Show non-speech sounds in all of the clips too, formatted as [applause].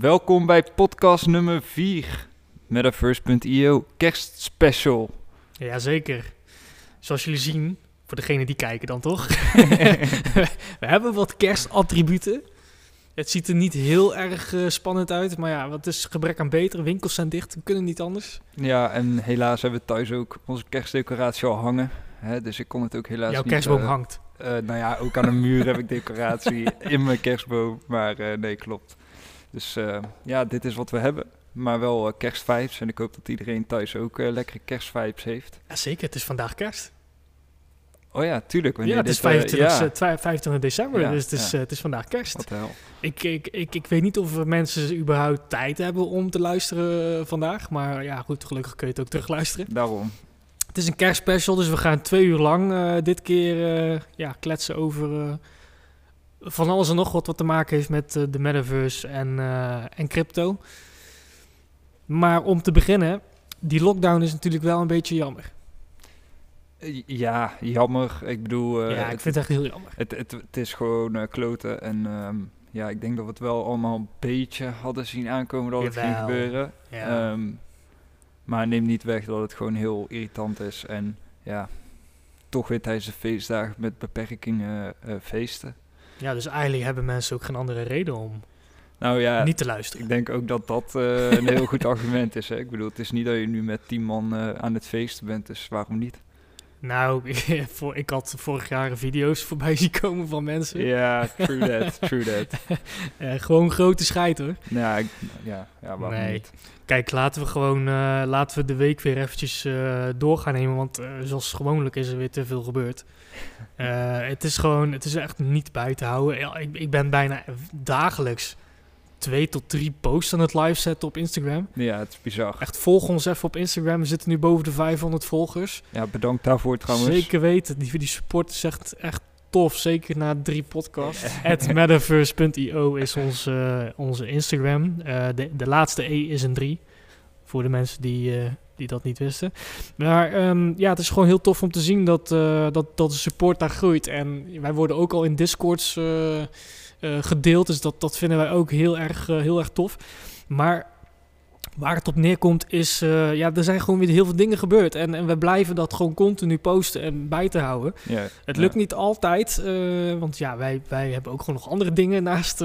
Welkom bij podcast nummer 4, Metaverse.io kerstspecial. Jazeker. Zoals jullie zien, voor degenen die kijken dan toch, [laughs] we hebben wat kerstattributen. Het ziet er niet heel erg eh, spannend uit, maar ja, wat is gebrek aan beter? Winkels zijn dicht, we kunnen niet anders. Ja, en helaas hebben we thuis ook onze kerstdecoratie al hangen. Hè, dus ik kon het ook helaas Jouw niet... kerstboom eh, hangt. eh, nou ja, ook aan de muur heb ik decoratie [laughs] in mijn kerstboom. Maar nee, klopt. Dus eh, ja, dit is wat we hebben. Maar wel eh, kerstvibes. En ik hoop dat iedereen thuis ook eh, lekkere kerstvibes heeft. Jazeker, het is vandaag kerst. Oh ja, tuurlijk. Ja, het is dit, eh, 25, ja, eh, twa- 25 december, Ja, dus het is, ja. het is vandaag kerst. wat de hel. Ik, ik, ik, ik weet niet of mensen überhaupt tijd hebben om te luisteren vandaag. Maar ja, goed, gelukkig kun je het ook terugluisteren. Daarom. Het is een kerstspecial, dus we gaan twee uur lang dit keer ja, kletsen over van alles en nog wat wat te maken heeft met eh, de metaverse en, eh, en crypto. Maar om te beginnen, die lockdown is natuurlijk wel een beetje jammer. Eh, Ja, jammer. Ik bedoel... ja, ik het- vind het echt heel jammer. Het, het, het is gewoon kloten. En ehm, ja, ik denk dat we het wel allemaal een beetje hadden zien aankomen dat het ging gebeuren. Ja. Ehm, maar neem niet weg dat het gewoon heel irritant is. En ja, toch weer tijdens de feestdagen met beperkingen feesten. Ja, dus eigenlijk hebben mensen ook geen andere reden om Nou ja, niet te luisteren. ik denk ook dat dat eh, een heel goed [laughs] argument is. Hè? Ik bedoel, het is niet dat je nu met tien man eh, aan het feesten bent, dus waarom niet? Nou, [laughs] ik had vorig jaar video's voorbij zien komen van mensen. Ja, true that, true that. [laughs] Eh, gewoon grote scheid hoor. Nou, ik- ja, ja, waarom Nee. niet? Kijk, laten we gewoon eh, laten we de week weer eventjes eh, door gaan nemen. Want eh, zoals gewoonlijk is er weer te veel gebeurd. [laughs] Het is gewoon, het is echt niet bij te houden. Ja, ik, ik ben bijna dagelijks twee tot drie posts aan het live zetten op Instagram. Ja, het is bizar. Echt, volg ons even op Instagram. We zitten nu boven de 500 volgers. Ja, bedankt daarvoor trouwens. Zeker weten. Die, die support is echt, echt tof. Zeker na drie podcasts. [laughs] At metaverse.io is ons, eh, onze Instagram. Eh, de, de laatste E is een 3. Voor de mensen die, eh, die dat niet wisten. Maar ehm, ja, het is gewoon heel tof om te zien dat, dat, dat de support daar groeit. En wij worden ook al in Discords gedeeld. Dus dat, dat vinden wij ook heel erg, heel erg tof. Maar waar het op neerkomt is... eh, ja, er zijn gewoon weer heel veel dingen gebeurd. En, en we blijven dat gewoon continu posten en bij te houden. Ja, Het lukt niet altijd, eh, want ja, wij, wij hebben ook gewoon nog andere dingen naast,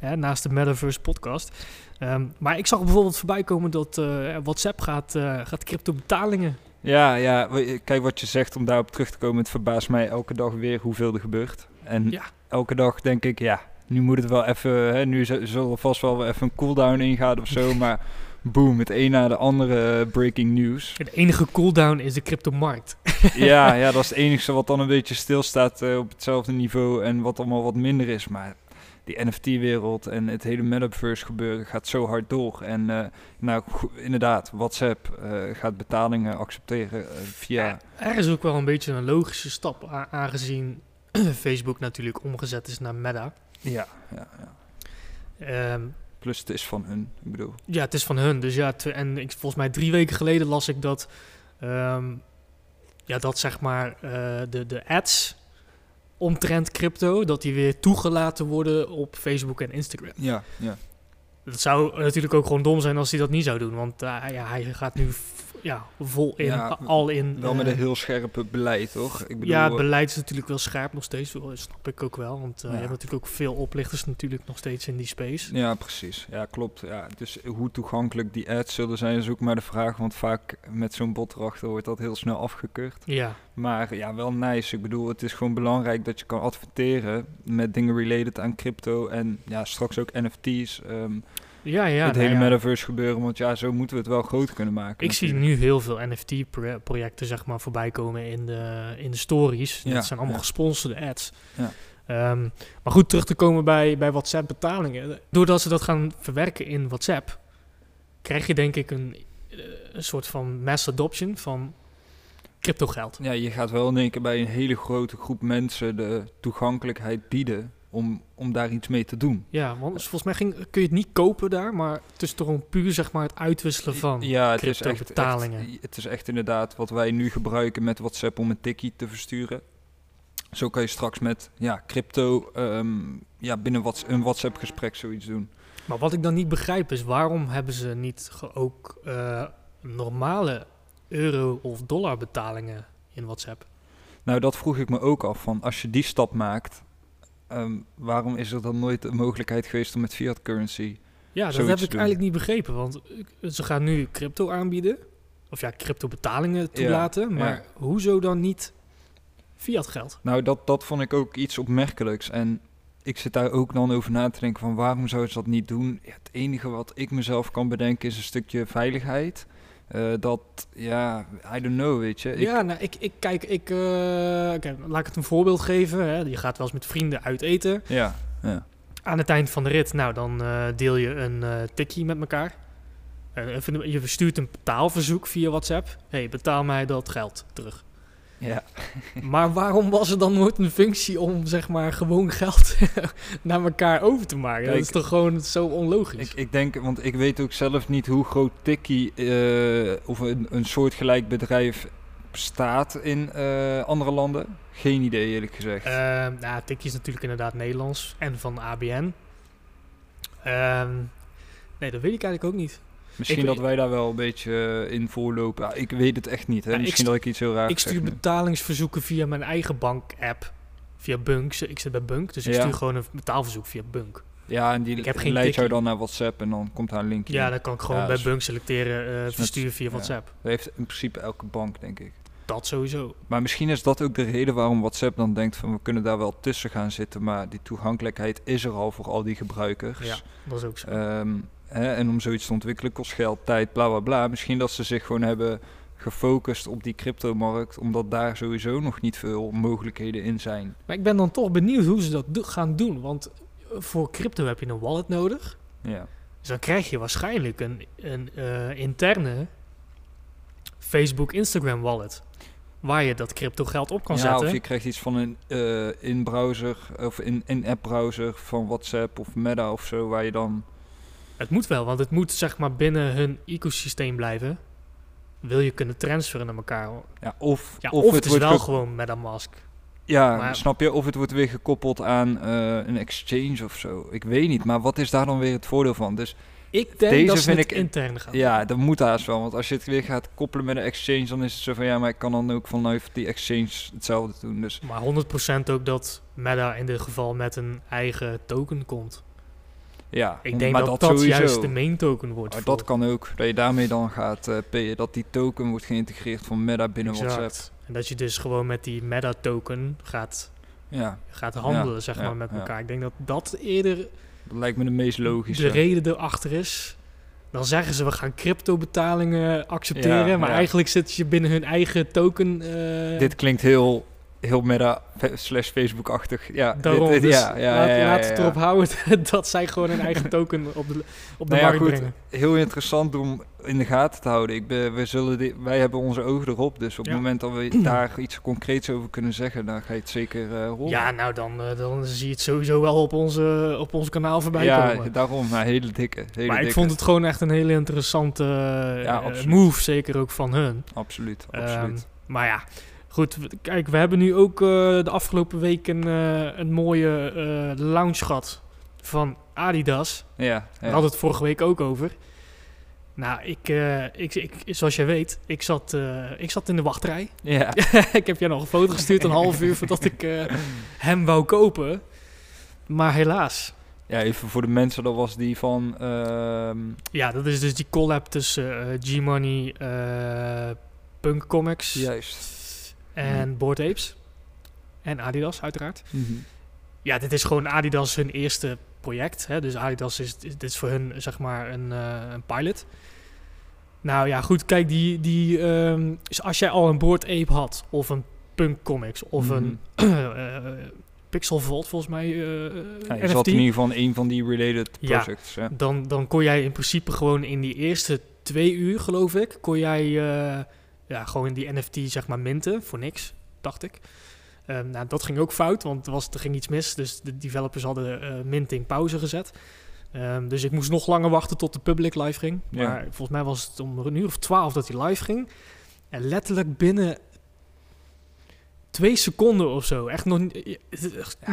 ja, naast de Metaverse podcast. Ehm, maar ik zag bijvoorbeeld voorbij komen dat WhatsApp gaat, gaat crypto betalingen. Ja, ja, kijk wat je zegt om daarop terug te komen. Het verbaast mij elke dag weer hoeveel er gebeurt. En Ja. elke dag denk ik, ja, nu moet het wel even, hè, nu z- zal er vast wel even een cooldown ingaan of zo. maar boom, het een na de andere breaking news. De enige cooldown is de cryptomarkt. [laughs] ja, ja, dat is het [laughs] enige wat dan een beetje stilstaat eh, op hetzelfde niveau en wat allemaal wat minder is. Maar die NFT-wereld en het hele metaverse gebeuren gaat zo hard door. En eh, nou, inderdaad, WhatsApp eh, gaat betalingen accepteren via... Er is ook wel een beetje een logische stap, aangezien [clears throat] Facebook natuurlijk omgezet is naar Meta. Ja, ja, ja. Ehm, Plus het is van hun, ik bedoel. Ja, het is van hun. Dus ja, en ik, volgens mij drie weken geleden las ik dat, ehm, ja, dat zeg maar eh, de, de ads omtrent crypto, dat die weer toegelaten worden op Facebook en Instagram. Ja, ja. Dat zou natuurlijk ook gewoon dom zijn als hij dat niet zou doen, want eh, ja, hij gaat nu ja, vol in, Ja, al in. Wel met eh, een heel scherpe beleid, toch? Ik bedoel, ja, eh, beleid is natuurlijk wel scherp nog steeds, dat snap ik ook wel, want eh, Ja. je hebt natuurlijk ook veel oplichters natuurlijk nog steeds in die space. Ja, precies. Ja, klopt. Ja, dus hoe toegankelijk die ads zullen zijn is ook maar de vraag. Want vaak met zo'n bot erachter wordt dat heel snel afgekeurd. Ja, Maar ja, wel nice. Ik bedoel, het is gewoon belangrijk dat je kan adverteren met dingen related aan crypto. En ja, straks ook NFT's. ehm, ja, ja. het nou hele ja. metaverse gebeuren. Want ja, zo moeten we het wel groot kunnen maken. Ik zie nu heel veel NFT-projecten zeg maar, voorbij komen in de, in de stories. Ja, dat zijn allemaal gesponsorde ads. Ja. Ehm, maar goed, terug te komen bij, bij WhatsApp-betalingen. Doordat ze dat gaan verwerken in WhatsApp, krijg je denk ik een, eh, een soort van mass adoption van crypto geld. Ja, je gaat wel in één keer bij een hele grote groep mensen de toegankelijkheid bieden om, om daar iets mee te doen. Ja, want volgens mij ging, kun je het niet kopen daar, maar het is toch gewoon puur zeg maar, het uitwisselen van. ja, het is, echt, crypto-betalingen. echt- het is echt inderdaad wat wij nu gebruiken met WhatsApp om een tikkie te versturen. Zo kan je straks met ja, crypto ehm, ja, binnen whats- een WhatsApp-gesprek zoiets doen. Maar wat ik dan niet begrijp is, waarom hebben ze niet ook eh, normale euro- of dollarbetalingen in WhatsApp? Nou, dat vroeg ik me ook af. Van als je die stap maakt, ehm, waarom is er dan nooit de mogelijkheid geweest om met fiat currency? Ja, dat heb ik eigenlijk niet begrepen, want eh, ze gaan nu crypto aanbieden. Of ja, crypto betalingen toelaten, maar ja. hoezo dan niet fiat geld? Nou, dat, dat vond ik ook iets opmerkelijks. En ik zit daar ook dan over na te denken van waarom zou ze dat niet doen? Ja, het enige wat ik mezelf kan bedenken is een stukje veiligheid. Eh, dat, ja, I don't know, weet je. Ik, ja, nou, ik, ik kijk, ik, eh, laat ik het een voorbeeld geven. Hè. Je gaat wel eens met vrienden uit eten. ja, ja. Aan het eind van de rit, nou, dan eh, deel je een tikkie met elkaar. Je verstuurt een betaalverzoek via WhatsApp. hey, betaal mij dat geld terug. Ja. [laughs] Maar waarom was er dan nooit een functie om, zeg maar, gewoon geld [laughs] naar elkaar over te maken? dat is toch gewoon zo onlogisch? Ik, ik denk, want ik weet ook zelf niet hoe groot Tikkie eh, of een, een soortgelijk bedrijf bestaat in eh, andere landen. Geen idee eerlijk gezegd. Ehm nou, tikkie is natuurlijk inderdaad Nederlands en van ABN. Ehm, nee, dat weet ik eigenlijk ook niet. Misschien ik- dat wij daar wel een beetje eh, in voorlopen. Ja, ik weet het echt niet. Hè. Ik Misschien dat ik iets heel raars ik stuur betalingsverzoeken via mijn eigen bank-app. Via Bunk. Ik zit bij Bunk, dus ik Ja. stuur gewoon een betaalverzoek via Bunk. Ja, en die Ik heb geen leidt jou dan naar WhatsApp en dan komt daar een linkje. Ja, dan kan ik gewoon Ja, bij dus- Bunk selecteren, net- verstuur via. WhatsApp. Dat heeft in principe elke bank, denk ik. Dat sowieso. Maar misschien is dat ook de reden waarom WhatsApp dan denkt van we kunnen daar wel tussen gaan zitten. Maar die toegankelijkheid is er al voor al die gebruikers. Ja, dat is ook zo. Ehm, hè, en om zoiets te ontwikkelen kost geld, tijd, bla bla bla. Misschien dat ze zich gewoon hebben gefocust op die cryptomarkt, omdat daar sowieso nog niet veel mogelijkheden in zijn. Maar ik ben dan toch benieuwd hoe ze dat do- gaan doen. Want eh, voor crypto heb je een wallet nodig. Ja, Dus dan krijg je waarschijnlijk een, een eh, interne Facebook Instagram wallet. Waar je dat crypto geld op kan ja zetten. of je krijgt iets van een eh, in-browser of in- in-app browser van WhatsApp of Meta of zo, waar je dan... Het moet wel, want het moet zeg maar binnen hun ecosysteem blijven. Wil je kunnen transferen naar elkaar. Ja, of, Ja, of, of, het, het is wel ge- gewoon MetaMask. Ja, maar- snap je? Of het wordt weer gekoppeld aan eh, een exchange of zo. Ik weet niet, maar wat is daar dan weer het voordeel van? Dus Ik denk Deze dat ze vind het ik- intern gaan ja, dat moet haast wel. Want als je het weer gaat koppelen met een exchange, dan is het zo van ja, maar ik kan dan ook vanuit die exchange hetzelfde doen. Dus Maar 100% ook dat Meta in dit geval met een eigen token komt. Ja, Ik denk maar dat dat, juist de main token wordt. Maar dat kan ook. Dat je daarmee dan gaat payen. Dat die token wordt geïntegreerd van Meta binnen Exact. WhatsApp. En dat je dus gewoon met die Meta token gaat, Ja, gaat handelen, Ja, zeg ja, maar, met elkaar. Ik denk dat dat eerder dat lijkt me de meest logische. de reden erachter is. Dan zeggen ze we gaan crypto betalingen accepteren, maar eigenlijk zit je binnen hun eigen token. eh, Dit klinkt heel, heel Meta slash Facebook-achtig. Ja, dit- daarom. dit- dus ja, ja, laat, ja, ja, laat het ja. erop houden [laughs] dat zij gewoon een eigen token op de, op de Nou ja, markt goed. brengen. heel interessant om in de gaten te houden. Ik ben, we zullen di- wij hebben onze ogen erop, dus op Ja. het moment dat we [clears throat] daar iets concreets over kunnen zeggen, dan ga je het zeker eh horen. Ja, nou dan, eh, dan zie je het sowieso wel op onze, op ons kanaal voorbij ja komen. daarom. Nou, hele dikke. Hele maar ik vond het gewoon echt een hele interessante eh, Ja, move, zeker ook van hun. Absoluut, Ehm, absoluut. maar ja, goed. Kijk, we hebben nu ook eh, de afgelopen week een, eh, een mooie eh launch gehad van Adidas. ja, We ja. hadden het vorige week ook over. Nou, ik, ik, ik, zoals jij weet, ik zat, ik zat in de wachtrij. ja. [laughs] ik heb jij nog een foto gestuurd, een half uur voordat ik hem wou kopen. Maar helaas. ja, even voor de mensen, dat was die van... ehm, Ja, dat is dus die collab tussen G-Money, Punk Comics juist. En Bored Apes. En Adidas, uiteraard. Mhm. Ja, dit is gewoon Adidas hun eerste project. Hè? Dus Adidas is, is- dit is voor hun zeg maar een, eh, een pilot. Nou ja, goed, kijk, die, die, dus als jij al een Bored Ape had, of een Punk Comics, of Mhm. een [clears throat] eh, Pixel Vault volgens mij, eh Ja, je NFT, zat in ieder geval een van die related projects. Ja. dan, dan kon jij in principe gewoon in die eerste twee uur, geloof ik, kon jij eh, ja, gewoon die NFT zeg maar minten voor niks, dacht ik. Ehm, nou, dat ging ook fout, want er, was, er ging iets mis. Dus de developers hadden eh, minting pauze gezet. Ehm, dus ik moest nog langer wachten tot de public live ging. Ja. Maar volgens mij was het om een uur of twaalf dat hij live ging. En letterlijk binnen twee seconden of zo, echt nog niet-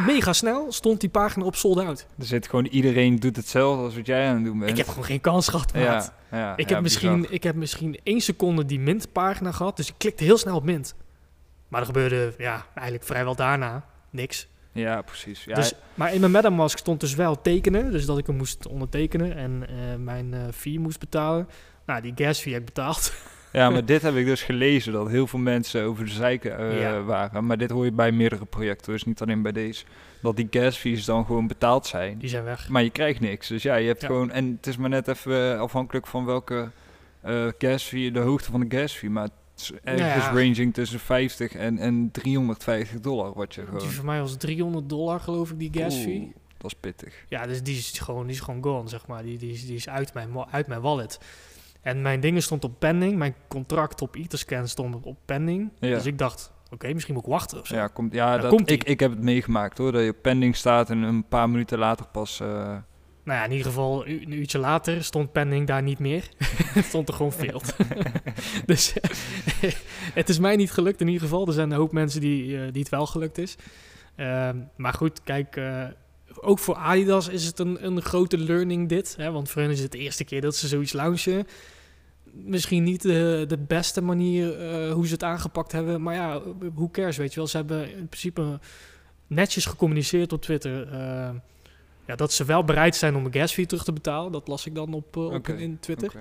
mega snel, stond die pagina op sold out. Er zit gewoon iedereen doet hetzelfde als wat jij aan het doen bent. Ik heb gewoon geen kans gehad, maat. ja, ja, Ik, ja, heb misschien, ik heb misschien één seconde die mint-pagina gehad, dus ik klikte heel snel op mint. Maar er gebeurde ja, eigenlijk vrijwel daarna niks. Ja, precies. Ja, Dus, maar in mijn MetaMask stond dus wel tekenen, dus dat ik hem moest ondertekenen en eh, mijn eh fee moest betalen. Nou, die gas fee heb ik betaald. [laughs] ja, maar dit heb ik dus gelezen, dat heel veel mensen over de zeiken Ja. waren. Maar dit hoor je bij meerdere projecten, dus niet alleen bij deze. Dat die gas fees dan gewoon betaald zijn. Die zijn weg. Maar je krijgt niks. Dus ja, je hebt Ja. gewoon... En het is maar net even eh, afhankelijk van welke eh gas fee, de hoogte van de gas fee. Maar het is ergens ja. ranging tussen 50 en, en 350 dollar, wat je Die gewoon... voor mij was 300 dollar, geloof ik, die gas fee. Oeh, dat is pittig. Ja, dus die is gewoon, die is gewoon gone, zeg maar. Die, die, is, die is uit mijn, uit mijn wallet. En mijn dingen stond op pending. Mijn contract op Etherscan stond op, pending. Ja. Dus ik dacht, oké, misschien moet ik wachten of zo. Ja, komt, ja dat, komt-ie. ik, ik heb het meegemaakt hoor. Dat je op pending staat en een paar minuten later pas... eh, Nou ja, in ieder geval een, uurtje later stond pending daar niet meer. [laughs] Het stond er gewoon failed. [laughs] dus [laughs] het is mij niet gelukt in ieder geval. Er zijn een hoop mensen die, eh, die het wel gelukt is. Ehm, maar goed, kijk, eh, ook voor Adidas is het een, een grote learning dit. Hè? Want voor hen is het de eerste keer dat ze zoiets launchen. Misschien niet de, de beste manier eh, hoe ze het aangepakt hebben. Maar ja, hoe cares, weet je wel. Ze hebben in principe netjes gecommuniceerd op Twitter... eh, ja, dat ze wel bereid zijn om een gas fee terug te betalen. Dat las ik dan op, eh, op in Twitter.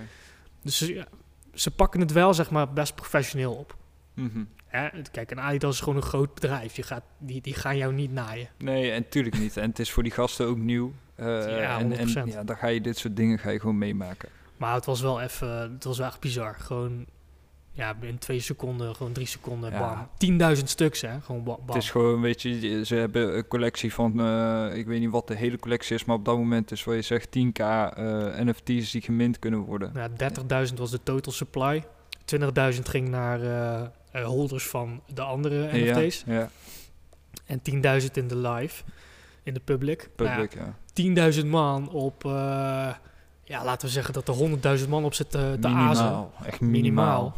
Dus ja, ze pakken het wel, zeg maar, best professioneel op. Mhm. Hè? Kijk, en Adidas is gewoon een groot bedrijf. Je gaat, die, die gaan jou niet naaien. Nee, en tuurlijk niet. En het is voor die gasten ook nieuw. Eh, Ja, en, en 100%. ja, dan ga je dit soort dingen ga je gewoon meemaken. Maar het was wel even, het was wel echt bizar. Gewoon, ja, in twee seconden, gewoon drie seconden, Ja. bam. 10.000 stuks, hè. Gewoon bam. Het is gewoon, weet je, ze hebben een collectie van, eh, ik weet niet wat de hele collectie is, maar op dat moment is wat je zegt 10k eh, NFT's die gemint kunnen worden. Ja, 30.000 was de total supply. 20.000 ging naar eh, holders van de andere NFT's. Ja, ja, En 10.000 in de live, in de public. Nou ja, public, ja. 10.000 man op, eh, ja, laten we zeggen dat er 100.000 man op zit te, te azen. Minimaal, echt Minimaal. minimaal.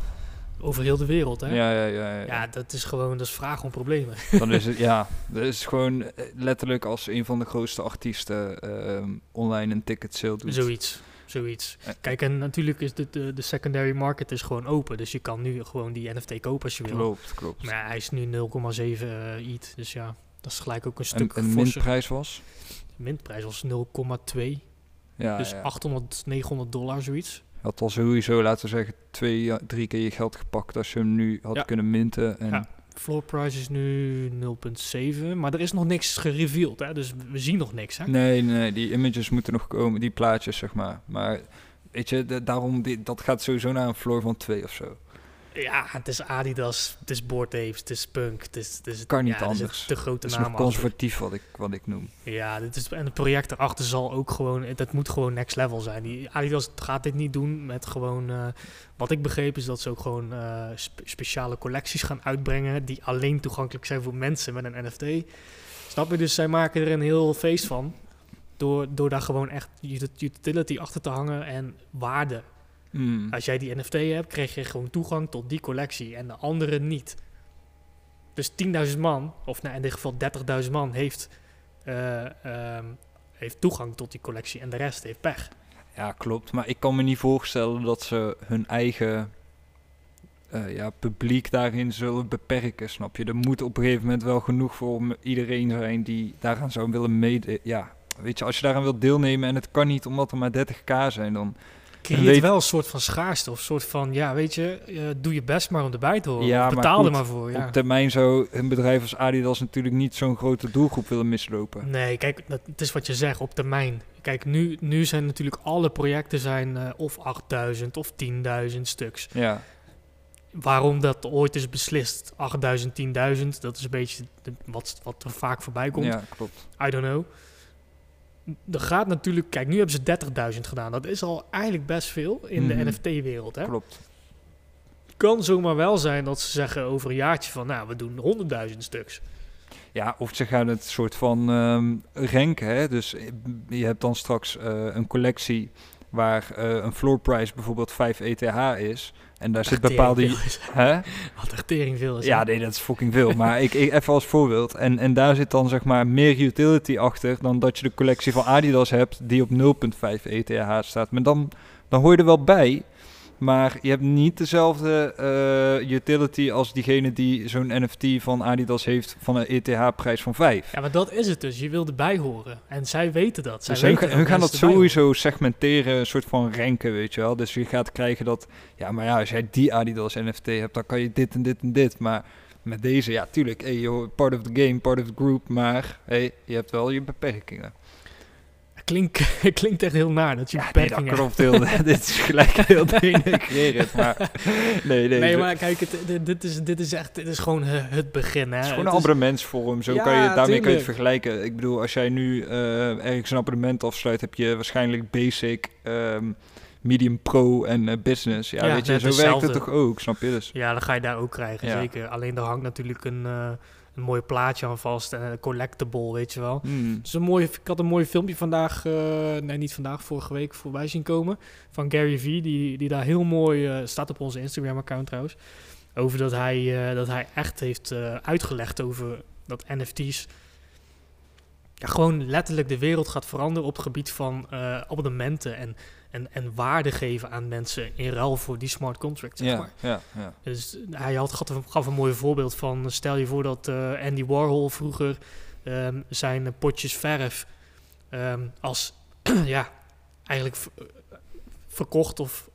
Over heel de wereld, hè? Ja, Ja, ja, ja, ja. dat is gewoon, dat is vraag om problemen. [laughs] Dan is het, ja, dat is gewoon eh, letterlijk als een van de grootste artiesten ehm, online een ticket sale doet. zoiets, zoiets. Kijk, en natuurlijk is de, de, de secondary market is gewoon open. Dus je kan nu gewoon die NFT kopen als je wil. Klopt, klopt. Maar hij is nu 0,7 uh, ETH. Dus ja, dat is gelijk ook een En stuk een forser. mintprijs was? De mintprijs was 0,2. Ja, dus ja. 800, 900 dollar, zoiets. Had al sowieso, laten we zeggen, twee, drie keer je geld gepakt als je hem nu had Ja. kunnen minten. En Ja. Floor price is nu 0,7. Maar er is nog niks gereveeld, hè? Dus we zien nog niks, hè? Nee, nee, die images moeten nog komen, die plaatjes, zeg maar. Maar weet je, daarom, dat gaat sowieso naar een floor van twee of zo. Ja, het is Adidas, het is Bored Apes, het is Punk, het is... Het is Kan niet ja, er anders. te grote Het is nog conservatief wat ik, wat ik noem. Ja, dit is, en het project erachter zal ook gewoon... Dat moet gewoon next level zijn. Die, Adidas gaat dit niet doen met gewoon... eh, wat ik begreep is dat ze ook gewoon eh, spe- speciale collecties gaan uitbrengen... die alleen toegankelijk zijn voor mensen met een NFT. Snap je? Dus zij maken er een heel feest van... Door, door daar gewoon echt ut- utility achter te hangen en waarde. Hmm. Als jij die NFT hebt, krijg je gewoon toegang tot die collectie en de anderen niet. Dus 10.000 man, of nou in dit geval 30.000 man, heeft, eh, ehm, heeft toegang tot die collectie en de rest heeft pech. Ja, klopt. Maar ik kan me niet voorstellen dat ze hun eigen eh, ja, publiek daarin zullen beperken, snap je? Er moet op een gegeven moment wel genoeg voor iedereen zijn die daaraan zou willen mede... Ja, weet je, als je daaraan wilt deelnemen en het kan niet omdat er maar 30k zijn, dan... Creëert weet- wel een soort van schaarste of een soort van, ja weet je, eh, doe je best maar om erbij te horen. Ja, maar betaal er maar voor. Ja. Op termijn zou een bedrijf als Adidas natuurlijk niet zo'n grote doelgroep willen mislopen. Nee, kijk, dat, het is wat je zegt, op termijn. Kijk, nu, nu zijn natuurlijk alle projecten zijn eh, of 8000 of 10.000 stuks. Ja, Waarom dat ooit is beslist, 8000, 10.000, dat is een beetje wat, wat er vaak voorbij komt. ja klopt. I don't know. Er gaat natuurlijk, kijk, nu hebben ze 30.000 gedaan. Dat is al eigenlijk best veel in Mhm. de NFT-wereld. hè. Klopt. Kan zomaar wel zijn dat ze zeggen over een jaartje van, nou, we doen 100.000 stuks. Ja, of ze gaan het soort van ehm ranken. Hè? Dus eh, je hebt dan straks eh, een collectie waar eh, een floor price bijvoorbeeld 5 ETH is. En daar zit bepaalde... [laughs] Hè? Wat echt tering veel is. Ja, nee, dat is fucking veel. Maar ik, ik even als voorbeeld. En, en daar zit dan zeg maar meer utility achter dan dat je de collectie van Adidas hebt die op 0.5 ETH staat. Maar dan, dan hoor je er wel bij. Maar je hebt niet dezelfde eh, utility als diegene die zo'n NFT van Adidas heeft van een ETH-prijs van 5. Ja, maar dat is het dus. Je wil erbij horen. En zij weten dat. Zij Dus hun, weten ga- hun gaan dat horen. sowieso segmenteren, een soort van ranken, weet je wel. Dus je gaat krijgen dat, ja, maar ja, als jij die Adidas NFT hebt, dan kan je dit en dit en dit. Maar met deze, ja, tuurlijk, hey, joh, part of the game, part of the group, maar hey, je hebt wel je beperkingen. Klinkt, [laughs] klinkt echt heel naar dat je Ja, nee, dat klopt heel, [laughs] dit is gelijk heel denigrerend, maar [laughs] nee, nee. Nee, maar kijk, het, dit, dit is, dit is echt dit is gewoon het begin. Hè. Het is gewoon Het een abonnementsvorm, zo Ja, kan je, daarmee kan je het vergelijken. Ik bedoel, als jij nu eh, ergens een abonnement afsluit, heb je waarschijnlijk basic, ehm, medium pro en eh, business. Ja, Ja, weet je, zo werkt het toch ook, snap je? Dus Ja, dat ga je daar ook krijgen, zeker. Alleen daar hangt natuurlijk een, eh, een mooi plaatje aan vast en een collectible, weet je wel. hmm, Dus een mooi, ik had een mooi filmpje vandaag, eh, nee niet vandaag, vorige week voorbij zien komen. Van Gary Vee, die, die daar heel mooi, eh, staat op onze Instagram-account trouwens. Over dat hij, eh, dat hij echt heeft uitgelegd over dat NFT's ja, gewoon letterlijk de wereld gaat veranderen op het gebied van abonnementen en, en, en waarde geven aan mensen in ruil voor die smart contract, zeg maar. ja, ja. Dus hij had, gaf, een- gaf een mooi voorbeeld van... stel je voor dat eh, Andy Warhol vroeger ehm, zijn eh, potjes verf... ehm, als, [clears throat] ja, eigenlijk eh, verkocht of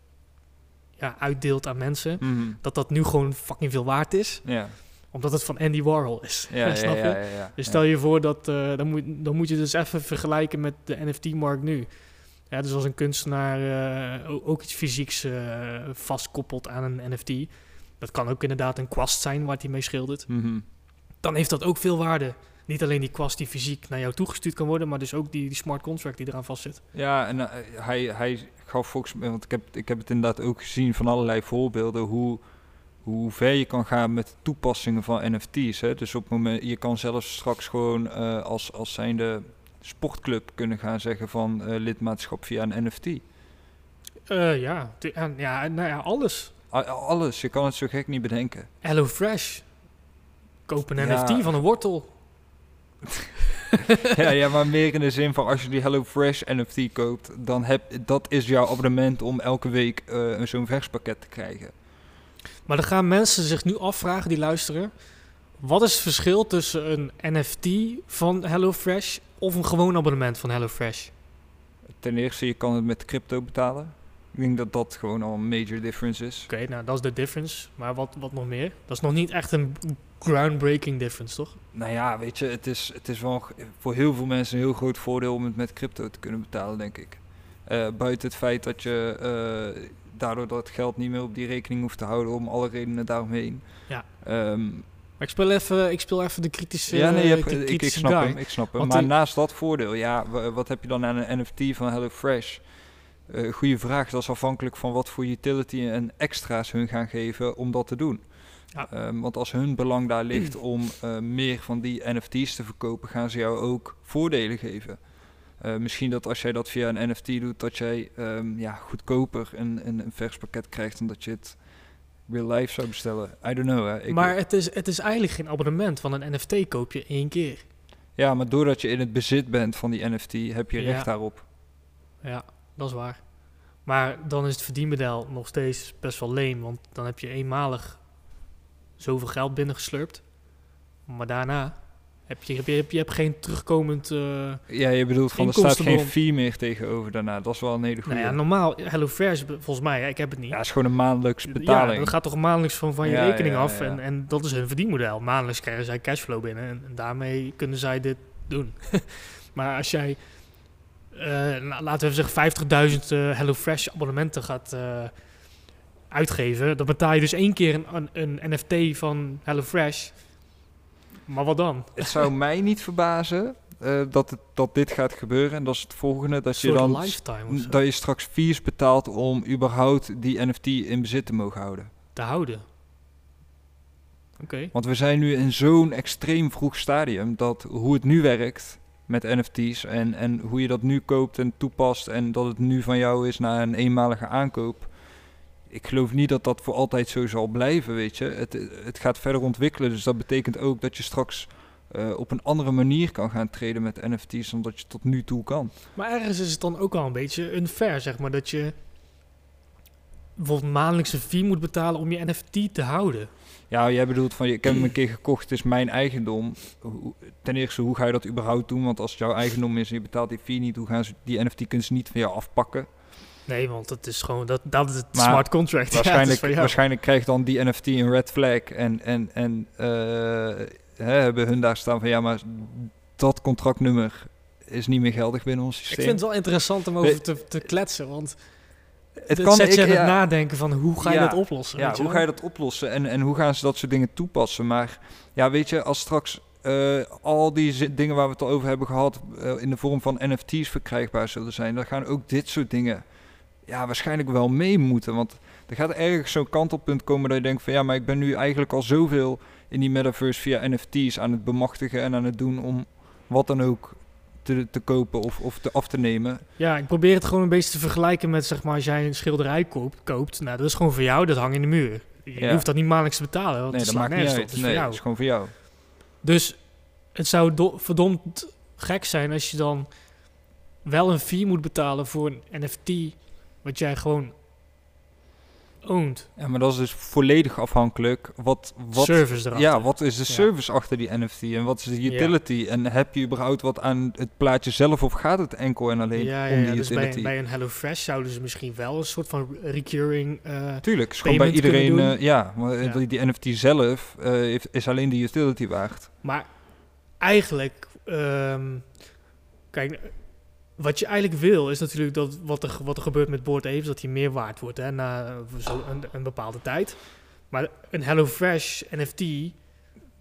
ja, uitdeelt aan mensen... Mhm. dat dat nu gewoon fucking veel waard is... Ja, omdat het van Andy Warhol is. ja, [laughs] Snap je? ja, ja, ja. Dus stel je voor dat, eh, dan, moet, dan moet je dus even vergelijken met de NFT-markt nu. Ja, dus als een kunstenaar eh, ook iets fysieks eh, vastkoppelt aan een NFT, dat kan ook inderdaad een kwast zijn waar hij mee schildert, Mhm. dan heeft dat ook veel waarde. Niet alleen die kwast die fysiek naar jou toegestuurd kan worden, maar dus ook die, die smart contract die eraan vastzit. Ja, en eh, hij, hij gaf volgens mij, want ik heb, ik heb het inderdaad ook gezien van allerlei voorbeelden, hoe, hoe ver je kan gaan met toepassingen van NFT's. Hè? Dus op het moment, je kan zelfs straks gewoon als, als zijnde sportclub kunnen gaan zeggen van eh, lidmaatschap via een NFT. Eh, ja, ja, nou ja, alles. A- alles, je kan het zo gek niet bedenken. Hello Fresh. Koop een Ja. NFT van een wortel. [laughs] ja, ja, maar meer in de zin van als je die HelloFresh NFT koopt, dan heb dat is jouw abonnement om elke week eh, zo'n verspakket te krijgen. Maar dan gaan mensen zich nu afvragen die luisteren. Wat is het verschil tussen een NFT van HelloFresh of een gewoon abonnement van HelloFresh? Ten eerste, je kan het met crypto betalen. Ik denk dat dat gewoon al een major difference is. Oké, nou dat is de difference. Maar wat, wat nog meer? Dat is nog niet echt een groundbreaking difference, toch? Nou ja, weet je, het is, het is wel voor heel veel mensen een heel groot voordeel om het met crypto te kunnen betalen, denk ik. Eh, buiten het feit dat je eh, daardoor dat geld niet meer op die rekening hoeft te houden om alle redenen daaromheen. Ja. Ehm, ik speel even, ik speel even de kritische, ja, nee, je hebt- de ik, snap guy. hem, ik snap hem. Want Maar die- naast dat voordeel, ja, wa- wat heb je dan aan een NFT van HelloFresh? Eh goede vraag, dat is afhankelijk van wat voor utility en extra's hun gaan geven om dat te doen. Ja. Ehm, want als hun belang daar ligt [clears throat] om eh, meer van die NFT's te verkopen, gaan ze jou ook voordelen geven. Eh, misschien dat als jij dat via een NFT doet, dat jij ehm, ja, goedkoper een, een, een vers pakket krijgt dan dat je het real life zou bestellen. I don't know. Hè. Ik, maar het is, het is eigenlijk geen abonnement, want een NFT koop je één keer. Ja, maar doordat je in het bezit bent van die NFT, heb je Ja. recht daarop. Ja, dat is waar. Maar dan is het verdienmodel nog steeds best wel leem, want dan heb je eenmalig zoveel geld binnengeslurpt. Maar daarna heb je, heb je, heb je hebt geen terugkomend... eh, Ja, je bedoelt van er staat geen fee meer tegenover daarna. Dat is wel een hele goede. nou ja, normaal, HelloFresh, volgens mij, ja, ik heb het niet. ja, het is gewoon een maandelijks Ja, betaling. dat gaat toch maandelijks van, van je Ja, rekening ja, af. ja. En, en dat is hun verdienmodel. Maandelijks krijgen zij cashflow binnen. En, en daarmee kunnen zij dit doen. [laughs] maar als jij, eh, nou, laten we zeggen, 50.000 eh HelloFresh abonnementen gaat uitgeven. Dan betaal je dus één keer een, een, een NFT van HelloFresh. Maar wat dan? Het zou mij niet verbazen eh, dat, het, dat dit gaat gebeuren. En dat is het volgende. Dat je dan dat je straks fees betaalt om überhaupt die NFT in bezit te mogen houden. te houden. Oké. Want we zijn nu in zo'n extreem vroeg stadium dat hoe het nu werkt, met NFT's en, en hoe je dat nu koopt en toepast en dat het nu van jou is na een eenmalige aankoop. Ik geloof niet dat dat voor altijd zo zal blijven, weet je. Het, het gaat verder ontwikkelen, dus dat betekent ook dat je straks eh, op een andere manier kan gaan treden met NFT's dan dat je tot nu toe kan. Maar ergens is het dan ook al een beetje unfair, zeg maar, dat je bijvoorbeeld maandelijks een fee moet betalen om je NFT te houden. Ja, jij bedoelt van, ik heb hem een keer gekocht, het is mijn eigendom. Ten eerste, hoe ga je dat überhaupt doen? Want als het jouw eigendom is en je betaalt die fee niet, hoe gaan ze die NFT kunnen ze niet van jou afpakken? Nee, want het is gewoon, dat, dat is het Maar smart contract. [laughs] Ja, Waarschijnlijk, jou. waarschijnlijk krijgt dan die NFT een red flag en, en, en eh, hè, hebben hun daar staan van, ja, maar dat contractnummer is niet meer geldig binnen ons Ik systeem. vind het wel interessant om over te, te kletsen, want het het zet je aan ik- het ja. nadenken van hoe ga je Ja, dat oplossen. Ja, weet je hoe wel? ga je dat oplossen en, en hoe gaan ze dat soort dingen toepassen? Maar ja, weet je, als straks eh, al die dingen waar we het al over hebben gehad eh, in de vorm van NFT's verkrijgbaar zullen zijn, dan gaan ook dit soort dingen ja, waarschijnlijk wel mee moeten. Want er gaat ergens zo'n kantelpunt komen dat je denkt van ja, maar ik ben nu eigenlijk al zoveel in die metaverse via NFT's aan het bemachtigen en aan het doen om wat dan ook te, te kopen of, of te af te nemen. Ja, ik probeer het gewoon een beetje te vergelijken met, zeg maar, als jij een schilderij koopt, koopt nou, dat is gewoon voor jou, dat hangt in de muur. Je Ja. hoeft dat niet maandelijks te betalen, want nee, dat maakt niet op. uit. Is Nee, voor jou. is gewoon voor jou. Dus het zou do- verdomd gek zijn als je dan wel een fee moet betalen voor een NFT wat jij gewoon oont. Ja, maar dat is dus volledig afhankelijk. Wat, wat, Service erachter. ja, wat is de Ja. service achter die NFT en wat is de utility? En heb je überhaupt wat aan het plaatje zelf of gaat het enkel en alleen ja, om die ja, dus utility? bij, bij een HelloFresh zouden ze misschien wel een soort van recurring... eh, Tuurlijk, is gewoon bij iedereen, eh, ja, maar. Die, die NFT zelf eh, heeft, is alleen de utility waard. Maar eigenlijk, ehm, kijk, wat je eigenlijk wil is natuurlijk dat wat er, wat er gebeurt met Board Ape, is dat hij meer waard wordt hè, na eh, zo een, een bepaalde tijd. Maar een HelloFresh NFT,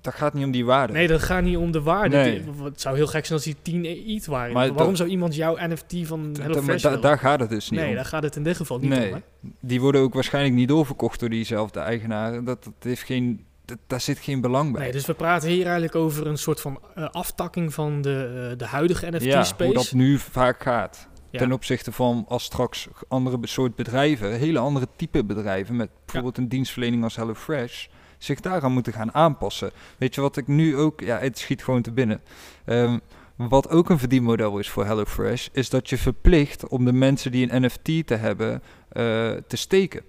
Dat gaat niet om die waarde. nee, dat gaat niet om de waarde. Nee. Het zou heel gek zijn als die 10 ETH waren. Maar Waarom dat- zou iemand jouw NFT van Da- da- HelloFresh da- willen? daar gaat het dus niet Nee, om. daar gaat het in dit geval niet Nee. om. Hè? Die worden ook waarschijnlijk niet doorverkocht door diezelfde eigenaren. Dat, dat heeft geen, dat, daar zit geen belang bij. Nee, dus we praten hier eigenlijk over een soort van eh, aftakking van de, eh, de huidige ja, NFT-space. hoe dat nu vaak gaat. Ja. Ten opzichte van als straks andere soort bedrijven, hele andere type bedrijven, met bijvoorbeeld een dienstverlening als HelloFresh, zich daaraan moeten gaan aanpassen. Weet je wat ik nu ook, ja, het schiet gewoon te binnen. Ehm, wat ook een verdienmodel is voor HelloFresh, is dat je verplicht om de mensen die een NFT te hebben, eh, te steken.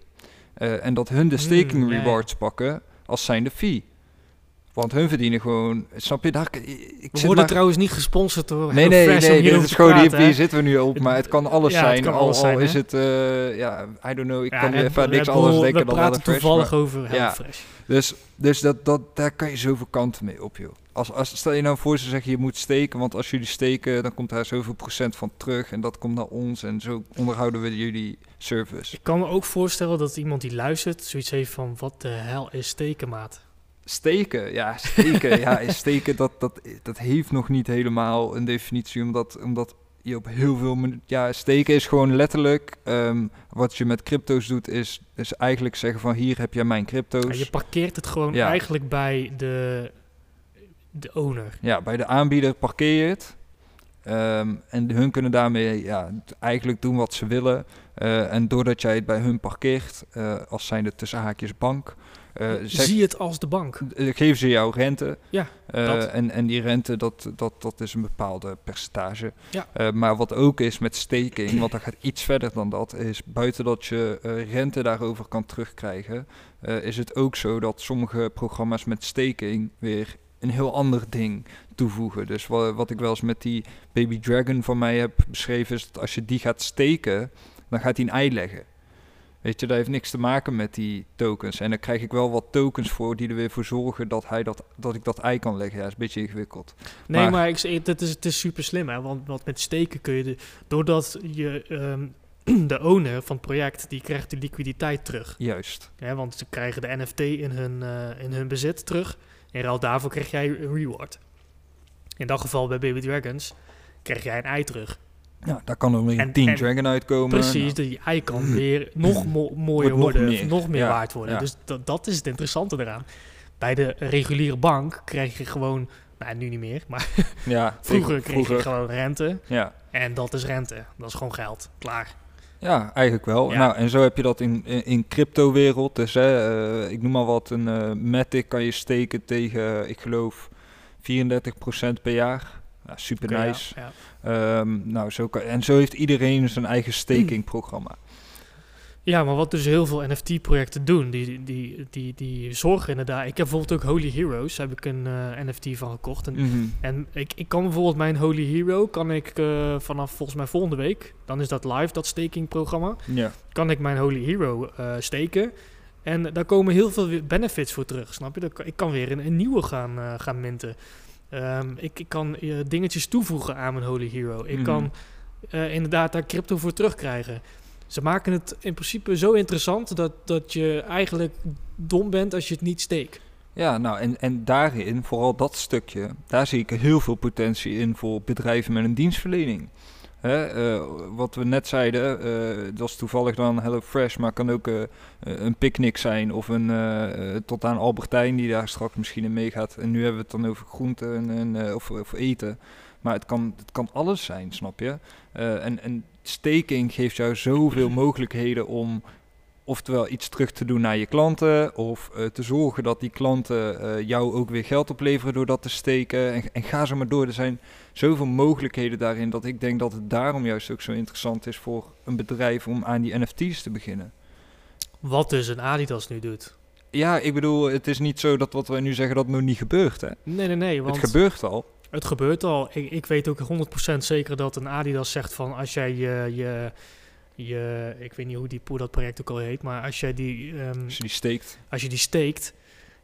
En dat hun de Hmm, staking ja, ja. rewards pakken als zijnde fee. Want hun verdienen gewoon, snap je, daar, ik We zit worden maar- trouwens niet gesponsord door Nee, nee, om nee, dit is gewoon, hier, praten, hier zitten we nu op, maar het kan alles Ja, zijn. kan al, alles al zijn, is het, eh, ja, I don't know, ik Ja, kan even aan niks anders denken we dan praten HelloFresh, toevallig maar- over Ja. HelloFresh. Dus, dus dat, dat, daar kan je zoveel kanten mee op, joh. Als, als, stel je nou voor ze zeggen, je moet steken, want als jullie steken, dan komt daar zoveel procent van terug en dat komt naar ons en zo onderhouden we jullie service. Ik kan me ook voorstellen dat iemand die luistert zoiets heeft van... wat de hel is stekenmaat? Steken, ja, steken, ja, is steken, dat, dat, dat heeft nog niet helemaal een definitie, omdat, omdat je op heel veel, ja, steken is gewoon letterlijk, ehm, wat je met crypto's doet, is, is eigenlijk zeggen van hier heb je mijn crypto's. Ja, je parkeert het gewoon Ja. eigenlijk bij de, de owner. Ja, bij de aanbieder parkeer je het. Ehm, en hun kunnen daarmee ja, eigenlijk doen wat ze willen. Eh, en doordat jij het bij hun parkeert, eh, als zijnde tussen haakjes bank, zeg- Zie het als de bank. geven ze jou rente. Ja, en, en die rente, dat, dat, dat is een bepaalde percentage. Ja. Maar wat ook is met staking, want dat gaat iets verder dan dat, is buiten dat je rente daarover kan terugkrijgen, is het ook zo dat sommige programma's met staking weer een heel ander ding toevoegen. Dus wa- wat ik wel eens met die Baby Dragon van mij heb beschreven, is dat als je die gaat steken, dan gaat hij een ei leggen. Weet je, dat heeft niks te maken met die tokens. En dan krijg ik wel wat tokens voor die er weer voor zorgen dat, hij dat, dat ik dat ei kan leggen. Ja, is een beetje ingewikkeld. Nee, Maar- maar, ik, het, is, het is super slim, hè? Want, want met steken kun je... De, doordat je... ehm, [clears throat] de owner van het project, die krijgt de liquiditeit terug. Juist. Hè? Want ze krijgen de NFT in hun, eh, in hun bezit terug. In ruil daarvoor krijg jij een reward. In dat geval bij Baby Dragons krijg jij een ei terug. Nou, daar kan er weer En- een Team en- Dragon uitkomen. Precies, Nou, die ei kan weer nog [clears throat] mo- mooier Wordt nog worden, meer, nog meer ja, waard worden. ja. Dus dat, dat is het interessante eraan. Bij de reguliere bank krijg je gewoon, Nou, nu niet meer, maar Ja, [laughs] vroeger ik- kreeg je gewoon rente. Ja. En dat is rente. Dat is gewoon geld. Klaar. Ja, eigenlijk wel. Ja. Nou, en zo heb je dat in, in, in crypto-wereld. Dus hè, eh, ik noem maar wat, een eh Matic kan je steken tegen, ik geloof, 34% per jaar. Ja, super nice. ja. Ehm, nou, zo kan, en zo heeft iedereen zijn eigen stakingprogramma. Ja, maar wat dus heel veel NFT-projecten doen, die, die, die, die zorgen inderdaad... Ik heb bijvoorbeeld ook Holy Heroes, daar heb ik een eh, NFT van gekocht. En, Mhm. en ik, ik kan bijvoorbeeld mijn Holy Hero, kan ik eh, vanaf volgens mij volgende week, dan is dat live, dat staking-programma, Ja. kan ik mijn Holy Hero eh, steken. En daar komen heel veel benefits voor terug, snap je? Ik kan weer een, een nieuwe gaan, gaan minten. Ehm, ik, ik kan dingetjes toevoegen aan mijn Holy Hero. Ik Mhm. kan inderdaad daar crypto voor terugkrijgen. Ze maken het in principe zo interessant dat, dat je eigenlijk dom bent als je het niet steekt. Ja, nou, en, en daarin, vooral dat stukje, daar zie ik heel veel potentie in voor bedrijven met een dienstverlening. Hè, eh, wat we net zeiden, eh, dat is toevallig dan HelloFresh, maar kan ook eh, eh, een picknick zijn of een eh, eh, tot aan Albertijn die daar straks misschien in meegaat. En nu hebben we het dan over groenten en, eh, of, of eten. Maar het kan, het kan alles zijn, snap je? Eh, en, en staking geeft jou zoveel [clears throat] mogelijkheden om oftewel iets terug te doen naar je klanten of eh, te zorgen dat die klanten eh, jou ook weer geld opleveren door dat te steken. En, en ga zo maar door. Er zijn zoveel mogelijkheden daarin dat ik denk dat het daarom juist ook zo interessant is voor een bedrijf om aan die NFT's te beginnen. Wat dus een Adidas nu doet. Ja, ik bedoel, het is niet zo dat wat wij nu zeggen dat nog niet gebeurt. Hè? Nee, nee, nee. Want Het gebeurt al. Het gebeurt al. Ik, ik weet ook 100% zeker dat een Adidas zegt van als jij je, je, je ik weet niet hoe, die, hoe dat project ook al heet, maar als jij die, ehm, Als je die steekt. als je die steekt,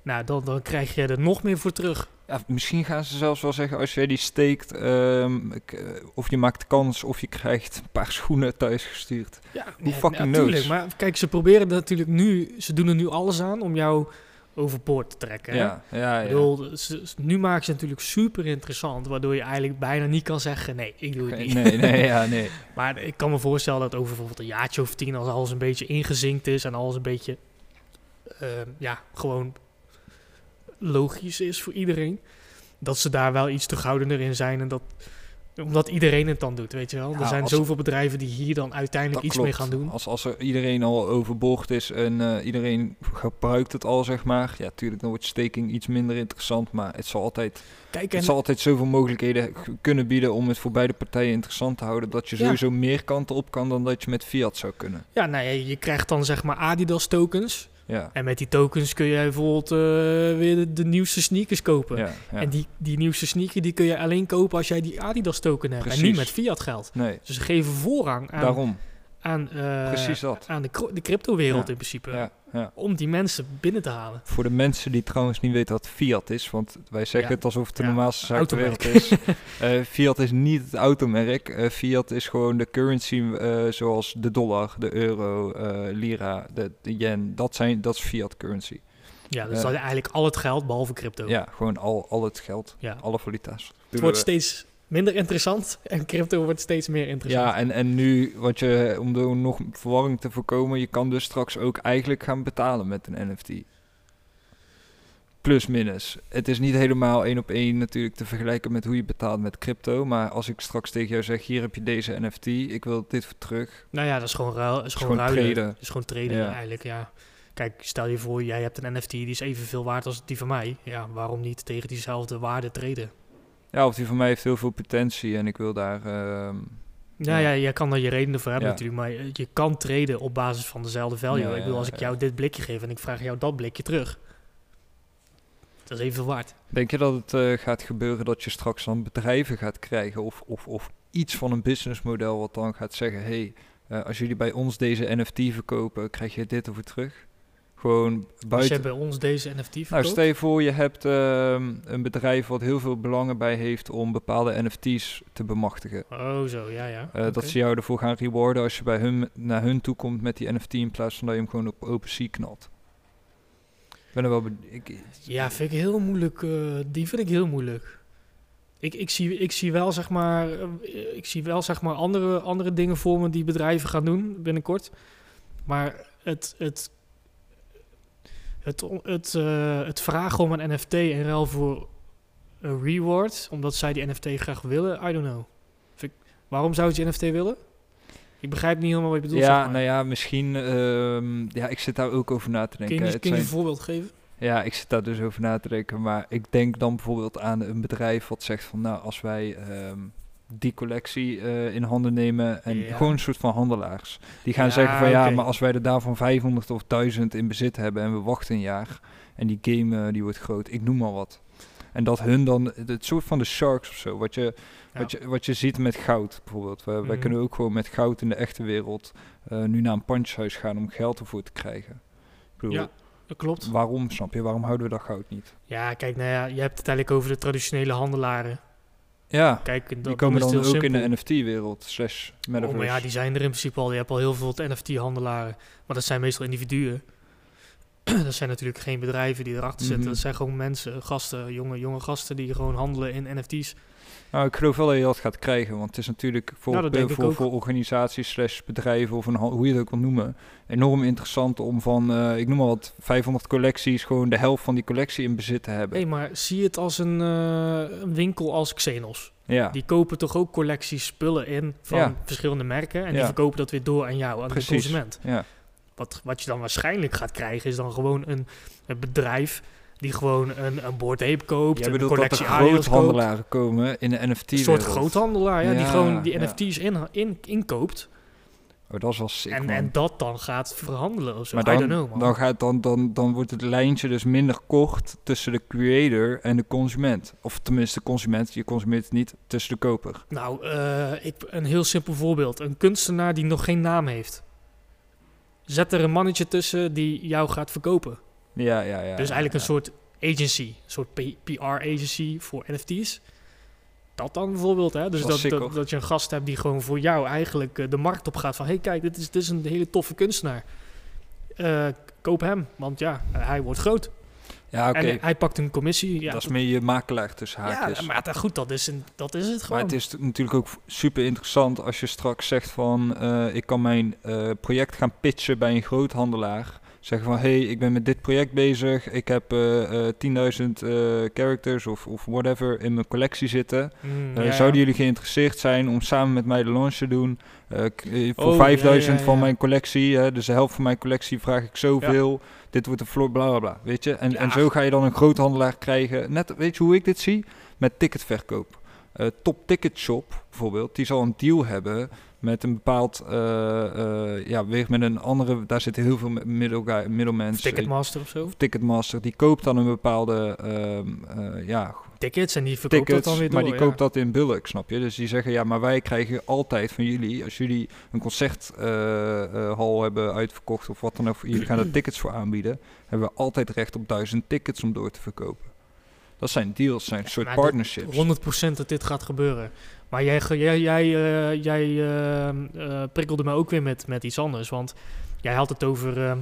nou dan, dan krijg je er nog meer voor terug. Ja, misschien gaan ze zelfs wel zeggen als jij die steekt, ehm, eh, of je maakt kans of je krijgt een paar schoenen thuis gestuurd. Ja, Who fucking natuurlijk. knows? Maar kijk, ze proberen natuurlijk nu, ze doen er nu alles aan om jou overboord te trekken. hè? Ja, ja, Ik ja. bedoel, nu maken ze natuurlijk super interessant, waardoor je eigenlijk bijna niet kan zeggen, nee, ik doe het niet. Nee, nee, ja, nee. [laughs] Maar ik kan me voorstellen dat over bijvoorbeeld een jaartje of tien, als alles een beetje ingezinkt is en alles een beetje, ehm, ja, gewoon logisch is voor iedereen, dat ze daar wel iets terughoudender in zijn en dat, omdat iedereen het dan doet, weet je wel. Ja, er zijn als- zoveel bedrijven die hier dan uiteindelijk Dat iets mee gaan doen. Als, als er iedereen al overboord is en eh, iedereen gebruikt het al, zeg maar. Ja, tuurlijk, dan wordt staking iets minder interessant. Maar het zal altijd, Kijk, het zal altijd zoveel mogelijkheden kunnen bieden om het voor beide partijen interessant te houden. Dat je Ja. sowieso meer kanten op kan dan dat je met fiat zou kunnen. ja, nou ja, je krijgt dan zeg maar Adidas tokens. Ja, En met die tokens kun je bijvoorbeeld eh, weer de, de nieuwste sneakers kopen. ja, ja. En die, die nieuwste sneaker die kun je alleen kopen als jij die Adidas token hebt. En Precies. niet met fiat geld. Nee, Dus ze geven voorrang aan, daarom. Aan, Precies dat. aan de, de cryptowereld Ja. in principe. Ja, ja. Om die mensen binnen te halen. Voor de mensen die trouwens niet weten wat fiat is, want wij zeggen het alsof het de normaalste zaak ter wereld is. [laughs] Eh, fiat is niet het automerk. Eh, fiat is gewoon de currency zoals de dollar, de euro, lira, de, de yen. Dat, zijn, dat is fiat currency. Ja, dus dat is eigenlijk al het geld behalve crypto. Ja, gewoon al, al het geld, Ja. alle valuta's. Het wordt steeds minder interessant en crypto wordt steeds meer interessant. Ja, en, en nu, wat je, om de nog verwarring te voorkomen, je kan dus straks ook eigenlijk gaan betalen met een NFT. Plus minus. Het is niet helemaal één op één natuurlijk te vergelijken met hoe je betaalt met crypto. Maar als ik straks tegen jou zeg, hier heb je deze NFT, ik wil dit voor terug. Nou ja, dat is gewoon, ruil, is gewoon, gewoon ruilen. traden. Dat is gewoon traden Ja. eigenlijk, ja. Kijk, stel je voor, jij hebt een NFT die is evenveel waard als die van mij. Ja, waarom niet tegen diezelfde waarde traden? Ja, of die van mij heeft heel veel potentie en ik wil daar... ehm, Ja, Ja. ja, jij kan daar je redenen voor hebben Ja. natuurlijk, maar je kan traden op basis van dezelfde value. Ja, ik bedoel, als ik jou dit blikje geef en ik vraag jou dat blikje terug, dat is evenveel waard. Denk je dat het eh, gaat gebeuren dat je straks dan bedrijven gaat krijgen of, of, of iets van een businessmodel wat dan gaat zeggen, hey, eh, als jullie bij ons deze NFT verkopen, krijg je dit ervoor terug? Gewoon Als jij buiten. bij ons deze NFT Nou, verkoopt, stel je voor, je hebt ehm, een bedrijf wat heel veel belangen bij heeft om bepaalde NFT's te bemachtigen. Oh, zo, ja, ja. Eh. Dat ze jou ervoor gaan rewarden als je bij hun, naar hun toe komt met die NFT in plaats van dat je hem gewoon op OpenSea knalt. Ik ben er wel... Ik, Ja, vind ik heel moeilijk. eh, die vind ik heel moeilijk. Ik, ik, zie, ik zie wel, zeg maar, eh, ik zie wel, zeg maar, andere, andere dingen voor me die bedrijven gaan doen binnenkort. Maar het, het, het, het, eh, het vragen om een NFT in ruil voor een reward, omdat zij die NFT graag willen. I don't know. Ik- waarom zou je NFT willen? Ik begrijp niet helemaal wat je bedoelt. ja, zeg maar. nou ja, misschien... ehm, ja, ik zit daar ook over na te kun denken. je, niet- Het kun je zijn- een voorbeeld geven? Ja, ik zit daar dus over na te denken. Maar ik denk dan bijvoorbeeld aan een bedrijf wat zegt van... Nou, als wij ehm, die collectie eh, in handen nemen... en Ja. gewoon een soort van handelaars. Die gaan Ja, zeggen van... Ja, maar als wij er daarvan 500 of 1000 in bezit hebben... en we wachten een jaar... en die game eh, die wordt groot, ik noem maar wat. En dat hun dan... Het soort van de sharks of zo. Wat je, Ja. wat je, wat je ziet met goud bijvoorbeeld. Wij, wij Mhm. kunnen ook gewoon met goud in de echte wereld... eh, nu naar een pandjeshuis gaan om geld ervoor te krijgen. Ik bedoel, Ja, dat klopt. Waarom, snap je? Waarom houden we dat goud niet? Ja, kijk, nou ja, je hebt het eigenlijk over de traditionele handelaren. Ja, Kijk, die komen dan ook in de. NFT-wereld, slash metaverse. Oh, maar ja, die zijn er in principe al. Je hebt al heel veel NFT-handelaren. Maar dat zijn meestal individuen. [clears throat] dat zijn natuurlijk geen bedrijven die erachter zitten. Mhm. Dat zijn gewoon mensen, gasten, jonge, jonge gasten die gewoon handelen in NFT's. Nou, ik geloof wel dat je dat gaat krijgen, want het is natuurlijk voor, Nou, ik voor, voor organisaties, slash bedrijven of een, hoe je het ook wil noemen, enorm interessant om van, eh, ik noem maar wat, 500 collecties, gewoon de helft van die collectie in bezit te hebben. Nee, maar zie je het als een, eh, een winkel als Xenos. ja, Die kopen toch ook collecties spullen in van Ja. verschillende merken. En die verkopen dat weer door aan jou, aan de consument. ja. Wat, wat je dan waarschijnlijk gaat krijgen, is dan gewoon een, een bedrijf die gewoon een, een Bored Ape koopt. Jij een bedoelt dat er groothandelaren komen in de NFT Een soort groothandelaar, ja, die gewoon die. NFT's in, in, inkoopt. Oh, dat is wel sick, En, man. en dat dan gaat verhandelen of zo. maar I dan, don't know, man. dan, gaat, dan, dan, dan wordt het lijntje dus minder kort tussen de creator en de consument. Of tenminste, de consument, je consumeert niet, tussen de koper. Nou, eh, ik, een heel simpel voorbeeld. Een kunstenaar die nog geen naam heeft. Zet er een mannetje tussen die jou gaat verkopen. Ja, ja, ja. dus eigenlijk een soort agency. Een soort PR-agency voor NFT's. Dat dan bijvoorbeeld, hè? Dus Dat dat, je een gast hebt die gewoon voor jou eigenlijk eh, de markt op gaat van... hé, hey, kijk, dit is, dit is een hele toffe kunstenaar. Eh, koop hem, want ja, hij wordt groot. Ja, oké. En hij pakt een commissie. Ja, dat is meer je makelaar tussen haakjes. ja, maar goed, dat is, een, dat is het Maar gewoon. het is natuurlijk ook super interessant als je straks zegt van eh, ik kan mijn project gaan pitchen bij een groothandelaar. Zeggen van hey, ik ben met dit project bezig. Ik heb eh, eh, 10.000 eh, characters of, of whatever in mijn collectie zitten. Mm, Eh, ja, zouden ja. jullie geïnteresseerd zijn om samen met mij de launch te doen? Eh, eh, voor Oh, 5000 ja, ja, van mijn collectie, hè, dus de helft van mijn collectie vraag ik zoveel. Dit wordt een floor, bla bla bla. Weet je? En, en zo ga je dan een groothandelaar krijgen. Net, weet je hoe ik dit zie? Met ticketverkoop. Eh, Top Ticket Shop bijvoorbeeld, die zal een deal hebben met een bepaald, eh, eh, ja, weer met een andere, daar zitten heel veel middelmensen. Ticketmaster of zo. Ticketmaster, die koopt dan een bepaalde, ehm, eh, ja, Tickets en die verkoopt tickets, dat dan weer maar door. die ja. koopt dat in bulk, snap je? Dus die zeggen, ja, maar wij krijgen altijd van jullie, als jullie een concerthal hebben uitverkocht of wat dan ook, jullie gaan er tickets voor aanbieden, hebben we altijd recht op duizend tickets om door te verkopen. Dat zijn deals, zijn soort maar dat- partnerships. 100% dat dit gaat gebeuren. Maar jij, jij, jij, eh, jij eh, eh, prikkelde me ook weer met, met iets anders. Want jij had het over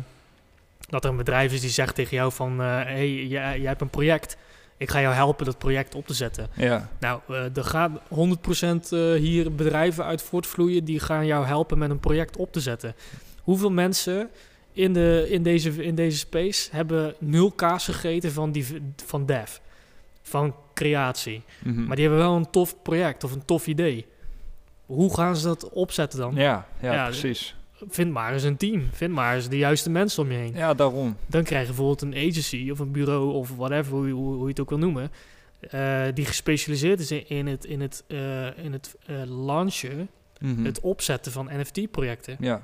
dat er een bedrijf is die zegt tegen jou van... hey, jij, jij hebt een project. Ik ga jou helpen dat project op te zetten. Ja, Nou, er gaan 100% eh, hier bedrijven uit voortvloeien... die gaan jou helpen met een project op te zetten. Hoeveel mensen in, de, in, deze, in deze space hebben nul kaas gegeten van, die, van dev? Van creatie? mhm. Maar die hebben wel een tof project of een tof idee. Hoe gaan ze dat opzetten dan? ja, ja, Ja, precies. Vind maar eens een team. Vind maar eens de juiste mensen om je heen. Ja, daarom. Dan krijg je bijvoorbeeld een agency of een bureau of whatever, hoe, je- hoe, hoe je het ook wil noemen. eh, die gespecialiseerd is in, het, in het, eh, in het eh, launchen, Mhm. het opzetten van NFT-projecten. Ja,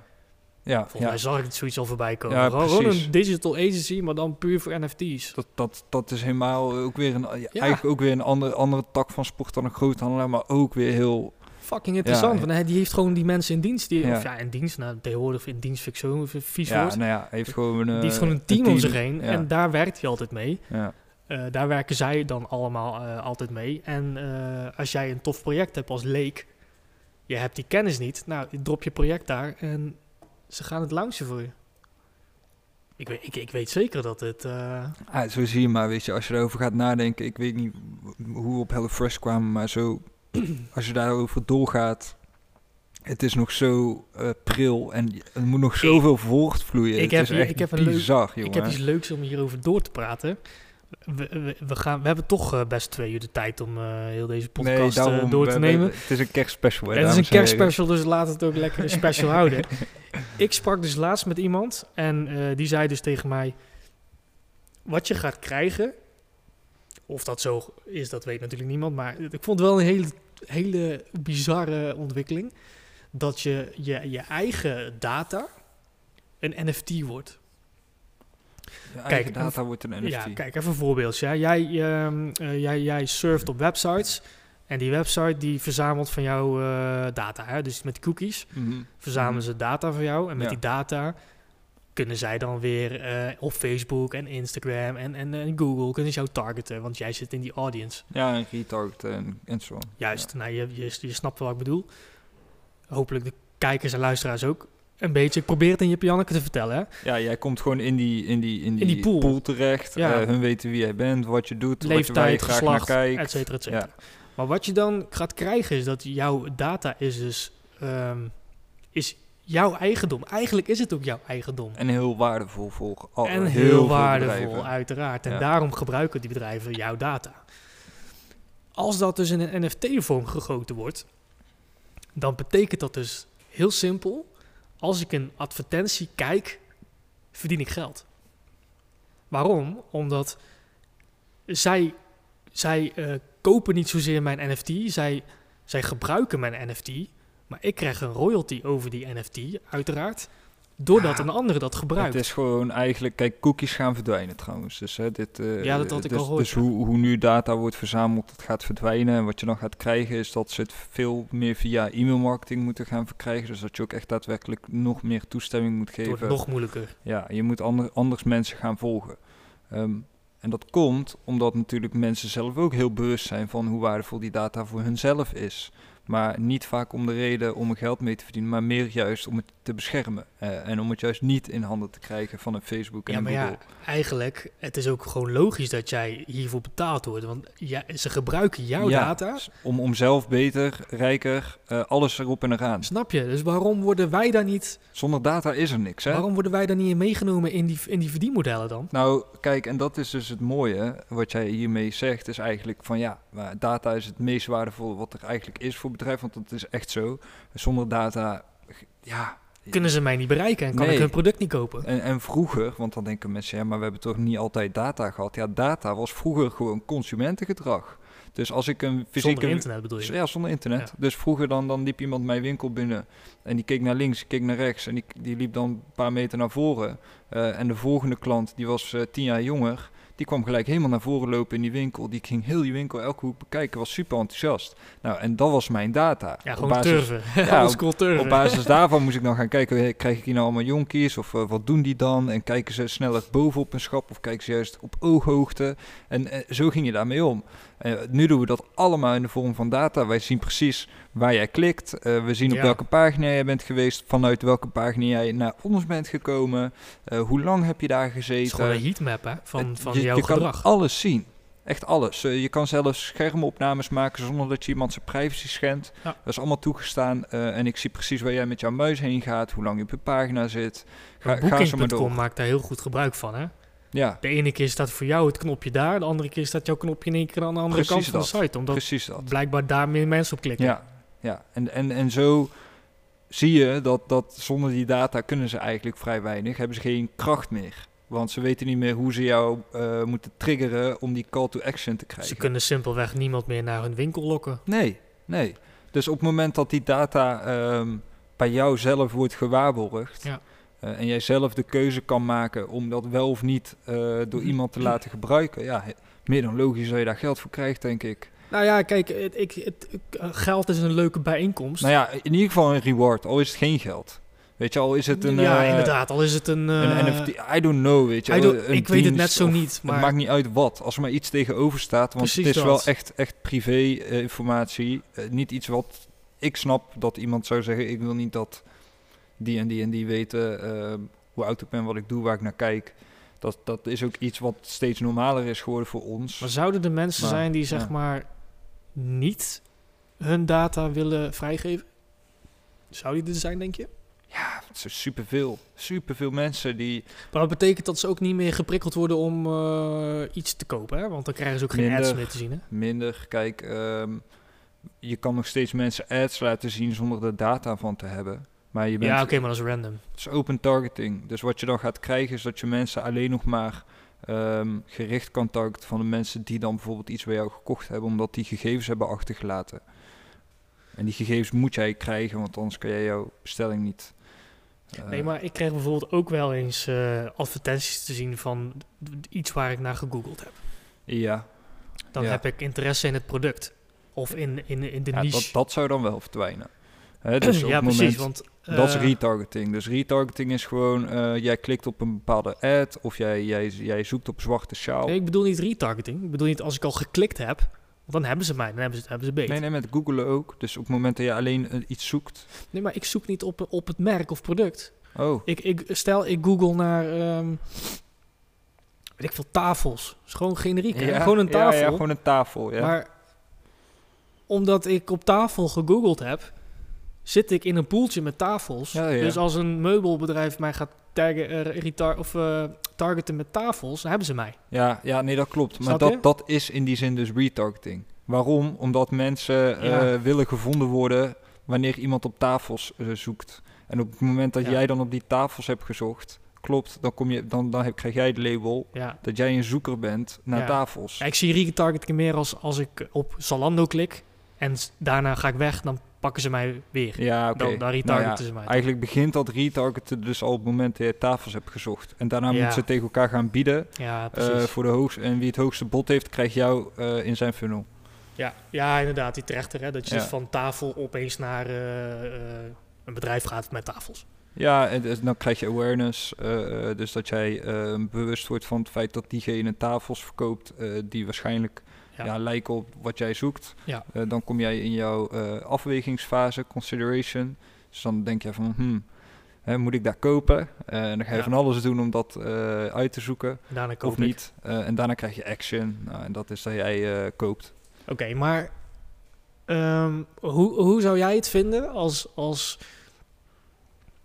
ja, Volgens ja. mij zag ik het zoiets al voorbij komen. Ja, gewoon, een digital agency, maar dan puur voor NFT's. Dat, dat, dat is helemaal ook weer een, ja, eigenlijk ook weer een andere, andere tak van sport dan een groothandelaar, maar ook weer heel Fucking interessant. Want hij die heeft gewoon die mensen in dienst. Die, Ja. Of ja, in dienst. Nou, tegenwoordig in dienst vind ik vies Ja, woord. nou ja, heeft gewoon een, die heeft eh, gewoon een team, om zich heen. En daar werkt hij altijd mee. ja. Eh, daar werken zij dan allemaal eh, altijd mee. En eh, als jij een tof project hebt als leek, je hebt die kennis niet, nou, je drop je project daar en ze gaan het launchen voor je. Ik weet, ik, ik weet zeker dat het. eh, Ah, zo zie je maar, weet je, als je erover gaat nadenken, ik weet niet hoe we op HelloFresh kwamen, maar zo, [clears throat] als je daarover doorgaat, het is nog zo eh, pril en er moet nog zoveel voortvloeien. ik het heb is echt ik heb een leuk- jongen. ik heb iets leuks om hierover door te praten. We, we, we gaan, we hebben toch eh, best twee uur de tijd om eh, heel deze podcast eh, daarom, door te nemen. Het is een kerstspecial. hè, Het is een en kerstspecial, dus laat het ook lekker een [laughs] special houden. Ik sprak dus laatst met iemand en die zei dus tegen mij... Wat je gaat krijgen, of dat zo is, dat weet natuurlijk niemand. Maar ik vond het wel een hele, hele bizarre ontwikkeling. Dat je, je je eigen data een NFT wordt. Je Kijk, data wordt een NFT. Ja, kijk, even een voorbeeld. Ja. Jij, ehm, eh, jij, jij surft op websites en die website die verzamelt van jou eh, data. Hè? Dus met cookies Mhm. verzamelen Mhm. ze data van jou. En met Ja. die data kunnen zij dan weer eh, op Facebook en Instagram en, en, en Google kunnen ze jou targeten. Want jij zit in die audience. Ja, en retarget en, en zo. Juist, nou, je, je, je snapt wat ik bedoel. Hopelijk de kijkers en luisteraars ook een beetje. Ik probeer het in je Janneke te vertellen. Hè? Ja, jij komt gewoon in die, in die, in die, die pool. terecht. Ja. Eh, hun weten wie jij bent, wat je doet, wat je, waar je Leeftijd, graag geslacht, naar kijkt. et cetera, et cetera. Ja. Maar wat je dan gaat krijgen is dat jouw data is dus ehm, is jouw eigendom. Eigenlijk is het ook jouw eigendom. En heel waardevol voor al, en heel, waardevol, uiteraard. En Ja. daarom gebruiken die bedrijven jouw data. Als dat dus in een NFT-vorm gegoten wordt, dan betekent dat dus heel simpel: als ik een advertentie kijk, verdien ik geld. Waarom? Omdat zij, zij eh, kopen niet zozeer mijn NFT, zij, zij gebruiken mijn NFT, maar ik krijg een royalty over die NFT, uiteraard, doordat Ja, een andere dat gebruikt. Het is gewoon eigenlijk, kijk, cookies gaan verdwijnen trouwens. Dus, hè, dit, eh, Ja, dat had ik dus, al gehoord, Dus ja. hoe, hoe nu data wordt verzameld, dat gaat verdwijnen. En wat je dan gaat krijgen is dat ze het veel meer via e-mailmarketing moeten gaan verkrijgen. Dus dat je ook echt daadwerkelijk nog meer toestemming moet Het geven. wordt nog moeilijker. Ja, je moet ander, anders mensen gaan volgen. Ehm, en dat komt omdat natuurlijk mensen zelf ook heel bewust zijn van hoe waardevol die data voor hunzelf is. Maar niet vaak om de reden om er geld mee te verdienen, maar meer juist om het te beschermen. Eh, en om het juist niet in handen te krijgen van een Facebook en Ja, een maar Google. ja, eigenlijk, het is ook gewoon logisch dat jij hiervoor betaald wordt. Want ja, ze gebruiken jouw Ja, data. Om, om zelf beter, rijker, eh, alles erop en eraan. Snap je? Dus waarom worden wij daar niet, Zonder data is er niks, hè? waarom worden wij daar niet in meegenomen in die, in die verdienmodellen dan? Nou, kijk, en dat is dus het mooie, wat jij hiermee zegt, is eigenlijk van ja, data is het meest waardevolle wat er eigenlijk is voor bedrijf, want dat is echt zo. Zonder data, ja. Kunnen ze mij niet bereiken en kan Nee. ik hun product niet kopen? En, en vroeger, want dan denken mensen, ja, maar we hebben toch niet altijd data gehad. Ja, data was vroeger gewoon consumentengedrag. Dus als ik een fysieke... Zonder internet bedoel je? Ja, zonder internet. Ja. Dus vroeger dan, dan liep iemand mijn winkel binnen en die keek naar links, keek naar rechts en die, die liep dan een paar meter naar voren. Eh, en de volgende klant, die was eh, tien jaar jonger, die kwam gelijk helemaal naar voren lopen in die winkel. Die ging heel die winkel, elke hoek bekijken, was super enthousiast. Nou, en dat was mijn data. Ja, Op gewoon basis- turven. [laughs] Ja, school turven. op basis daarvan moest ik dan gaan kijken, krijg ik hier nou allemaal jonkies of eh, wat doen die dan? En kijken ze sneller bovenop een schap of kijken ze juist op ooghoogte? En eh, zo ging je daarmee om. Nu doen we dat allemaal in de vorm van data. Wij zien precies waar jij klikt. Eh, we zien op Ja. welke pagina jij bent geweest, vanuit welke pagina jij naar ons bent gekomen. Eh, hoe lang heb je daar Het is gezeten? gewoon een heatmap hè, van, van je, jouw je gedrag. kan alles zien. Echt alles. Eh, je kan zelfs schermopnames maken zonder dat je iemand zijn privacy schendt. Ja. Dat is allemaal toegestaan. en ik zie precies waar jij met jouw muis heen gaat, hoe lang je op je pagina zit. Ga, ga maar door. Maakt daar heel goed gebruik van hè. Ja, De ene keer staat voor jou het knopje daar, de andere keer staat jouw knopje in één keer aan de andere Precies kant van de site. Omdat precies dat. blijkbaar daar meer mensen op klikken. Ja, ja. En, en, en zo zie je dat, dat zonder die data kunnen ze eigenlijk vrij weinig. Hebben ze geen kracht meer. Want ze weten niet meer hoe ze jou eh, moeten triggeren om die call to action te krijgen. Ze kunnen simpelweg niemand meer naar hun winkel lokken. Nee, nee. Dus op het moment dat die data ehm, bij jou zelf wordt gewaarborgd... Ja. Eh, en jij zelf de keuze kan maken om dat wel of niet eh, door iemand te laten gebruiken... ja, meer dan logisch dat je daar geld voor krijgt, denk ik. Nou ja, kijk, het, ik, het, eh, geld is een leuke bijeenkomst. Nou ja, in ieder geval een reward, al is het geen geld. Weet je, al is het een... ja, inderdaad. Al is het een... Een NFT, I don't know, weet je. Een ik weet het net zo of- niet, maar- Het maakt niet uit wat, als er maar iets tegenover staat. Want Precies het is dat. wel echt, echt privé-informatie. niet iets wat ik snap dat iemand zou zeggen... ik wil niet dat die en die en die weten eh, hoe oud ik ben, wat ik doe, waar ik naar kijk. Dat, dat is ook iets wat steeds normaler is geworden voor ons. Maar zouden er mensen Maar, zijn die zeg ja. maar niet hun data willen vrijgeven? Zou die er zijn, denk je? Ja, het is superveel. Superveel mensen die... Maar dat betekent dat ze ook niet meer geprikkeld worden om eh, iets te kopen, hè? Want dan krijgen ze ook geen ads meer te zien, hè? Minder, kijk, ehm, je kan nog steeds mensen ads laten zien zonder er data van te hebben. Maar je bent, Ja, oké, maar dat is random. het is open targeting. Dus wat je dan gaat krijgen is dat je mensen alleen nog maar ehm, gericht kan targeten van de mensen die dan bijvoorbeeld iets bij jou gekocht hebben, omdat die gegevens hebben achtergelaten. En die gegevens moet jij krijgen, want anders kan jij jouw bestelling niet. eh, Nee, maar ik krijg bijvoorbeeld ook wel eens eh, advertenties te zien van iets waar ik naar gegoogeld heb. Ja, Dan Ja. heb ik interesse in het product. Of in, in, in de ja niche. dat, dat zou dan wel verdwijnen. Hè, dus op ja, het precies. moment- Want, Dat is eh, retargeting. Dus retargeting is gewoon, eh, jij klikt op een bepaalde ad of jij, jij, jij zoekt op zwarte sjaal. Nee, ik bedoel niet retargeting. Ik bedoel niet als ik al geklikt heb, dan hebben ze mij, dan hebben ze, hebben ze beet. Nee, Nee, nee, met googlen ook. Dus op het moment dat je alleen eh, iets zoekt. maar ik zoek niet op, op het merk of product. Oh, Ik, ik, stel, ik google naar, ehm, weet ik veel, tafels. Is gewoon generiek, ja, gewoon een ja, tafel. Ja, gewoon een tafel, ja. Maar omdat ik op tafel gegoogeld heb, zit ik in een poeltje met tafels. Ja, ja. Dus als een meubelbedrijf mij gaat taggen, eh, retar- of, eh, targeten met tafels, dan hebben ze mij. ja, ja, nee, dat klopt. Maar je? dat, dat is in die zin dus retargeting. Waarom? Omdat mensen eh, willen gevonden worden wanneer iemand op tafels zoekt. En op het moment dat jij dan op die tafels hebt gezocht, klopt, dan, kom je, dan, dan heb, krijg jij het label Ja. dat jij een zoeker bent naar Ja. tafels. Ja, ik zie retargeting meer als als ik op Zalando klik en daarna ga ik weg, dan pakken ze mij weer. Ja, oké. Dan, dan Nou retargeten ja, ze mij. Eigenlijk begint dat retargeten dus al op het moment dat je tafels hebt gezocht. En daarna Ja. moeten ze tegen elkaar gaan bieden Ja, eh, voor de hoogste. En wie het hoogste bod heeft, krijgt jou eh, in zijn funnel. ja. ja, inderdaad, die terechter. Hè, dat je Ja. dus van tafel opeens naar eh, een bedrijf gaat met tafels. Ja, en dus dan krijg je awareness. dus dat jij bewust wordt van het feit dat diegene tafels verkoopt die waarschijnlijk Ja. ja. lijken op wat jij zoekt. Ja. Eh, dan kom jij in jouw eh, afwegingsfase, consideration. Dus dan denk je van, hmm, hè, moet ik daar kopen? Eh, en dan ga je Ja. van alles doen om dat uit te zoeken. Daarna koop of niet. En daarna krijg je action. Nou, en dat is dat jij koopt. Oké, maar ehm, hoe, hoe zou jij het vinden als, als,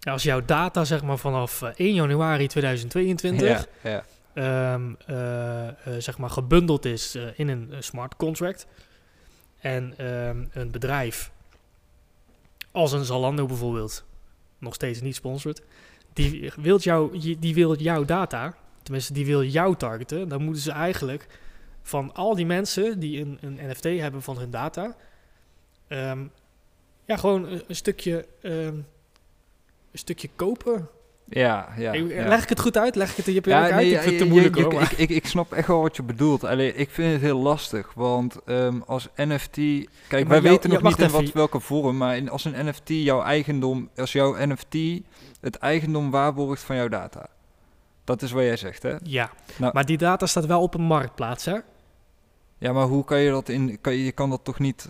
als jouw data zeg maar vanaf eh, 1 januari 2022 Ja, ja. Ehm, eh, eh, zeg maar gebundeld is eh, in een smart contract en ehm, een bedrijf als een Zalando bijvoorbeeld, nog steeds niet sponsored, die wil, jou, die wil jouw data, tenminste die wil jou targeten, dan moeten ze eigenlijk van al die mensen die een, een NFT hebben van hun data, ehm, ja, gewoon een, stukje, een stukje kopen. Ja, ja, Ik- ja. Leg ik het goed uit? Leg ik het in je Ja, uit? nee, ik ja, vind het te moeilijk je- hoor. ik, ik, ik, ik snap echt wel wat je bedoelt. Alleen ik vind het heel lastig. Want ehm, als NFT. Kijk, maar wij jou- weten nog niet in wat, welke vorm. Maar in, als een NFT jouw eigendom. Als jouw NFT het eigendom waarborgt van jouw data. Dat is wat jij zegt, hè? ja, Nou- maar die data staat wel op een marktplaats, hè? Ja, maar hoe kan je dat in. Kan je kan dat toch niet.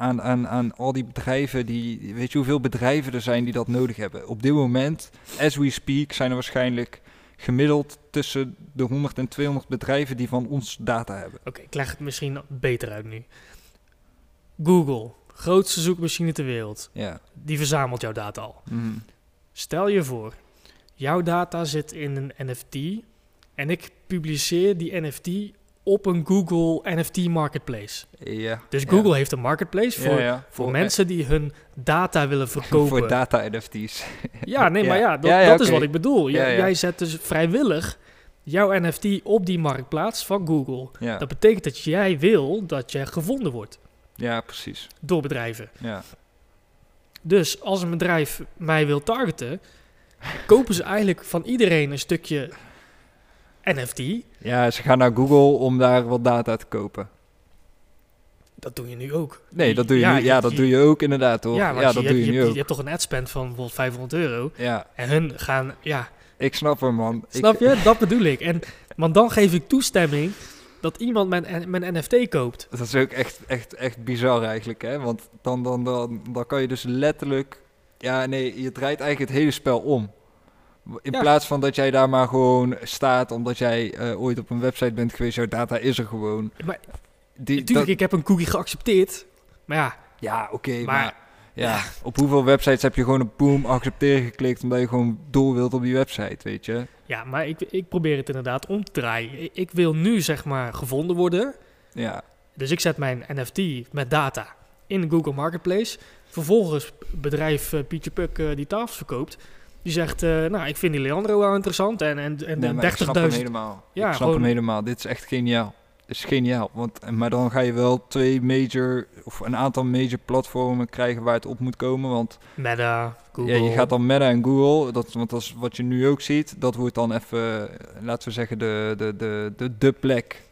Aan, aan, aan al die bedrijven die. Weet je hoeveel bedrijven er zijn die dat nodig hebben? Op dit moment, as we speak, zijn er waarschijnlijk gemiddeld tussen de 100 en 200 bedrijven die van ons data hebben. Oké, ik leg het misschien beter uit nu. Google, grootste zoekmachine ter wereld, Ja. die verzamelt jouw data al. Mhm. Stel je voor, jouw data zit in een NFT en ik publiceer die NFT op een Google NFT marketplace. Ja. Dus ja. Google heeft een marketplace voor, Ja, ja. voor mensen die hun data willen [laughs] verkopen. Voor data NFT's. Ja, nee, [laughs] maar ja, dat, dat is wat ik bedoel. Jij zet dus vrijwillig jouw NFT op die marktplaats van Google. Ja. Dat betekent dat jij wil dat je gevonden wordt ja, precies. door bedrijven. Ja. Dus als een bedrijf mij wil targeten, kopen ze eigenlijk van iedereen een stukje NFT. ja, ze gaan naar Google om daar wat data te kopen. Dat doe je nu ook. Nee, dat doe je Ja, nu. Ja, je- dat doe je ook inderdaad, toch? Ja, dat je, doe hebt, je nu hebt, ook. je hebt toch een adspend van bijvoorbeeld 500 euro. Ja, En hun gaan, ja, ik snap hem, man. Ik- snap je? Dat bedoel ik. En, want dan geef ik toestemming dat iemand mijn, mijn NFT koopt. Dat is ook echt, echt, echt bizar eigenlijk, hè? Want dan, dan, dan, dan kan je dus letterlijk... Ja, nee, je draait eigenlijk het hele spel om. In Ja. plaats van dat jij daar maar gewoon staat omdat jij eh, ooit op een website bent geweest, jouw data is er gewoon. Maar Die, natuurlijk, dat- ik heb een cookie geaccepteerd. Maar ja, ja, oké, Maar- maar... Ja, op hoeveel websites heb je gewoon op boom accepteren geklikt omdat je gewoon door wilt op die website, weet je? Ja, maar ik, ik probeer het inderdaad om te draaien. Ik, wil nu zeg maar gevonden worden. Ja, Dus ik zet mijn NFT met data in de Google Marketplace. Vervolgens bedrijf eh, Pietje Puk eh, die tafels verkoopt. Die zegt, eh, nou, ik vind die Leandro wel interessant. En, en, en nee, maar ik snap hem 30.000... helemaal. Ja, ik snap gewoon- hem helemaal. Dit is echt geniaal. Dit is geniaal. Want, maar dan ga je wel twee major, of een aantal major platformen krijgen waar het op moet komen. Want Meta, Google. Ja, je gaat dan Meta en Google, dat, want dat is wat je nu ook ziet. Dat wordt dan even, eh, laten we zeggen, de, de, de, de, de plek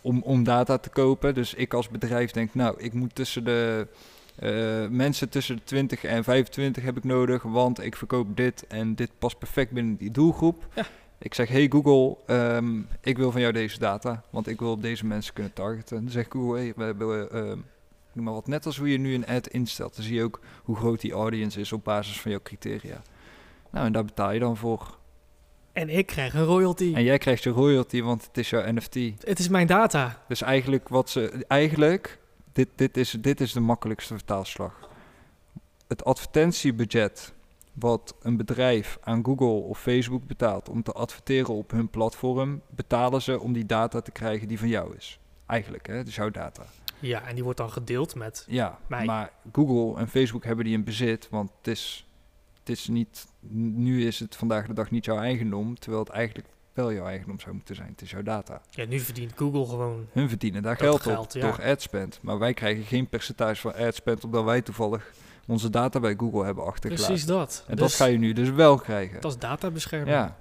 om, om data te kopen. Dus ik als bedrijf denk, nou, ik moet tussen de eh, mensen tussen de 20 en 25 heb ik nodig, want ik verkoop dit en dit past perfect binnen die doelgroep. Ja. Ik zeg, hey Google, ehm, ik wil van jou deze data, want ik wil op deze mensen kunnen targeten. Dan zegt Google, hey, we hebben, ehm, noem maar wat, net als hoe je nu een ad instelt. Dan zie je ook hoe groot die audience is op basis van jouw criteria. Nou, en daar betaal je dan voor. En ik krijg een royalty. En jij krijgt je royalty, want het is jouw NFT. Het is mijn data. Dus eigenlijk wat ze, eigenlijk, dit, dit, is, dit is de makkelijkste vertaalslag. Het advertentiebudget wat een bedrijf aan Google of Facebook betaalt om te adverteren op hun platform, betalen ze om die data te krijgen die van jou is. Eigenlijk, hè, dus jouw data. Ja, en die wordt dan gedeeld met... Ja, Mij. maar Google en Facebook hebben die in bezit, want het is, het is niet, nu is het vandaag de dag niet jouw eigendom, terwijl het eigenlijk wel jouw eigendom zou moeten zijn. Het is jouw data. Ja, nu verdient Google gewoon... Hun verdienen daar geld, geld, op ja. door adspend, maar wij krijgen geen percentage van adspend omdat wij toevallig onze data bij Google hebben achtergelaten. Precies dat. En Dus dat ga je nu dus wel krijgen. Dat is databescherming. Ja,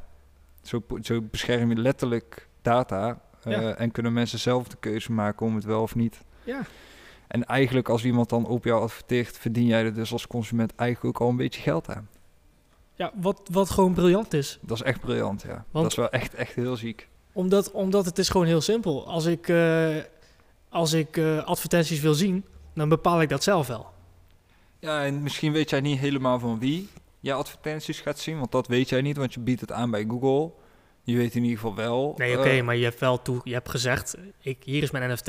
zo, zo bescherm je letterlijk data eh, Ja. en kunnen mensen zelf de keuze maken om het wel of niet. Ja. En eigenlijk als iemand dan op jou adverteert, verdien jij er dus als consument eigenlijk ook al een beetje geld aan. Ja, wat, wat gewoon briljant is. Dat is echt briljant, ja. Want- dat is wel echt, echt heel ziek. Omdat, omdat het is gewoon heel simpel. Als ik, eh, als ik eh, advertenties wil zien, dan bepaal ik dat zelf wel. Ja, en misschien weet jij niet helemaal van wie je advertenties gaat zien, want dat weet jij niet, want je biedt het aan bij Google. Je weet in ieder geval wel. Nee, oké, eh, maar je hebt wel toe, je hebt gezegd, ik, hier is mijn NFT,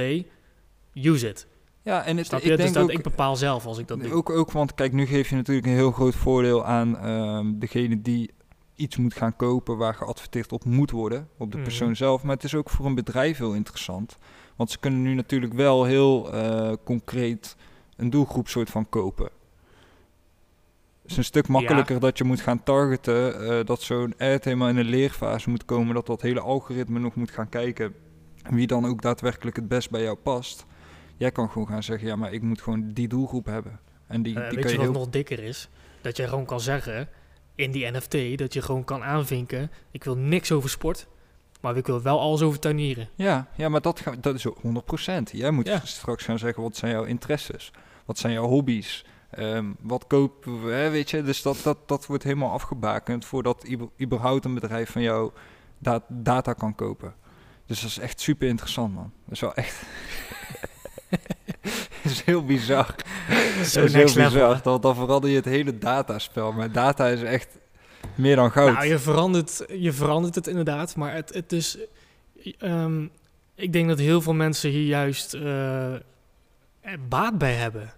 use it. Ja, en het, Snap je? ik dus denk dat ook, ik bepaal zelf als ik dat doe. ook, ook, want kijk, nu geef je natuurlijk een heel groot voordeel aan ehm, degene die iets moet gaan kopen waar geadverteerd op moet worden, op de Mhm. persoon zelf. Maar het is ook voor een bedrijf heel interessant, want ze kunnen nu natuurlijk wel heel eh, concreet een doelgroep soort van kopen. Het is een stuk makkelijker dat je moet gaan targeten, eh, dat zo'n ad helemaal in een leerfase moet komen, dat dat hele algoritme nog moet gaan kijken wie dan ook daadwerkelijk het best bij jou past. Jij kan gewoon gaan zeggen, ja, maar ik moet gewoon die doelgroep hebben. En die, Eh, die weet kan je wat heel... nog dikker is? Dat je gewoon kan zeggen, in die NFT, dat je gewoon kan aanvinken, ik wil niks over sport, maar ik wil wel alles over tuinieren. Ja, ja, maar dat, ga, dat is ook 100%. Jij moet Ja. straks gaan zeggen, wat zijn jouw interesses? Wat zijn jouw hobby's? Ehm, wat kopen we, hè, weet je? Dus dat, dat, dat wordt helemaal afgebakend voordat überhaupt een bedrijf van jou da- data kan kopen. Dus dat is echt super interessant, man. Dat is wel echt... [laughs] [laughs] dat is heel bizar. Zo [laughs] dat is heel level, bizar. Dan, dan verander je het hele dataspel. Maar data is echt meer dan goud. Nou, je verandert, je verandert het inderdaad, maar het, het is... ehm, ik denk dat heel veel mensen hier juist eh, baat bij hebben.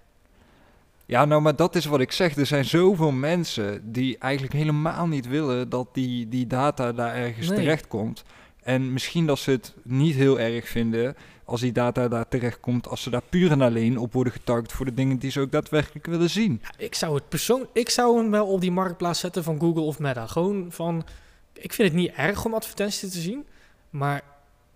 Ja, nou, maar dat is wat ik zeg. Er zijn zoveel mensen die eigenlijk helemaal niet willen dat die, die data daar ergens Nee. terechtkomt. En misschien dat ze het niet heel erg vinden als die data daar terechtkomt, als ze daar puur en alleen op worden getarget voor de dingen die ze ook daadwerkelijk willen zien. Ja, ik zou het persoon, ik zou hem wel op die marktplaats zetten van Google of Meta. Gewoon van, ik vind het niet erg om advertenties te zien, maar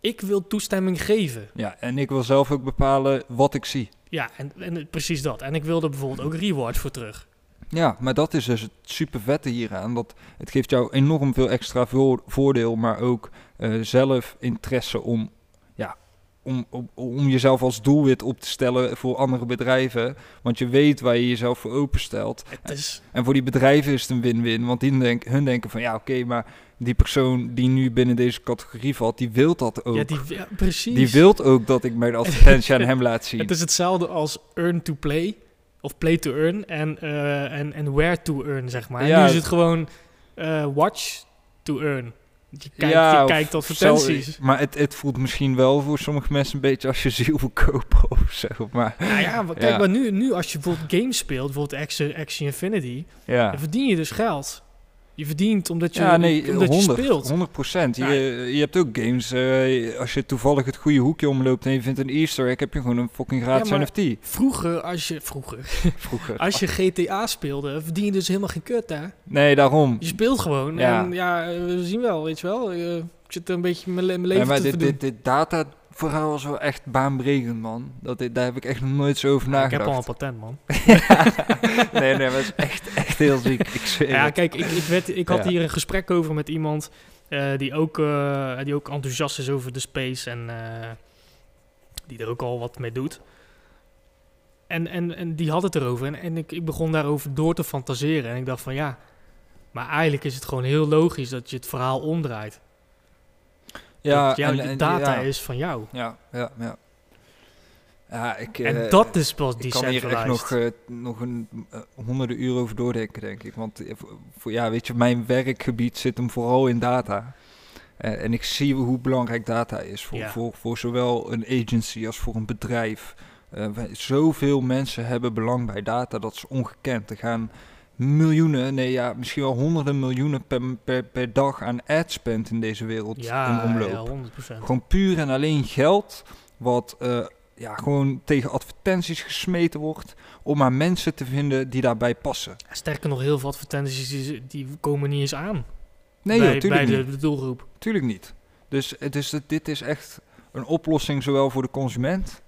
ik wil toestemming geven. Ja, en ik wil zelf ook bepalen wat ik zie. Ja, en, en precies dat. En ik wil er bijvoorbeeld ook rewards voor terug. Ja, maar dat is dus het super vette hieraan. Dat het geeft jou enorm veel extra voor- voordeel, maar ook eh, zelf interesse om, om, om, om jezelf als doelwit op te stellen voor andere bedrijven. Want je weet waar je jezelf voor openstelt. Het is, En voor die bedrijven is het een win-win. Want die denk, hun denken van ja, oké, maar die persoon die nu binnen deze categorie valt, die wil dat ook. ja, die, ja, precies. die wilt ook dat ik mijn advertentie aan hem laat zien. [laughs] Het is hetzelfde als earn to play, of play to earn, en, eh, en, en where to earn, zeg maar. En Ja. nu is het gewoon eh, watch to earn. Je kijkt, je kijkt advertenties. Maar het, het voelt misschien wel voor sommige mensen een beetje als je ziel verkopen [laughs] of zo. Maar, nou ja, maar kijk, maar nu, nu als je bijvoorbeeld games speelt, bijvoorbeeld Axie, Axie Infinity, ja. dan verdien je dus geld. Je verdient omdat je, ja, nee, omdat 100, je speelt. 100 procent. je, je hebt ook games, uh, als je toevallig het goede hoekje omloopt en je vindt een easter egg, heb je gewoon een fucking gratis ja, NFT. Vroeger, als je, vroeger, [laughs] vroeger. als je GTA speelde, verdien je dus helemaal geen kut daar. Nee, daarom. Je speelt gewoon. Ja. En ja, we zien wel, weet je wel. Uh, ik zit er een beetje mijn, mijn leven maar te dit, dit, dit data verhaal was wel echt baanbrekend, man. Dat, daar heb ik echt nog nooit zo over nagedacht. Ik heb al een patent, man. [laughs] nee, nee, dat is echt, echt heel ziek. [laughs] Ik ja, kijk, ik, ik, werd, ik had hier een gesprek over met iemand uh, die, ook, uh, die ook enthousiast is over de space en uh, die er ook al wat mee doet. En, en, en die had het erover en, en ik, ik begon daarover door te fantaseren. En ik dacht van ja, maar eigenlijk is het gewoon heel logisch dat je het verhaal omdraait. Ja, jouw en, data is van jou. Ja, ja, ja. Ja, ik, en uh, dat is pas die Ik kan hier echt nog, uh, nog een uh, honderden uren over doordenken, denk ik. Want voor, ja, weet je, mijn werkgebied zit hem vooral in data. en ik zie hoe belangrijk data is voor, voor, voor zowel een agency als voor een bedrijf. zoveel mensen hebben belang bij data, dat is ongekend. Er gaan miljoenen, nee ja, misschien wel honderden miljoenen per, per, per dag aan ad spend in deze wereld ja, in omloop. Ja, 100%. Gewoon puur en alleen geld wat uh, ja, gewoon tegen advertenties gesmeten wordt om maar mensen te vinden die daarbij passen. Sterker nog, heel veel advertenties die, die komen niet eens aan. Nee, bij, joh, bij de, de, doelgroep. Tuurlijk niet. Dus, dus dit is echt een oplossing zowel voor de consument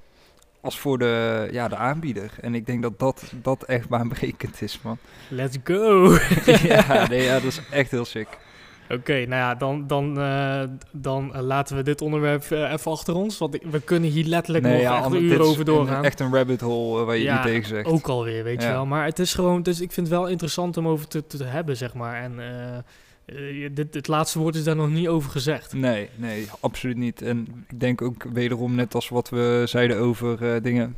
als voor de, ja, de aanbieder. En ik denk dat dat, dat echt baanbrekend is, man. Let's go! [laughs] ja, [laughs] nee, ja, dat is echt heel sick. Oké, nou ja, dan, dan, uh, dan uh, laten we dit onderwerp uh, even achter ons. Want we kunnen hier letterlijk nee, nog ja, echt een uur over doorgaan. Een, echt een rabbit hole waar je ja, niet tegen zegt. ook alweer, weet ja. je wel. Maar het is gewoon, dus ik vind het wel interessant om over te, te hebben, zeg maar. En uh, dit, het laatste woord is daar nog niet over gezegd. Nee, nee, absoluut niet. En ik denk ook wederom, net als wat we zeiden over uh, dingen.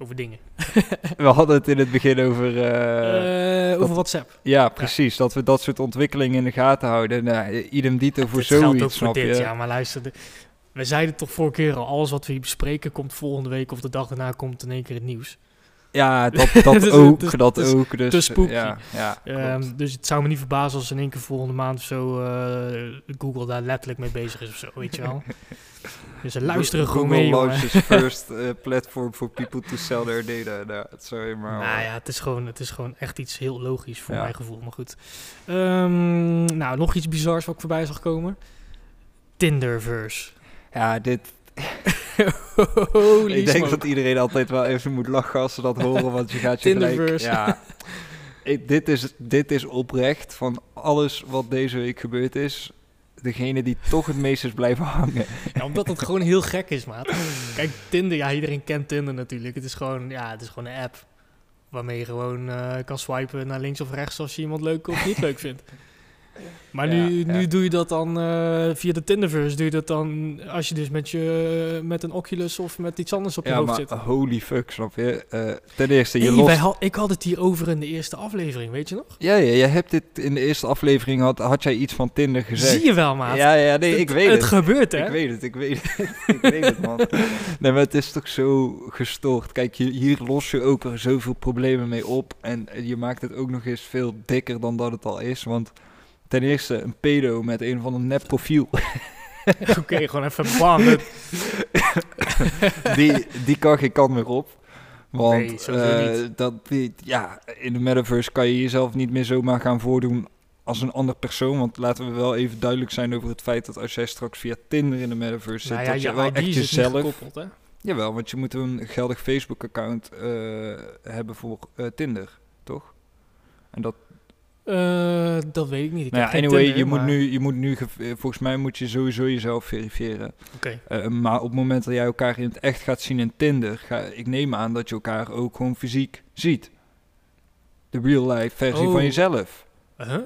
Over dingen. [laughs] we hadden het in het begin over... Uh, over WhatsApp. Ja, precies. Ja. Dat we dat soort ontwikkelingen in de gaten houden. Nou, idem dito voor zoiets, ook snap voor dit, je? Ja, maar luister... De, we zeiden toch vorige keer al, alles wat we hier bespreken komt volgende week of de dag daarna komt in één keer het nieuws. Ja, [laughs] dat, dat ook. Dus, dat dus, ook. Dus, spooky. Ja, ja, um, dus het zou me niet verbazen als in één keer volgende maand of zo uh, Google daar letterlijk mee bezig is of zo, weet je wel. [laughs] dus ze luisteren Google gewoon mee, launches [laughs] first uh, platform for people to sell their data. Nou, sorry, maar... Nou ja, het is, gewoon, het is gewoon echt iets heel logisch voor mijn gevoel, maar goed. Um, nou, nog iets bizars wat ik voorbij zag komen. Tinderverse. Ja, dit, [laughs] ik denk dat iedereen altijd wel even moet lachen als ze dat horen, want je gaat je gelijk... Ja, ik, dit, is, dit is oprecht van alles wat deze week gebeurd is degene die toch het meest is blijven hangen. Ja, omdat het gewoon heel gek is, maat. Kijk, Tinder, ja, iedereen kent Tinder natuurlijk. Het is gewoon, ja, het is gewoon een app waarmee je gewoon uh, kan swipen naar links of rechts als je iemand leuk of niet leuk vindt. Maar nu, nu doe je dat dan uh, via de Tinderverse. Doe je dat dan als je dus met, je, met een Oculus of met iets anders op je ja, hoofd maar zit. holy fuck, snap je? Uh, ten eerste, je hey, lost... had, ik had het hier over in de eerste aflevering, weet je nog? Ja, ja, je hebt dit in de eerste aflevering, had, had jij iets van Tinder gezegd. Zie je wel, maat. Ja, ja, nee, ik weet het. Het gebeurt, hè? Ik weet het, ik weet het. [laughs] ik weet het, man. Nee, maar het is toch zo gestoord. Kijk, hier los je ook er zoveel problemen mee op. En je maakt het ook nog eens veel dikker dan dat het al is, want... Ten eerste een pedo met een van een nep profiel. [laughs] Oké, gewoon even bam. [laughs] die, die kan geen kant meer op. Want nee, uh, dat, die, ja, in de metaverse kan je jezelf niet meer zomaar gaan voordoen als een ander persoon. Want laten we wel even duidelijk zijn over het feit dat als jij straks via Tinder in de metaverse zit, nou ja, dat je, je wel echt jezelf... Hè? Jawel, want je moet een geldig Facebook-account uh, hebben voor uh, Tinder, toch? En dat, uh, dat weet ik niet. Ik nou ja, anyway, je, moet nu, je moet nu, volgens mij moet je sowieso jezelf verifiëren. Oké. Okay. Uh, maar op het moment dat jij elkaar in het echt gaat zien in Tinder, ga, ik neem aan dat je elkaar ook gewoon fysiek ziet. De real life versie oh. van jezelf. Uh -huh.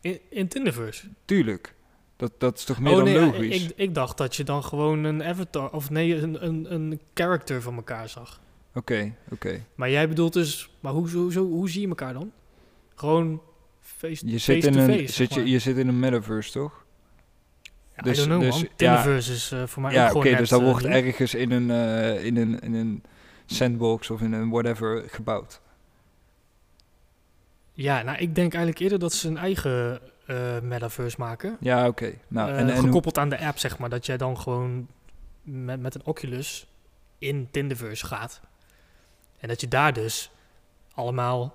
In, in Tinderverse? Tuurlijk. Dat, dat is toch meer oh, dan nee, logisch? Ik, ik dacht dat je dan gewoon een avatar, of nee, een, een, een character van elkaar zag. Oké, okay, oké. Okay. Maar jij bedoelt dus, maar hoe, hoe, hoe, hoe zie je elkaar dan? Gewoon face, Je face zit, in to een, face. zit je, maar. je zit in een metaverse, toch? Ja, dus- know, dus, ja. Is eh, voor mij Ja, ook oké, gewoon net, dus dat eh, wordt nieuw. ergens in een, eh, in, een, in een sandbox of in een whatever gebouwd. Ja, nou, ik denk eigenlijk eerder dat ze een eigen eh, metaverse maken. Ja, oké. Nou, Eh, en, en hoe- gekoppeld aan de app, zeg maar. Dat jij dan gewoon met, met een Oculus in Tinderverse gaat. En dat je daar dus allemaal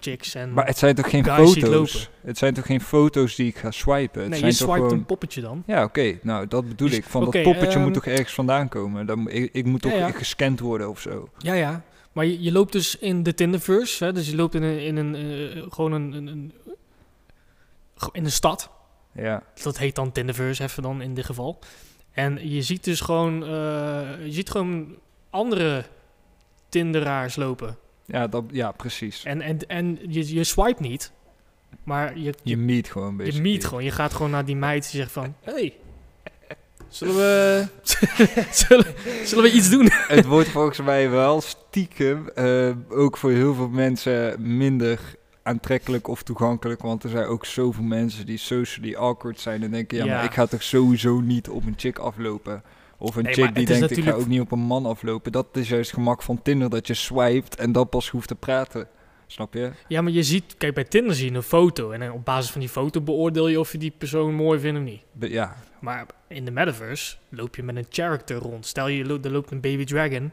chicks en... maar het zijn toch geen guys ziet foto's? Het zijn toch geen foto's die ik ga swipen? Het nee, zijn je toch gewoon... een poppetje dan. Ja, oké. Nou, dat bedoel Dus- ik. Van oké, dat poppetje ehm, moet toch ergens vandaan komen? Dan, ik, ik moet toch Ja, ja. gescand worden of zo. Ja, ja. Maar je, je loopt dus in de Tinderverse. Hè? Dus je loopt in een, in een eh, gewoon een, een, een- in een stad. Ja, Dat heet dan Tinderverse even dan in dit geval. En je ziet dus gewoon, eh, je ziet gewoon andere Tinderaars lopen. Ja, dat, ja precies. En, en, en je, je swipe niet, maar je, Je je, meet gewoon, je basically. meet gewoon. Je gaat gewoon naar die meid die zegt van, hey, zullen we, [laughs] zullen, zullen we iets doen? [laughs] het wordt volgens mij wel stiekem eh, ook voor heel veel mensen minder aantrekkelijk of toegankelijk. Want er zijn ook zoveel mensen die socially awkward zijn en denken... ja, Ja. maar ik ga toch sowieso niet op een chick aflopen. Of een Nee, chick die denkt, ik ga natuurlijk- ook niet op een man aflopen. Dat is juist het gemak van Tinder, dat je swipet en dan pas hoeft te praten. Snap je? Ja, maar je ziet, kijk bij Tinder zie je een foto. En dan op basis van die foto beoordeel je of je die persoon mooi vindt of niet. Be- ja, Maar in de metaverse loop je met een character rond. Stel je lo- er loopt een baby dragon.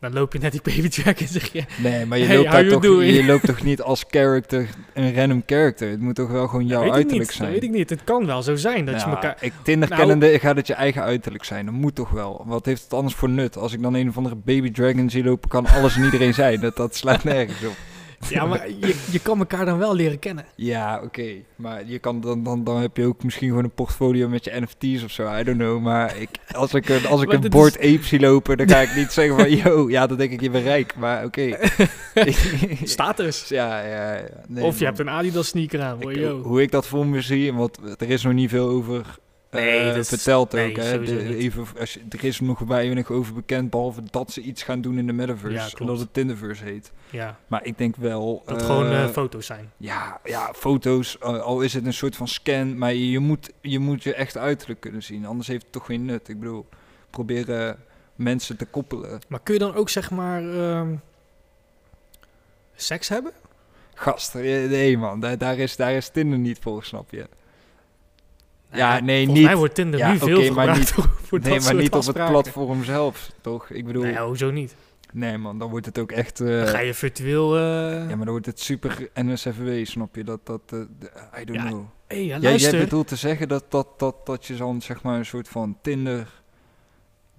Dan loop je net die baby dragon en zeg je... Nee, maar je, Hey, loopt daar toch, doing? je loopt toch niet als character, een random character? Het moet toch wel gewoon jouw uiterlijk niet, zijn? Dat weet ik niet. Het kan wel zo zijn dat je Ja, elkaar... ik Tinder Nou- kennende gaat het je eigen uiterlijk zijn. Dat moet toch wel. Wat heeft het anders voor nut? Als ik dan een of andere baby dragon zie lopen, kan alles en iedereen zijn. Dat, dat slaat nergens op. [laughs] Ja, maar je, je kan elkaar dan wel leren kennen. Ja, oké. Maar je kan dan, dan, dan heb je ook misschien gewoon een portfolio met je NFT's of zo. I don't know. Maar ik, als ik een, als ik [laughs] een dit board ape zie lopen, dan ga ik niet zeggen van... [laughs] Yo, ja, dan denk ik je bent rijk. Maar oké. Status. ja, ja, ja. Nee, of je man. hebt een Adidas sneaker aan. Hoor, Ik- yo. hoe ik dat voor me zie, want er is nog niet veel over eh, Nee, dat is- verteld nee, ook. Hè? De- even, als je, er is nog weinig over bekend, behalve dat ze iets gaan doen in de metaverse. Ja, en klopt. dat het Tinderverse heet. Ja, Maar ik denk wel... dat eh, gewoon eh, foto's zijn. ja, ja, foto's, eh, al is het een soort van scan, maar je, je moet, je moet je echt uiterlijk kunnen zien. Anders heeft het toch geen nut. Ik bedoel, proberen mensen te koppelen. Maar kun je dan ook zeg maar ehm, seks hebben? Gast, eh, nee man, daar, daar, is, daar is Tinder niet voor, snap je? Ja, Nou, nee, volgens niet- mij wordt Tinder ja, nu veel maar gebruikt [laughs] voor, voor nee, dat maar soort niet op het platform zelf, toch? Ik bedoel, Nee, hoezo niet? nee man, dan wordt het ook echt... eh, Dan ga je virtueel... eh ja, maar dan wordt het super NSFW, snap je? Dat, dat, eh, I don't Ja, know. hey, ja, Jij, jij bedoelt te zeggen dat, dat, dat, dat je dan zeg maar een soort van Tinder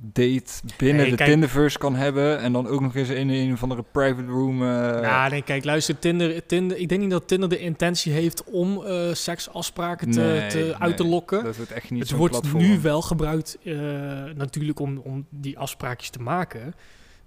date binnen Nee, de kijk- Tinderverse kan hebben en dan ook nog eens in een of andere private room. eh, Ja, nee, kijk, luister, Tinder, Tinder, ik denk niet dat Tinder de intentie heeft om eh, seksafspraken te, Nee, te, nee, uit te lokken. dat wordt echt niet Het wordt platform. nu wel gebruikt eh, natuurlijk om, om die afspraakjes te maken.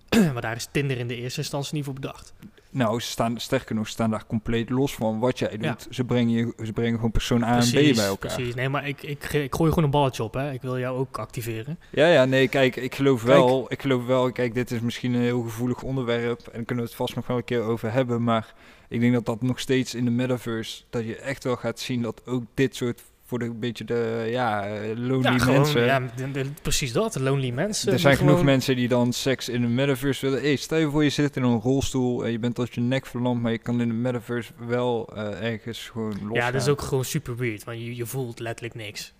[clears throat] maar daar is Tinder in de eerste instantie niet voor bedacht. Nou, ze staan, sterker nog, ze staan daar compleet los van wat jij doet. Ja. Ze, brengen je, ze brengen gewoon persoon A en B bij elkaar. Precies, nee, maar ik, ik, ik gooi gewoon een balletje op, hè. Ik wil jou ook activeren. Ja, ja, nee, kijk, ik geloof Kijk. wel, ik geloof wel, kijk, dit is misschien een heel gevoelig onderwerp en daar kunnen we het vast nog wel een keer over hebben, maar ik denk dat dat nog steeds in de metaverse, dat je echt wel gaat zien dat ook dit soort, voor de, een beetje de, ja, lonely ja, gewoon, mensen, ja, de- de- precies dat, de lonely mensen. er zijn genoeg gewoon- mensen die dan seks in de metaverse willen. Hey, stel je voor je zit in een rolstoel en je bent tot je nek verlamd, maar je kan in de metaverse wel eh, ergens gewoon los Ja, dat is ook gewoon super weird, want je, je voelt letterlijk niks.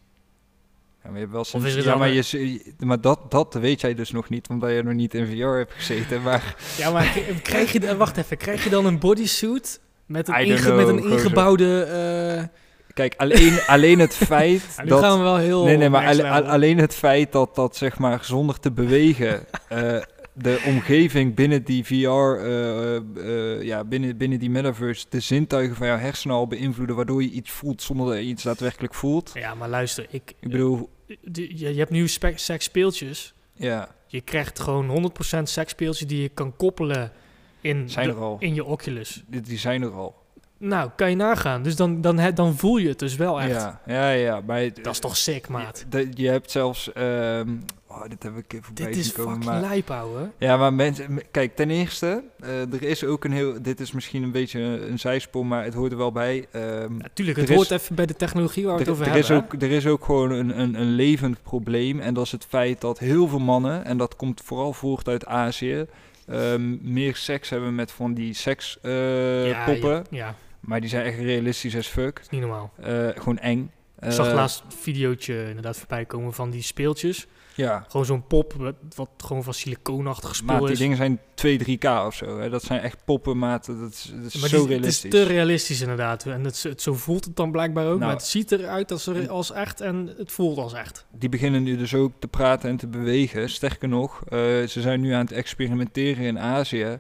Ja, maar, je hebt wel soms, ja, maar, je, maar dat, dat weet jij dus nog niet, omdat je nog niet in VR hebt gezeten. [laughs] Maar Ja, maar krijg je, wacht even, krijg je dan een bodysuit met een, inge- know, met een ingebouwde... eh, kijk, alleen, alleen het [laughs] feit dat... gaan we wel heel Nee, nee, maar alleen het feit dat dat, zeg maar, zonder te bewegen... eh, de omgeving binnen die VR, eh, eh, ja, binnen, binnen die metaverse, de zintuigen van jouw hersenen al beïnvloeden, waardoor je iets voelt zonder dat je iets daadwerkelijk voelt. Ja, maar luister, ik, Ik bedoel, je, je hebt nu spe- seksspeeltjes. ja, Je krijgt gewoon 100% seksspeeltjes die je kan koppelen in, zijn de- er al. in je Oculus. Die, die zijn er al. Nou, kan je nagaan. Dus dan, dan, dan voel je het dus wel echt. Ja, ja, ja. Maar Dat is toch sick, maat. Je, je hebt zelfs, ehm, Oh, dit heb ik voorbij Dit is fucking Maar, lijp, ouwe. ja, maar mensen... Kijk, ten eerste, eh, er is ook een heel... Dit is misschien een beetje een zijspoor, maar het hoort er wel bij. Natuurlijk, het is- hoort even bij de technologie waar we het over er hebben. is ook, er is ook gewoon een, een, een levend probleem. En dat is het feit dat heel veel mannen, en dat komt vooral voort uit Azië, ehm, meer seks hebben met van die sekspoppen. ja, poppen. Ja, ja, Maar die zijn echt realistisch as fuck. is niet normaal. Eh, gewoon eng. Ik zag Eh, laatst een videootje inderdaad voorbij komen van die speeltjes. Ja, Gewoon zo'n pop, wat, wat gewoon van silicoonachtig spul maar die is. dingen zijn 2, 3k of zo. Hè. Dat zijn echt poppenmaten. Dat is, dat is maar zo die- het is te realistisch inderdaad. En het, het, zo voelt het dan blijkbaar ook. Nou, maar het ziet eruit als, er, als echt en het voelt als echt. Die beginnen nu dus ook te praten en te bewegen. Sterker nog, eh, ze zijn nu aan het experimenteren in Azië.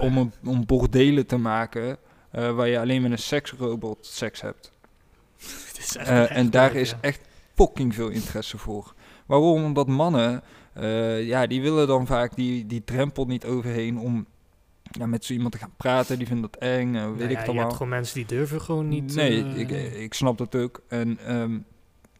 om, een, om bordelen te maken eh, waar je alleen met een seksrobot seks hebt. [laughs] Het is echt- Eh, en daar is ja. echt fucking veel interesse voor. Waarom? Omdat mannen, eh, ja, die willen dan vaak die, die drempel niet overheen om ja, met zo iemand te gaan praten. Die vinden dat eng, weet Nou ik ja, het je hebt gewoon mensen die durven gewoon niet... Nee, ik, ik snap dat ook. En ehm,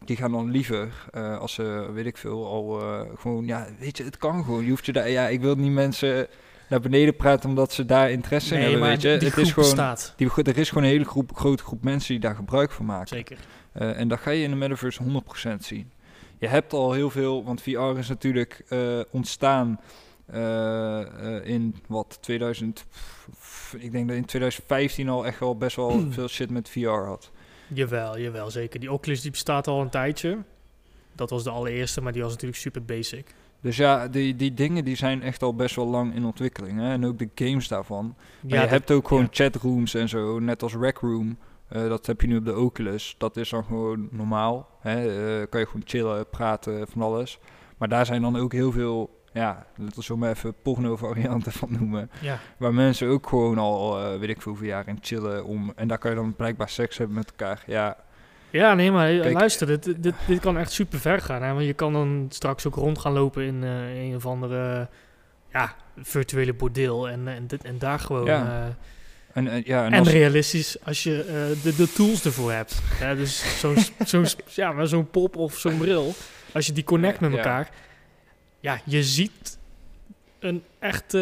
die gaan dan liever, als ze, weet ik veel, al gewoon, ja, weet je, het kan gewoon. Je hoeft je daar, ja, ik wil niet mensen naar beneden praten omdat ze daar interesse in nee, hebben, weet je. die het groep is gewoon, bestaat. die, er is gewoon een hele groep, grote groep mensen die daar gebruik van maken. Zeker. Eh, en dat ga je in de metaverse 100% zien. Je hebt al heel veel, want VR is natuurlijk eh, ontstaan eh, in wat 2000. pff, Ik denk dat in 2015 al echt wel best wel [clears throat] veel shit met VR had. Jawel, jawel, zeker. Die Oculus die bestaat al een tijdje. Dat was de allereerste, maar die was natuurlijk super basic. Dus ja, die, die dingen die zijn echt al best wel lang in ontwikkeling. Hè? En ook de games daarvan. Maar Ja, je dat- hebt ook gewoon ja. chatrooms en zo, net als Rec Room. Eh, dat heb je nu op de Oculus. Dat is dan gewoon normaal. Hè? Eh, kan je gewoon chillen, praten, van alles. Maar daar zijn dan ook heel veel, ja, laten we zo maar even porno-varianten [laughs] van noemen. Ja, Waar mensen ook gewoon al, eh, weet ik veel, hoeveel jaar in chillen. Om, en daar kan je dan blijkbaar seks hebben met elkaar. Ja, ja nee, maar Kijk- luister, dit, dit, dit kan echt super ver gaan. Hè? Want je kan dan straks ook rond gaan lopen in eh, een of andere ja, virtuele bordeel. En, en, dit, en daar gewoon... Ja. eh, en, en, ja, en En realistisch als je eh, de, de tools ervoor hebt. Ja, dus zo'n [laughs] zo'n ja, maar zo'n pop of zo'n bril. Als je die connect met elkaar. Ja, je ziet een echte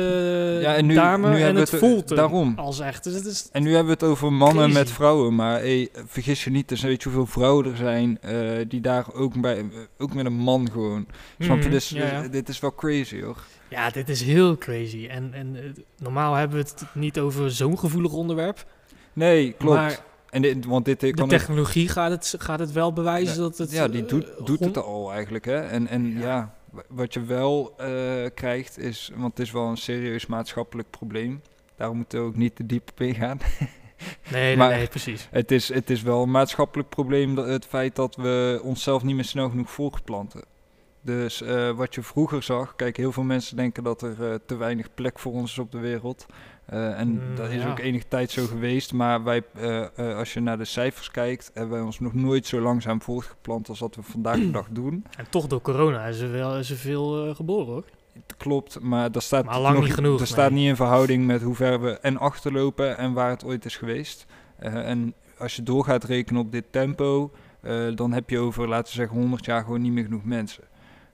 ja, en nu, dame nu en hebben het we voelt hem daarom. als echt. Dus het is, En nu hebben we het over mannen Crazy. met vrouwen, maar hey, vergis je niet, er zijn weet je hoeveel vrouwen er zijn eh, die daar ook bij, ook met een man gewoon. Snap je? Mhm, Dus ja, dit is wel crazy hoor. ja, dit is heel crazy. En, en eh, normaal hebben we het niet over zo'n gevoelig onderwerp. Nee, klopt. Maar en dit, want dit de kan ook, technologie gaat het, gaat het wel bewijzen Ja, dat het... ja, die eh, doet, doet het al eigenlijk hè. En, en Ja. ja. Wa- wat je wel eh, krijgt is, want het is wel een serieus maatschappelijk probleem. Daarom moeten we ook niet te diep op ingaan. [laughs] Nee, nee, maar- nee, precies. Het is, het is wel een maatschappelijk probleem, het feit dat we onszelf niet meer snel genoeg voortplanten. Dus eh, wat je vroeger zag, kijk, heel veel mensen denken dat er eh, te weinig plek voor ons is op de wereld. Eh, en Mm, dat is ja. ook enige tijd zo geweest, maar wij, eh, eh, als je naar de cijfers kijkt, hebben wij ons nog nooit zo langzaam voortgeplant als dat we vandaag de dag doen. [clears throat] En toch door corona is er wel is er veel geboren hoor. Het klopt, maar dat staat, Maar lang nog, niet genoeg, dat staat niet in verhouding met hoe ver we en achterlopen en waar het ooit is geweest. En als je door gaat rekenen op dit tempo, dan heb je over, laten we zeggen, 100 jaar gewoon niet meer genoeg mensen.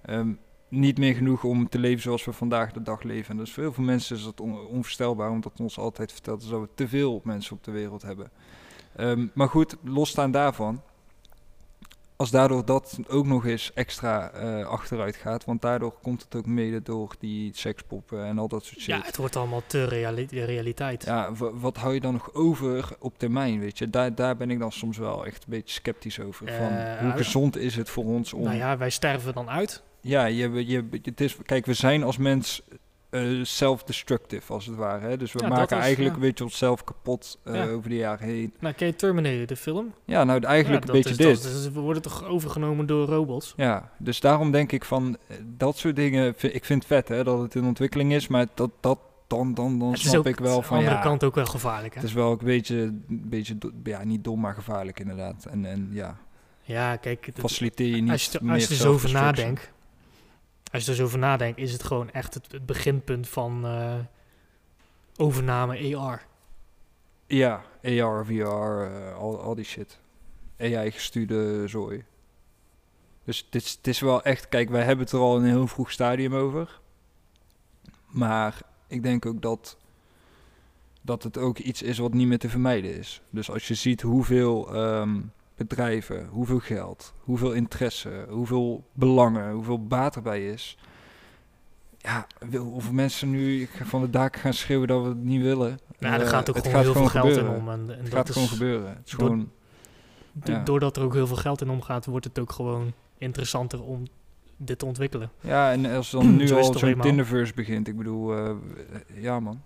Ehm, niet meer genoeg om te leven zoals we vandaag de dag leven. En dus voor heel veel mensen is dat on- onvoorstelbaar, omdat ons altijd verteld is dat we te veel mensen op de wereld hebben. Ehm, maar goed, losstaan daarvan. Als daardoor dat ook nog eens extra eh, achteruit gaat, want daardoor komt het ook mede door die sekspoppen en al dat soort shit. Ja, het wordt allemaal te reali- realiteit. Ja, wa- wat hou je dan nog over op termijn, weet je? Daar, daar ben ik dan soms wel echt een beetje sceptisch over. Van, Eh, hoe uh, gezond is het voor ons om... Nou ja, wij sterven dan uit. Ja, je, je, het is, kijk, we zijn als mens eh, self-destructive, als het ware. Hè? Dus we Ja, maken eigenlijk ja. een beetje onszelf kapot eh, Ja. over de jaren heen. Nou, ken je Terminator, de film? Ja, nou eigenlijk een beetje is, dit. dat is- we worden toch overgenomen door robots? Ja, dus daarom denk ik van, eh, dat soort dingen, ik vind het vet hè, dat het in ontwikkeling is, maar dat, dat dan, dan, dan snap ook ik wel aan van, de andere kant ook wel gevaarlijk, hè? het is wel een beetje, een beetje ja, niet dom, maar gevaarlijk inderdaad. En, en ja, Ja, kijk, faciliteer je niet als je, als je er zo over nadenkt, als je er zo over nadenkt, is het gewoon echt het, beginpunt van eh, overname AR. Ja, AR, VR, eh, al, al die shit. AI-gestuurde zooi. Dus is, het is wel echt, kijk, wij hebben het er al in een heel vroeg stadium over. Maar ik denk ook dat, dat het ook iets is wat niet meer te vermijden is. Dus als je ziet hoeveel ehm, bedrijven, hoeveel geld, hoeveel interesse, hoeveel belangen, hoeveel baat erbij is. Ja, wil- hoeveel mensen nu van de daken gaan schreeuwen dat we het niet willen. Ja, er Eh, gaat ook het gewoon heel veel geld in om. En, en Het dat gaat is, gewoon gebeuren. Het is door- gewoon, ja. Doordat er ook heel veel geld in omgaat, wordt het ook gewoon interessanter om dit te ontwikkelen. ja, en als dan [clears throat] nu al zo'n. Tinderverse begint, ik bedoel, eh, ja man,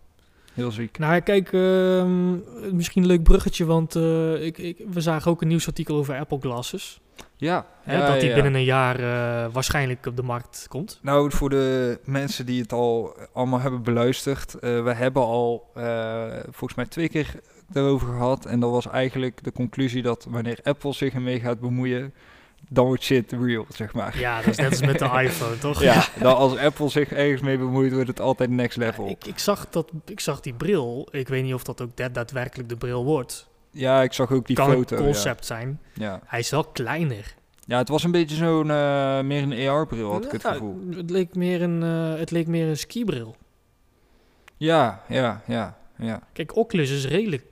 heel ziek. Nou kijk, ehm, misschien een leuk bruggetje, want eh, ik, ik, we zagen ook een nieuwsartikel over Apple Glasses. Ja, Hè, ja, dat die ja. binnen een jaar eh, waarschijnlijk op de markt komt. Nou, voor de mensen die het al allemaal hebben beluisterd, eh, we hebben al volgens mij twee keer daarover gehad. En dat was eigenlijk de conclusie dat wanneer Apple zich ermee gaat bemoeien, dan wordt shit real, zeg maar. Ja, dat is net als met de [laughs] iPhone, toch? Ja, dan als Apple zich ergens mee bemoeit, wordt het altijd next level. Ik, ik, zag dat, ik zag die bril. Ik weet niet of dat ook da- daadwerkelijk de bril wordt. Ja, ik zag ook die kan foto. een ja. concept zijn. Ja. Hij is wel kleiner. ja, het was een beetje zo'n, eh, meer een AR-bril, had ik het gevoel. het, leek meer een, eh, het leek meer een skibril. Ja, ja, ja, ja. Kijk, Oculus is redelijk...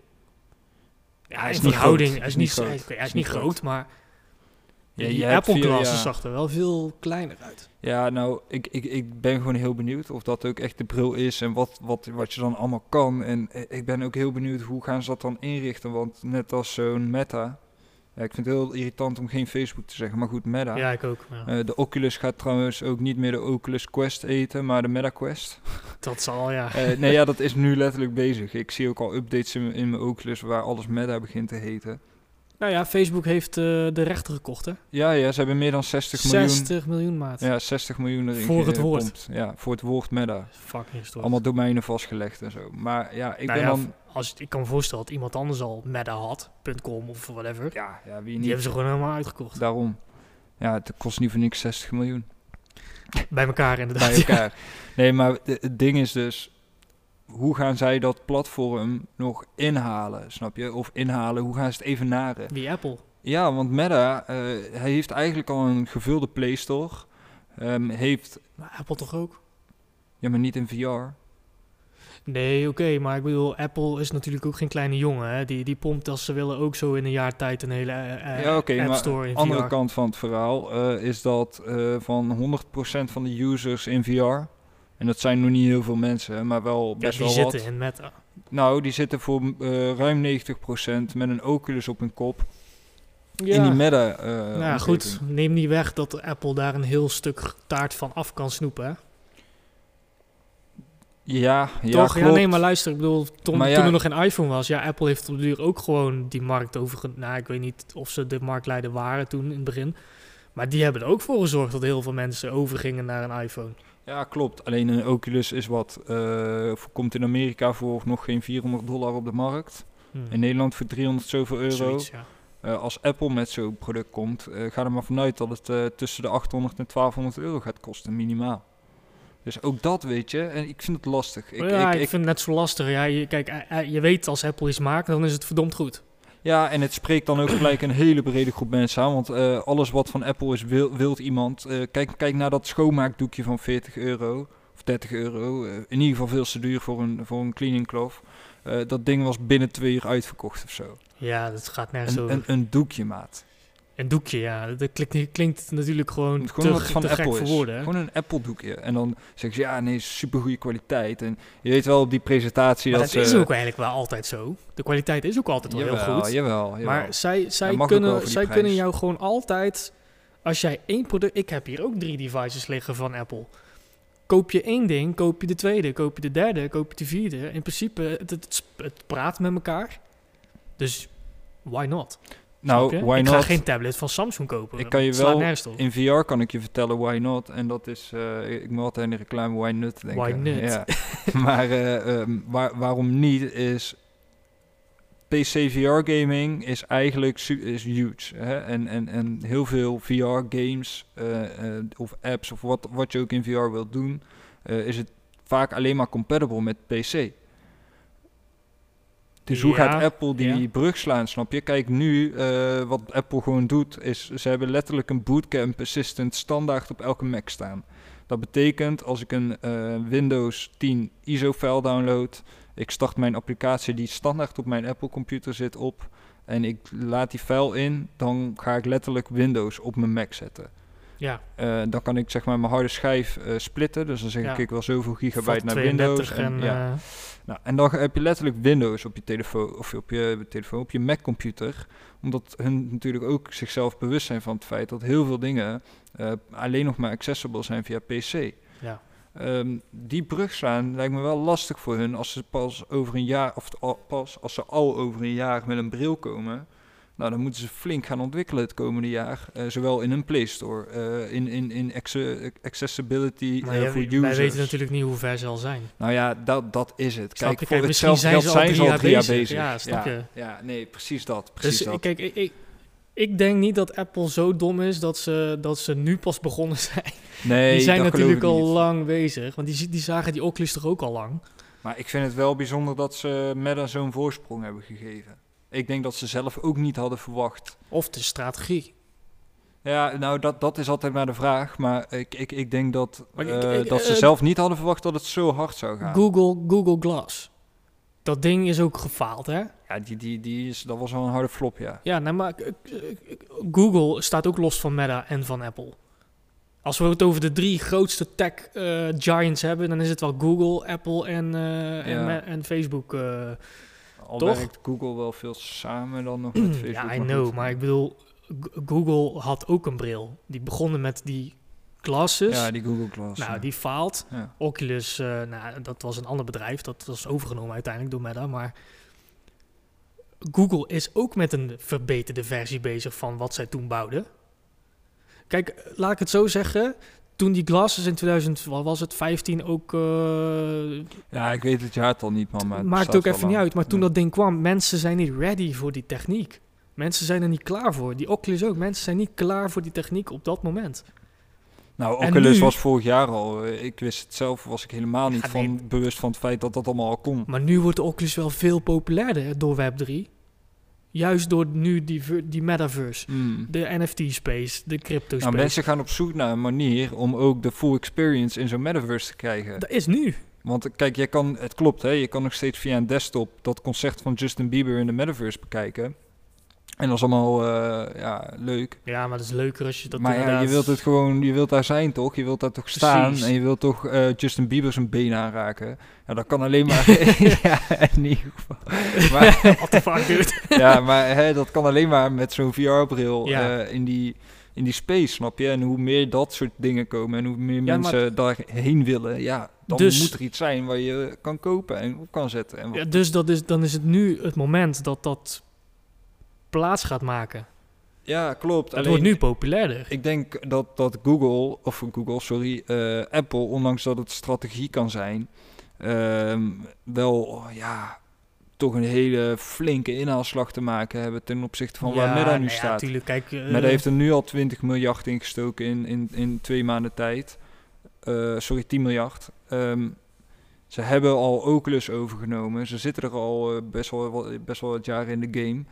Ja, Hij is niet groot. Hij is niet, groot. hij is niet groot, maar... Ja, die Apple Glasses ja. zag er wel veel kleiner uit. Ja, nou, ik, ik, ik ben gewoon heel benieuwd of dat ook echt de bril is en wat, wat, wat je dan allemaal kan. En ik ben ook heel benieuwd hoe gaan ze dat dan inrichten, want net als zo'n Meta, ja, ik vind het heel irritant om geen Facebook te zeggen, maar goed, Meta. Ja, ik ook. Ja. Eh, de Oculus gaat trouwens ook niet meer de Oculus Quest eten, maar de Meta Quest. [laughs] dat zal, ja. Eh, nee, ja, dat is nu letterlijk bezig. Ik zie ook al updates in, in mijn Oculus waar alles Meta begint te heten. Nou ja, Facebook heeft eh, de rechter gekocht, hè? Ja, ja, ze hebben meer dan 60 miljoen. 60 miljoen maat. Ja, 60 miljoen erin Voor het woord. Ja, voor het woord Meta. Fucking historisch. Allemaal domeinen vastgelegd en zo. Maar ja, ik Nou ben ja, dan... Als, ik kan me voorstellen dat iemand anders al meta had, .com of whatever. Ja, ja, wie Die niet. hebben ze gewoon helemaal uitgekocht. Daarom. Ja, het kost niet voor niks 60 miljoen. Bij elkaar inderdaad. Bij elkaar. Nee, maar het ding is dus... Hoe gaan zij dat platform nog inhalen, snap je? Of inhalen, hoe gaan ze het evenaren? Wie Apple? Ja, want Meta, eh, hij heeft eigenlijk al een gevulde Play Store. Ehm, heeft... Maar Apple toch ook? Ja, maar niet in VR. Nee, oké, maar ik bedoel, Apple is natuurlijk ook geen kleine jongen. Hè? Die, die pompt als ze willen ook zo in een jaar tijd een hele eh, Ja, oké, App maar Store in andere VR. kant van het verhaal is dat van 100% van de users in VR, en dat zijn nog niet heel veel mensen, maar wel Ja, best die wel zitten wat. in Meta. Nou, die zitten voor eh, ruim 90% met een Oculus op hun kop Ja, in die meta. eh nou ja, goed, neem niet weg dat Apple daar een heel stuk taart van af kan snoepen. Hè? Ja, ja, Toch? Ja, nee, maar luister, ik bedoel, toen, ja- er nog geen iPhone was, ja, Apple heeft op de duur ook gewoon die markt over. Nou, ik weet niet of ze de marktleider waren toen in het begin. Maar die hebben er ook voor gezorgd dat heel veel mensen overgingen naar een iPhone. Ja, klopt. Alleen een Oculus is wat, eh, komt in Amerika voor nog geen 400 dollar op de markt. Hmm. In Nederland voor 300 zoveel euro. Zoiets, ja. Eh, als Apple met zo'n product komt, eh, ga er maar vanuit dat het tussen de 800 en 1200 euro gaat kosten, minimaal. Dus ook dat weet je, en ik vind het lastig. Ik, ja, ik, ik, ik- vind het net zo lastig. Ja, je, kijk, je weet als Apple iets maakt, dan is het verdomd goed. Ja, en het spreekt dan ook gelijk een hele brede groep mensen aan, want eh, alles wat van Apple is, wil, wilt iemand. Eh, kijk, kijk naar dat schoonmaakdoekje van 40 euro, of 30 euro. eh, in ieder geval veel te duur voor een, voor een cleaning cloth. Dat ding was binnen twee uur uitverkocht of zo. Ja, dat gaat nergens Een, over. een, een doekje, maat. Een doekje, ja. Dat klinkt, klinkt natuurlijk gewoon, Gewoon te, van te Apple voor woorden. hè? Gewoon een Apple doekje. En dan zeggen ze, ja, nee, super goede kwaliteit. En je weet wel op die presentatie Maar dat, dat is ze... ook eigenlijk wel altijd zo. De kwaliteit is ook altijd wel heel jawel, goed. Jawel, jawel. Maar zij, zij, kunnen, zij prijs. kunnen jou gewoon altijd... Als jij één product... Ik heb hier ook drie devices liggen van Apple. Koop je één ding, koop je de tweede, koop je de derde, koop je de vierde. In principe, het, het praat met elkaar. Dus why not? Nou, why ik not? ga geen tablet van Samsung kopen. Ik kan je wel. In VR kan ik je vertellen why not. En dat is, eh, ik moet altijd aan de reclame why not denken. Why not? Ja. [laughs] maar eh, ehm, waar, waarom niet is... PC VR gaming is eigenlijk is huge. Hè? En, en, en heel veel VR games eh, of apps of wat, wat je ook in VR wilt doen... is het vaak alleen maar compatible met PC. Dus hoe gaat Apple die ja. brug slaan, snap je? Kijk, nu, eh, wat Apple gewoon doet, is ze hebben letterlijk een Bootcamp Assistant standaard op elke Mac staan. Dat betekent, als ik een eh, Windows 10 ISO-file download, ik start mijn applicatie die standaard op mijn Apple-computer zit op, en ik laat die file in, dan ga ik letterlijk Windows op mijn Mac zetten. Ja, Eh, dan kan ik zeg maar mijn harde schijf eh, splitten, dus dan zeg Ja. ik, ik wil zoveel gigabyte naar 32 Windows. en, ja. Nou, en dan heb je letterlijk Windows op je telefoon of op je telefoon, op je Mac-computer, omdat hun natuurlijk ook zichzelf bewust zijn van het feit dat heel veel dingen eh, alleen nog maar accessible zijn via PC. ja. Ehm, die brug slaan lijkt me wel lastig voor hun als ze pas over een jaar, of al- pas als ze al over een jaar met een bril komen. Nou, dan moeten ze flink gaan ontwikkelen het komende jaar. eh, zowel in hun Play Store, eh, in, in, in acce- accessibility eh, voor wij users. weten natuurlijk niet hoe ver ze al zijn. Nou ja, dat, dat is het. Snap Kijk, je? voor Kijk, misschien hetzelfde zijn geld ze al zijn ze al drie jaar bezig. bezig. Ja, snap ja, je? ja, nee, precies dat. Precies Dus dat. kijk, ik, ik, ik denk niet dat Apple zo dom is dat ze, dat ze nu pas begonnen [laughs] zijn. nee, die zijn natuurlijk al niet. lang bezig. Want die, die zagen die Oculus toch ook al lang. Maar ik vind het wel bijzonder dat ze Meta zo'n voorsprong hebben gegeven. Ik denk dat ze zelf ook niet hadden verwacht. Of de strategie. Ja, nou, dat, dat is altijd maar de vraag. Maar ik, ik, ik denk dat, ik- eh, ik- dat ze eh, zelf niet hadden verwacht dat het zo hard zou gaan. Google, Google Glass. Dat ding is ook gefaald, hè? Ja, die, die, die is, dat was wel een harde flop, ja. Ja, nou, maar eh, Google staat ook los van Meta en van Apple. Als we het over de drie grootste tech giants hebben, dan is het wel Google, Apple en, en, Ja. Me- en Facebook. Al Toch? werkt Google wel veel samen dan nog [clears throat] met Facebook. ja, I know, goed. maar ik bedoel, Google had ook een bril. Die begonnen met die glasses. Ja, die Google Glass. nou, ja. die faalt. Ja. Oculus, eh, nou, dat was een ander bedrijf. Dat was overgenomen uiteindelijk door Meta. Maar Google is ook met een verbeterde versie bezig van wat zij toen bouwden. Kijk, laat ik het zo zeggen. Toen die glasses in 2000, wat was het, 15 ook... eh, ja, ik weet het jaartal niet, man. Maar het maakt ook even niet uit. Maar toen dat ding kwam, mensen zijn niet ready voor die techniek. Mensen zijn er niet klaar voor. Die Oculus ook. Mensen zijn niet klaar voor die techniek op dat moment. Nou, Oculus nu- was vorig jaar al. eh, Ik wist het zelf, was ik helemaal niet Ja, van bewust van het feit dat dat allemaal al kon. Maar nu wordt de Oculus wel veel populairder door Web3. Juist door nu die, die metaverse. Hmm. De NFT-space, de crypto-space. Nou, mensen gaan op zoek naar een manier om ook de full experience in zo'n metaverse te krijgen. Dat is nu. Want eh, kijk, jij kan, het klopt, hè, je kan nog steeds via een desktop dat concert van Justin Bieber in de metaverse bekijken. En dat is allemaal eh, ja, leuk. Ja, maar dat is leuker als je dat maar ja, je wilt het gewoon, je wilt daar zijn toch? Je wilt daar toch staan Precies. en je wilt toch eh, Justin Bieber zijn been aanraken. Ja, dat kan alleen maar. [laughs] [laughs] ja, in ieder geval. [laughs] Maar, What the fuck, dude? ja, maar hè, dat kan alleen maar met zo'n VR-bril Ja. in, die, in die space, snap je? En hoe meer dat soort dingen komen en hoe meer Ja, mensen daarheen willen, ja, dan Dus- moet er iets zijn waar je kan kopen en op kan zetten. En Ja, dus dat is, dan is het nu het moment dat dat plaats gaat maken. ja, klopt. Het wordt nu populairder. ik denk dat, dat Google, of Google, sorry, eh, Apple, ondanks dat het strategie kan zijn, ehm, wel, ja, toch een hele flinke inhaalslag te maken hebben ten opzichte van waar Meta nu nou ja, staat. tuurlijk, kijk, eh, Meta heeft er nu al 20 miljard in gestoken in, in, in twee maanden tijd. Eh, sorry, 10 miljard. Ehm, ze hebben al Oculus overgenomen. Ze zitten er al eh, best, wel, best wel wat jaren in de game.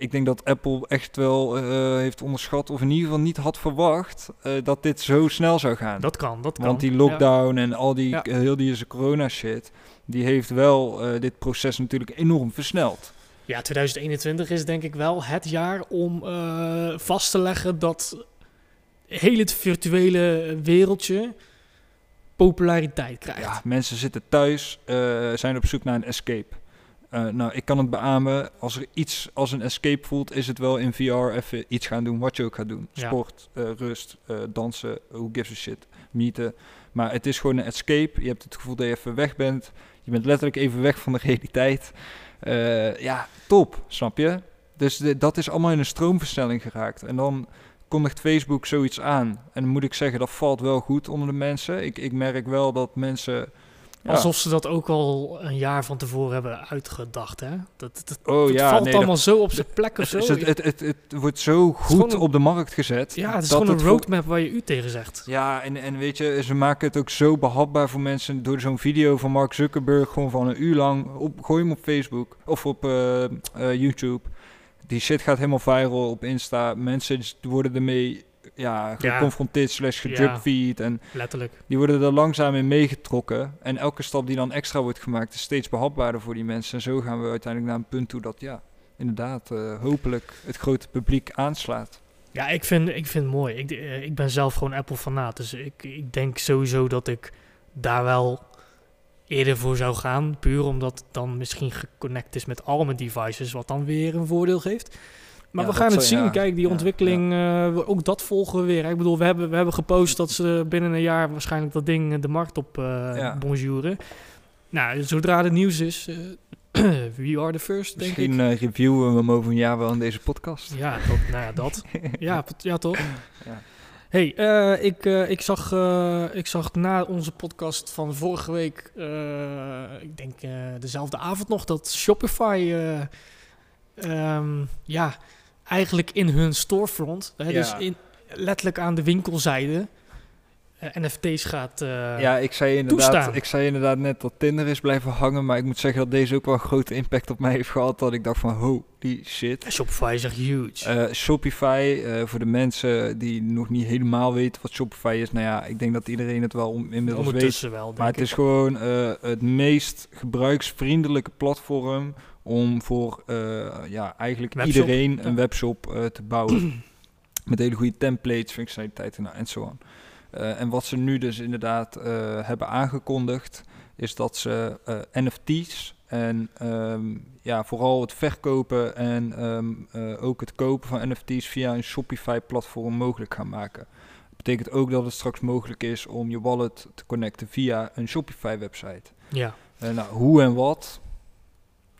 Ik denk dat Apple echt wel eh, heeft onderschat, of in ieder geval niet had verwacht, eh, dat dit zo snel zou gaan. dat kan, dat kan. Want die Ja. lockdown en al die, Ja. heel die corona shit, die heeft wel eh, dit proces natuurlijk enorm versneld. Ja, 2021 is denk ik wel het jaar om vast te leggen dat heel het virtuele wereldje populariteit krijgt. Ja, mensen zitten thuis, zijn op zoek naar een escape. Eh, nou, ik kan het beamen. Als er iets als een escape voelt, is het wel in VR even iets gaan doen wat je ook gaat doen. Ja. Sport, eh, rust, eh, dansen, who gives a shit, meeten. Maar het is gewoon een escape. Je hebt het gevoel dat je even weg bent. Je bent letterlijk even weg van de [laughs] realiteit. Ja, top, snap je? Dus de- dat is allemaal in een stroomversnelling geraakt. En dan kondigt Facebook zoiets aan. En dan moet ik zeggen, dat valt wel goed onder de mensen. Ik, ik merk wel dat mensen Ja. Alsof ze dat ook al een jaar van tevoren hebben uitgedacht, hè? Dat, dat, Oh het ja, valt nee, allemaal dat- zo op zijn plek of zo. het, het, het, wordt zo goed een- op de markt gezet. ja, het is dat gewoon een roadmap waar je u tegen zegt. Ja, en, en weet je, ze maken het ook zo behapbaar voor mensen door zo'n video van Mark Zuckerberg gewoon van een uur lang. Op, gooi hem op Facebook of op eh, eh, YouTube. Die shit gaat helemaal viral op Insta. Mensen worden ermee ja, geconfronteerd slash Ja. gedrugfeed. En Letterlijk. die worden er langzaam in meegetrokken. En elke stap die dan extra wordt gemaakt is steeds behapbaarder voor die mensen. En zo gaan we uiteindelijk naar een punt toe dat ja, inderdaad eh, hopelijk het grote publiek aanslaat. Ja, ik vind, ik vind het mooi. Ik, eh, ik ben zelf gewoon Apple-fanaat. Dus ik, ik denk sowieso dat ik daar wel eerder voor zou gaan. Puur omdat het dan misschien geconnect is met al mijn devices. Wat dan weer een voordeel geeft. Maar Ja, we gaan het zien. ja, Kijk, die ja, ontwikkeling, eh, we- ook dat volgen we weer. Ik bedoel, we hebben, we hebben gepost dat ze binnen een jaar waarschijnlijk dat ding eh, de markt op eh Ja. bonjouren. Nou, zodra er nieuws is, eh, [clears throat] we are the first, denk ik. Misschien eh, reviewen we hem over een jaar wel in deze podcast. Ja, dat, nou ja, dat. [laughs] Ja, ja toch? Ja. Hey, eh, ik, eh, ik, zag, eh, ik zag na onze podcast van vorige week, eh, ik denk eh, dezelfde avond nog, dat Shopify eh, ehm, ja, eigenlijk in hun storefront, hè, Ja. dus in, letterlijk aan de winkelzijde, eh, NFT's gaat... eh, Ja, ik zei, inderdaad, toestaan. ik zei inderdaad net dat Tinder is blijven hangen. Maar ik moet zeggen dat deze ook wel een grote impact op mij heeft gehad. Dat ik dacht van, holy shit. Shopify is echt huge. Eh, Shopify, voor de mensen die nog niet helemaal weten wat Shopify is. Nou ja, ik denk dat iedereen het wel om, inmiddels weet. Ondertussen wel, denk Maar het is gewoon het meest gebruiksvriendelijke platform om voor eh, ja, eigenlijk Webshop, iedereen ja. een webshop eh, te bouwen. [clears throat] Met hele goede templates, functionaliteiten nou, en zo aan. Eh, en wat ze nu dus inderdaad hebben aangekondigd, is dat ze NFT's en ehm, ja, vooral het verkopen en ehm, eh, ook het kopen van NFT's via een Shopify-platform mogelijk gaan maken. Dat betekent ook dat het straks mogelijk is om je wallet te connecten via een Shopify-website. Ja. Nou, hoe en wat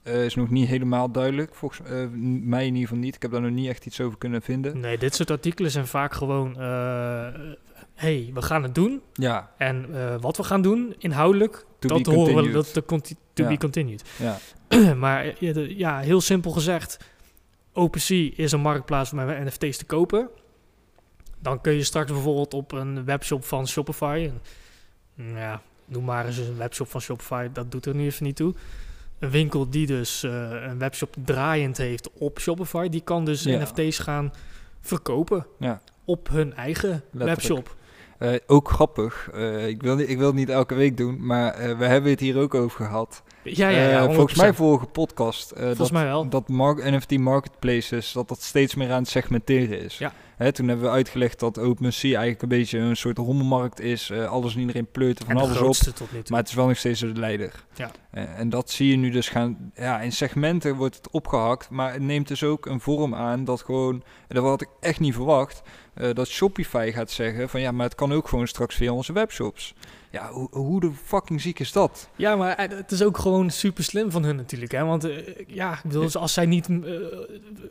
eh, is nog niet helemaal duidelijk. Volgens eh, mij in ieder geval niet. Ik heb daar nog niet echt iets over kunnen vinden. Nee, dit soort artikelen zijn vaak gewoon... eh hey, we gaan het doen. Ja, En wat we gaan doen, inhoudelijk, to dat be horen we, dat de conti- to Ja. be continued. ja. [clears throat] maar ja, heel simpel gezegd, OpenSea is een marktplaats om NFT's te kopen. Dan kun je straks bijvoorbeeld op een webshop van Shopify, en, ja, noem maar eens een webshop van Shopify, dat doet er nu even niet toe. Een winkel die dus eh, een webshop draaiend heeft op Shopify, die kan dus Ja. NFT's gaan verkopen Ja. op hun eigen webshop. Eh, ook grappig. eh, ik, wil, niet- ik wil het niet elke week doen, maar we hebben het hier ook over gehad. Ja, ja, ja. Eh, volgens mij 100%. vorige podcast. eh, Volgens dat, mij wel. Dat mark- NFT marketplaces, dat dat steeds meer aan het segmenteren is. Ja. Hè, toen hebben we uitgelegd dat OpenSea eigenlijk een beetje een soort rommelmarkt is. eh, alles en iedereen pleurt er van alles op. Maar het is wel nog steeds de leider. Ja. En dat zie je nu dus gaan. Ja, in segmenten wordt het opgehakt. Maar het neemt dus ook een vorm aan dat gewoon. En dat had ik echt niet verwacht. dat Shopify gaat zeggen van ja, maar het kan ook gewoon straks via onze webshops. Ja, hoe, hoe de fucking ziek is dat? Ja, maar eh, het is ook gewoon super slim van hun natuurlijk. Hè? Want eh, ja, ik bedoel, als zij niet eh,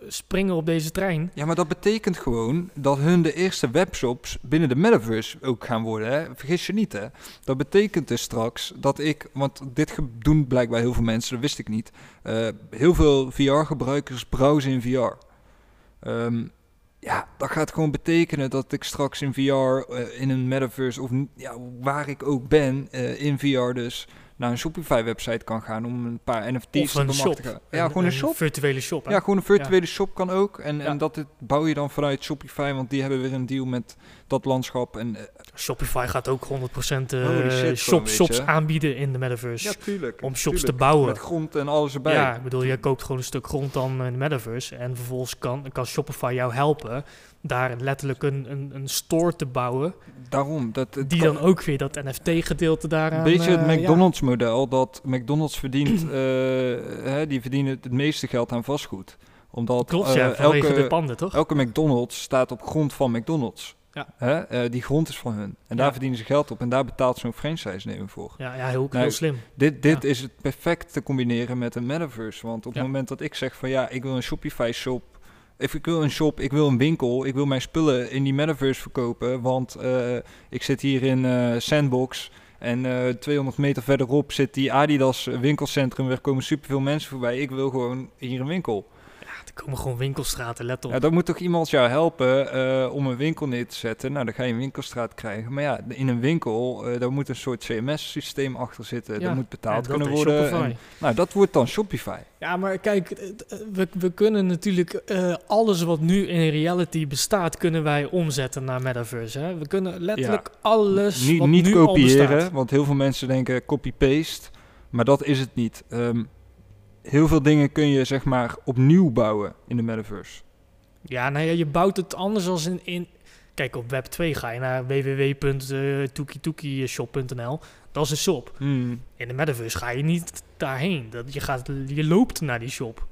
springen op deze trein. Ja, maar dat betekent gewoon dat hun de eerste webshops binnen de metaverse ook gaan worden. Hè? Vergis je niet, hè? Dat betekent dus straks dat ik, want dit doen blijkbaar heel veel mensen, dat wist ik niet. heel veel VR-gebruikers browsen in VR. Ehm, ja, dat gaat gewoon betekenen dat ik straks in VR, eh, in een metaverse of ja, waar ik ook ben, eh, in VR dus naar een Shopify-website kan gaan om een paar NFT's te een shop. bemachtigen. Ja, gewoon een shop. virtuele shop. Hè? Ja, gewoon een virtuele shop kan ook. En, Ja. en dat dit bouw je dan vanuit Shopify, want die hebben weer een deal met dat landschap. En, eh, Shopify gaat ook 100% eh, shit, shop, shops je. aanbieden in de metaverse. ja, tuurlijk. om shops te bouwen. Met grond en alles erbij. Ja, ik bedoel, je koopt gewoon een stuk grond dan in de metaverse. En vervolgens kan, kan Shopify jou helpen daar letterlijk een, een, een store te bouwen. Daarom. Dat, het Die kan- dan ook weer dat NFT-gedeelte daaraan... Een beetje het eh, ja. McDonald's-model, dat McDonald's verdient, [clears throat] eh, hè, die verdienen het meeste geld aan vastgoed. Omdat Klopt, ja, eh, elke, de panden, toch? elke McDonald's staat op grond van McDonald's. Ja. Hè? eh, die grond is van hun. En daar Ja. verdienen ze geld op en daar betaalt zo'n franchise-nemer voor. Ja, ja heel, Nou, heel slim. Dit, dit Ja. is het perfect te combineren met een metaverse. Want op het moment dat ik zeg van ja, ik wil een Shopify shop. Of ik wil een shop, ik wil een winkel, ik wil mijn spullen in die metaverse verkopen. Want eh, ik zit hier in eh, Sandbox En eh 200 meter verderop zit die Adidas winkelcentrum. Er komen superveel mensen voorbij. Ik wil gewoon hier een winkel. Ja, komen gewoon winkelstraten, let op. Ja, dan moet toch iemand jou helpen eh, om een winkel neer te zetten. Nou, dan ga je een winkelstraat krijgen. Maar ja, in een winkel, eh daar moet een soort CMS-systeem achter zitten. Ja, Dat moet betaald Ja, dat kunnen worden. En, nou, dat wordt dan Shopify. Ja, maar kijk, eh, we, we kunnen natuurlijk eh, alles wat nu in reality bestaat, kunnen wij omzetten naar metaverse. Hè? We kunnen letterlijk alles niet wat niet nu al kopiëren, bestaat. want heel veel mensen denken copy-paste. Maar dat is het niet. Ehm, heel veel dingen kun je zeg maar opnieuw bouwen in de metaverse. Ja, nou ja, je bouwt het anders als in... in kijk, op Web 2 ga je naar www.toekitoekishop.nl. Dat is een shop. Hmm. In de metaverse ga je niet daarheen. Dat, je, gaat, je loopt naar die shop.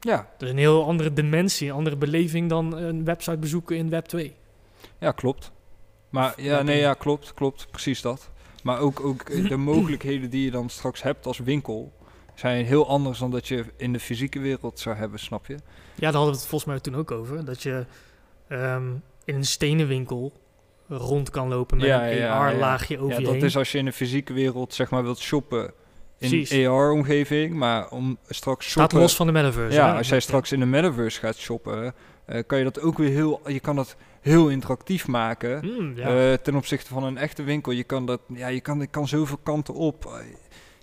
Ja, Dat is een heel andere dimensie, een andere beleving dan een website bezoeken in Web 2. ja, klopt. Maar ja, nee, ja, klopt, klopt, precies dat. Maar ook, ook [clears throat] de mogelijkheden die je dan straks hebt als winkel zijn heel anders dan dat je in de fysieke wereld zou hebben, snap je? Ja, daar hadden we het volgens mij toen ook over. Dat je ehm, in een stenenwinkel rond kan lopen met Ja, een ja, AR-laagje over ja, je dat heen. is als je in de fysieke wereld zeg maar wilt shoppen in Precies. AR-omgeving, maar om straks Staat shoppen... los van de metaverse. Ja, als jij straks in de metaverse gaat shoppen, eh, kan je dat ook weer heel, je kan dat heel interactief maken Hmm, ja. eh, ten opzichte van een echte winkel. Je kan dat, ja, je kan, je kan zoveel kanten op.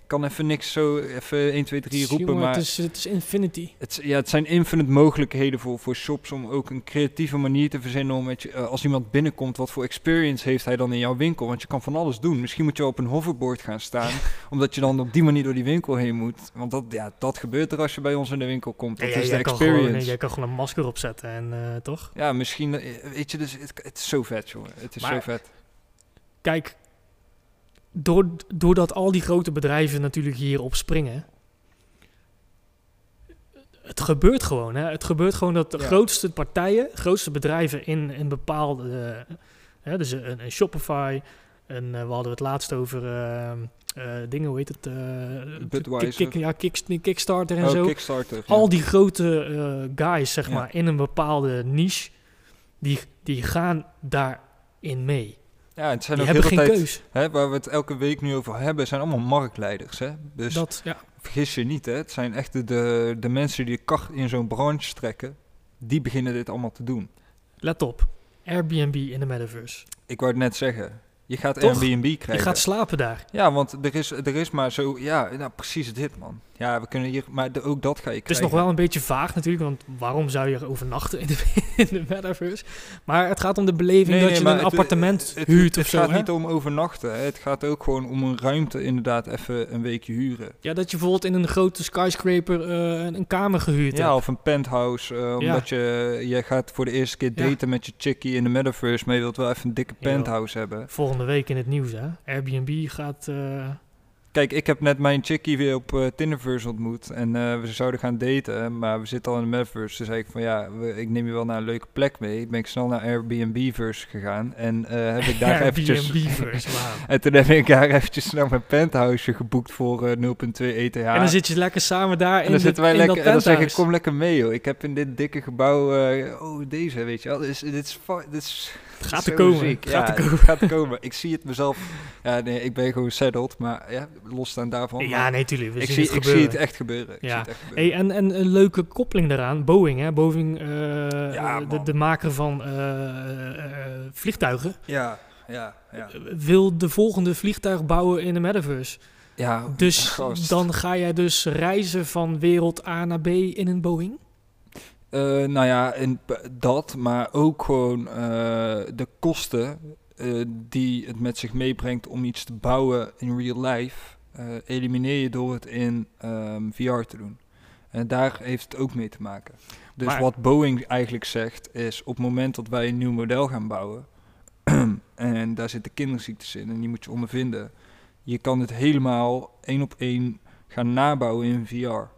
Kan even niks zo, even 1, 2, 3 roepen, Jongen, maar het, is, het is infinity. het, ja, het zijn infinite mogelijkheden voor, voor shops om ook een creatieve manier te verzinnen om met je, eh, als iemand binnenkomt, wat voor experience heeft hij dan in jouw winkel? Want je kan van alles doen. Misschien moet je op een hoverboard gaan staan, [laughs] omdat je dan op die manier door die winkel heen moet. Want dat, ja, dat gebeurt er als je bij ons in de winkel komt. Dat Ja, ja, is de kan gewoon, experience. jij kan gewoon een masker opzetten en eh, toch? Ja, misschien, eh, weet je, dus het, het is zo vet, jongen. Het is Maar- zo vet. Kijk, door, doordat al die grote bedrijven natuurlijk hierop springen. Het gebeurt gewoon, hè? Het gebeurt gewoon dat de Ja. grootste partijen, grootste bedrijven in een bepaalde. eh, hè, dus een, een Shopify. En we hadden het laatst over eh, eh, dingen, hoe heet het? eh, Budweiser. Kick, ja, kick, Kickstarter en oh, zo. Kickstarter. ja. Al die grote eh, guys, zeg Ja. maar, in een bepaalde niche, die, die gaan daarin mee. Ja, het zijn Die ook hebben heel geen tijd, keus. hè, waar we het elke week nu over hebben, zijn allemaal marktleiders. Hè? Dus Dat, ja. vergis je niet, hè? het zijn echt de, de, de mensen die de kar in zo'n branche trekken, die beginnen dit allemaal te doen. Let op, Airbnb in de metaverse. Ik wou het net zeggen, je gaat Toch? Airbnb Je krijgen. gaat slapen daar. Ja, want er is, er is maar zo, ja, nou, precies dit man. Ja, we kunnen hier, maar de- ook dat ga je Het is krijgen. nog wel een beetje vaag natuurlijk, want waarom zou je overnachten in de, [laughs] in de metaverse? Maar het gaat om de beleving Nee, dat nee, je een het- appartement het, huurt het of zo. gaat hè? niet om overnachten. Hè. Het gaat ook gewoon om een ruimte inderdaad even een weekje huren. Ja, dat je bijvoorbeeld in een grote skyscraper eh, een, kamer gehuurd Ja, hebt. of een penthouse. eh, omdat je, je gaat voor de eerste keer Ja. daten met je chickie in de metaverse, maar je wilt wel even een dikke penthouse hebben. Volgende week in het nieuws, hè? Airbnb gaat... eh, Kijk, ik heb net mijn chickie weer op eh, Tinderverse ontmoet en eh, we zouden gaan daten, maar we zitten al in de metaverse. Toen zei ik van ja, we- ik neem je wel naar een leuke plek mee. Ben ik snel naar Airbnb-verse gegaan en eh, heb ik daar [laughs] eventjes... Airbnb-verse. [laughs] En toen heb ik daar eventjes snel mijn penthouse geboekt voor eh, 0.2 ETH. En dan zit je lekker samen daar En in, dan de, zitten wij in lekker en dan zeg ik, kom lekker mee joh. Ik heb in dit dikke gebouw, oh deze weet je wel, dit is, dit is, dit is Het gaat er komen. ziek. het gaat ja, er komen. het gaat er komen. Ik zie het mezelf, ja nee, ik ben gewoon settled, maar ja, losstaan daarvan. Ja, nee, tuurlijk. We ik, zien zie, het ik zie het echt gebeuren. Ja. echt gebeuren. Hey, en, en een leuke koppeling daaraan, Boeing, hè? Boeing, eh, Ja, de, de maker van eh, eh, vliegtuigen, Ja, ja, ja. wil de volgende vliegtuig bouwen in de metaverse. ja Dus gast. dan ga jij dus reizen van wereld A naar B in een Boeing? Eh, nou ja, en dat, maar ook gewoon eh, de kosten eh, die het met zich meebrengt om iets te bouwen in real life, elimineer je door het in ehm, VR te doen. En daar heeft het ook mee te maken. Dus Maar- wat Boeing eigenlijk zegt is, op het moment dat wij een nieuw model gaan bouwen, [clears throat] en daar zitten kinderziektes in en die moet je ondervinden, je kan het helemaal één op één gaan nabouwen in VR.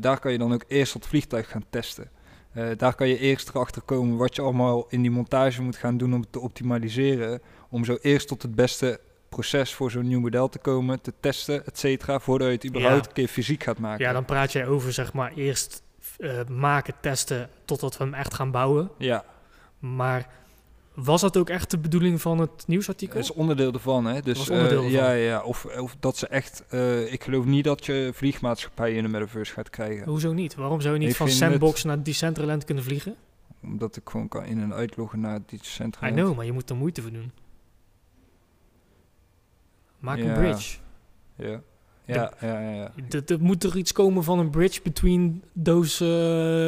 Daar kan je dan ook eerst dat vliegtuig gaan testen. Eh, daar kan je eerst erachter komen wat je allemaal in die montage moet gaan doen om het te optimaliseren. Om zo eerst tot het beste proces voor zo'n nieuw model te komen, te testen, et cetera, voordat je het überhaupt Ja. een keer fysiek gaat maken. Ja, dan praat jij over zeg maar eerst eh, maken, testen totdat we hem echt gaan bouwen. Ja, Maar Was dat ook echt de bedoeling van het Dat nieuwsartikel? is onderdeel ervan, hè? Dus was eh, onderdeel ja, ervan. ja, of, of dat ze echt. eh, ik geloof niet dat je vliegmaatschappijen in de metaverse gaat krijgen. Hoezo niet? Waarom zou je niet Ik van Sandbox naar Decentraland kunnen vliegen? Omdat ik gewoon kan in- en uitloggen naar die I know, maar je moet er moeite voor doen. Maak een bridge. Ja. Ja, ja, ja, ja. Er moet er iets komen van een bridge between those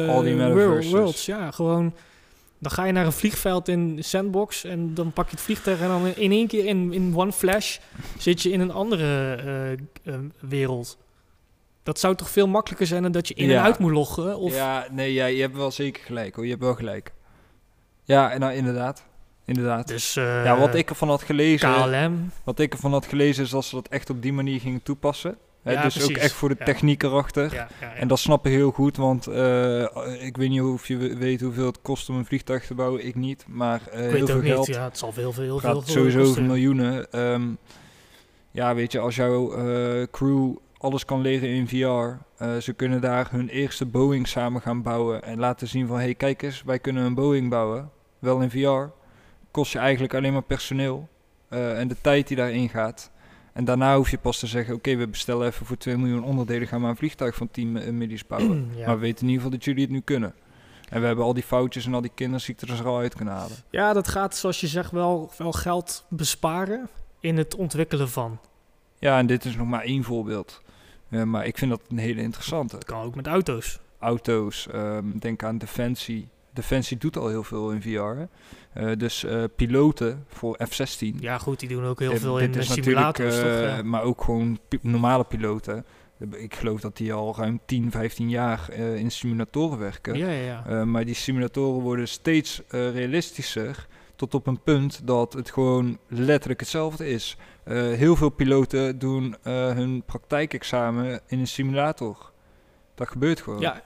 uh, Al die world- metaverses. worlds. Ja, gewoon. Dan ga je naar een vliegveld in Sandbox en dan pak je het vliegtuig en dan in één keer in, in one flash zit je in een andere eh, eh, wereld. Dat zou toch veel makkelijker zijn dan dat je in Ja. en uit moet loggen? Of, Ja, nee, ja, je hebt wel zeker gelijk hoor. Je hebt wel gelijk. Ja, en nou inderdaad. Inderdaad. Dus eh, ja, wat ik ervan had gelezen. KLM. Wat ik ervan had gelezen is dat ze dat echt op die manier gingen toepassen. Ja, dus ook echt voor de techniek erachter. En dat snap ik heel goed, want eh, ik weet niet of je we- weet hoeveel het kost om een vliegtuig te bouwen. Ik niet, maar eh, ik heel veel ook geld. niet. Ja, het zal veel, veel, veel gaat sowieso over miljoenen. Ehm, ja, weet je, als jouw eh, crew alles kan leren in VR, ze kunnen daar hun eerste Boeing samen gaan bouwen en laten zien van, hey, kijk eens, wij kunnen een Boeing bouwen, wel in VR. Kost je eigenlijk alleen maar personeel en de tijd die daarin gaat. En daarna hoef je pas te zeggen, oké, we bestellen even voor 2 miljoen onderdelen, gaan we een vliegtuig van 10 mi- millies bouwen. [clears throat] ja. Maar we weten in ieder geval dat jullie het nu kunnen. En we hebben al die foutjes en al die kinderziekten er al uit kunnen halen. Ja, dat gaat, zoals je zegt, wel, wel geld besparen in het ontwikkelen van. Ja, en dit is nog maar één voorbeeld. Ja, maar ik vind dat een hele interessante. Dat kan ook met auto's. Auto's, ehm, denk aan Defensie. Defensie doet al heel veel in VR. Eh, dus eh, piloten voor F-16. Ja, goed, die doen ook heel veel in is eh, natuurlijk, simulators. toch? Ja. Maar ook gewoon pi- normale piloten. Ik geloof dat die al ruim 10, 15 jaar in simulatoren werken. Ja, ja, maar die simulatoren worden steeds realistischer. Tot op een punt dat het gewoon letterlijk hetzelfde is. Heel veel piloten doen eh, hun praktijkexamen in een simulator. Dat gebeurt gewoon. ja,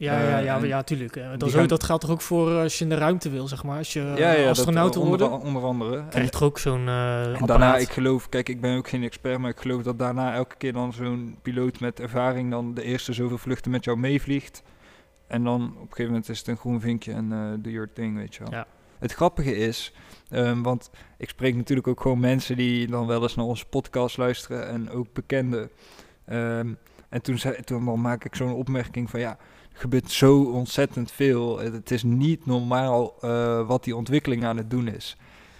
ja. Ja, ja, Eh, ja, tuurlijk. Eh, Dat, gaan- dat geldt toch ook voor eh, als je in de ruimte wil, zeg maar. Als je ja, ja, astronaut dat, wil onder, worden, onder andere. krijg toch ook zo'n en daarna, ik geloof, kijk, ik ben ook geen expert, maar ik geloof dat daarna elke keer dan zo'n piloot met ervaring dan de eerste zoveel vluchten met jou meevliegt. En dan op een gegeven moment is het een groen vinkje en eh do your thing, weet je wel. Ja. Het grappige is, ehm, want ik spreek natuurlijk ook gewoon mensen die dan wel eens naar onze podcast luisteren en ook bekenden. Ehm, en toen, zei, toen dan maak ik zo'n opmerking van ja, gebeurt zo ontzettend veel. Het is niet normaal eh, wat die ontwikkeling aan het doen is.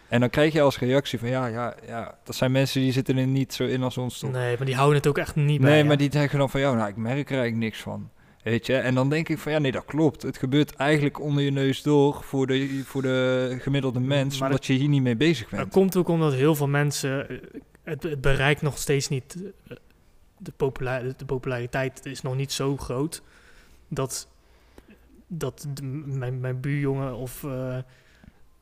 En dan krijg je als reactie van ja, ja, ja, dat zijn mensen die zitten er niet zo in als ons toch. Nee, maar die houden het ook echt niet bij. Nee, maar die zeggen dan van ja, nou, ik merk er eigenlijk niks van. Weet je, en dan denk ik van ja, nee, dat klopt. Het gebeurt eigenlijk onder je neus door voor de, voor de gemiddelde mens, Maar omdat je hier niet mee bezig Dat bent. komt ook omdat heel veel mensen... eh, Het, het bereikt nog steeds niet... eh, De, de populariteit is nog niet zo groot... dat, dat de- mijn, mijn buurjongen of eh,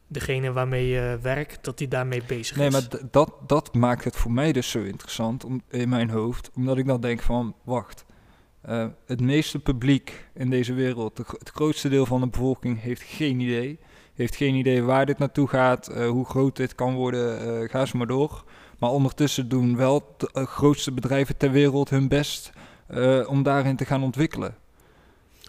degene waarmee je werkt... dat die daarmee bezig Nee, is. maar d- dat, dat maakt het voor mij dus zo interessant om, in mijn hoofd. Omdat ik dan denk van, wacht. eh, het meeste publiek in deze wereld, de het grootste deel van de bevolking, heeft geen idee. Heeft geen idee waar dit naartoe gaat, eh, hoe groot dit kan worden, ga ze maar door. Maar ondertussen doen wel de grootste bedrijven ter wereld hun best om daarin te gaan ontwikkelen.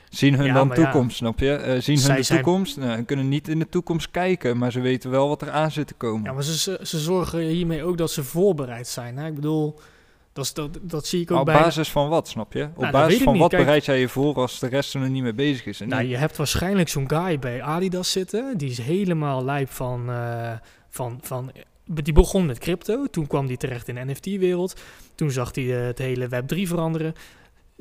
Zien hun Ja, dan ja, toekomst, snap je? Eh, zien hun de zijn- toekomst? Nou, en kunnen niet in de toekomst kijken, maar ze weten wel wat er aan zit te komen. Ja, maar ze, ze, zorgen hiermee ook dat ze voorbereid zijn. Hè? Ik bedoel, dat, is, dat, dat zie ik ook op bij... basis van wat, snap je? Op weet basis van wat Kijk- bereid jij je voor als de rest er nog niet mee bezig is? En Nou, je hebt waarschijnlijk zo'n guy bij Adidas zitten. Die is helemaal lijp van, eh, van, van... Die begon met crypto. Toen kwam hij terecht in de NFT-wereld. Toen zag hij eh, het hele Web3 veranderen.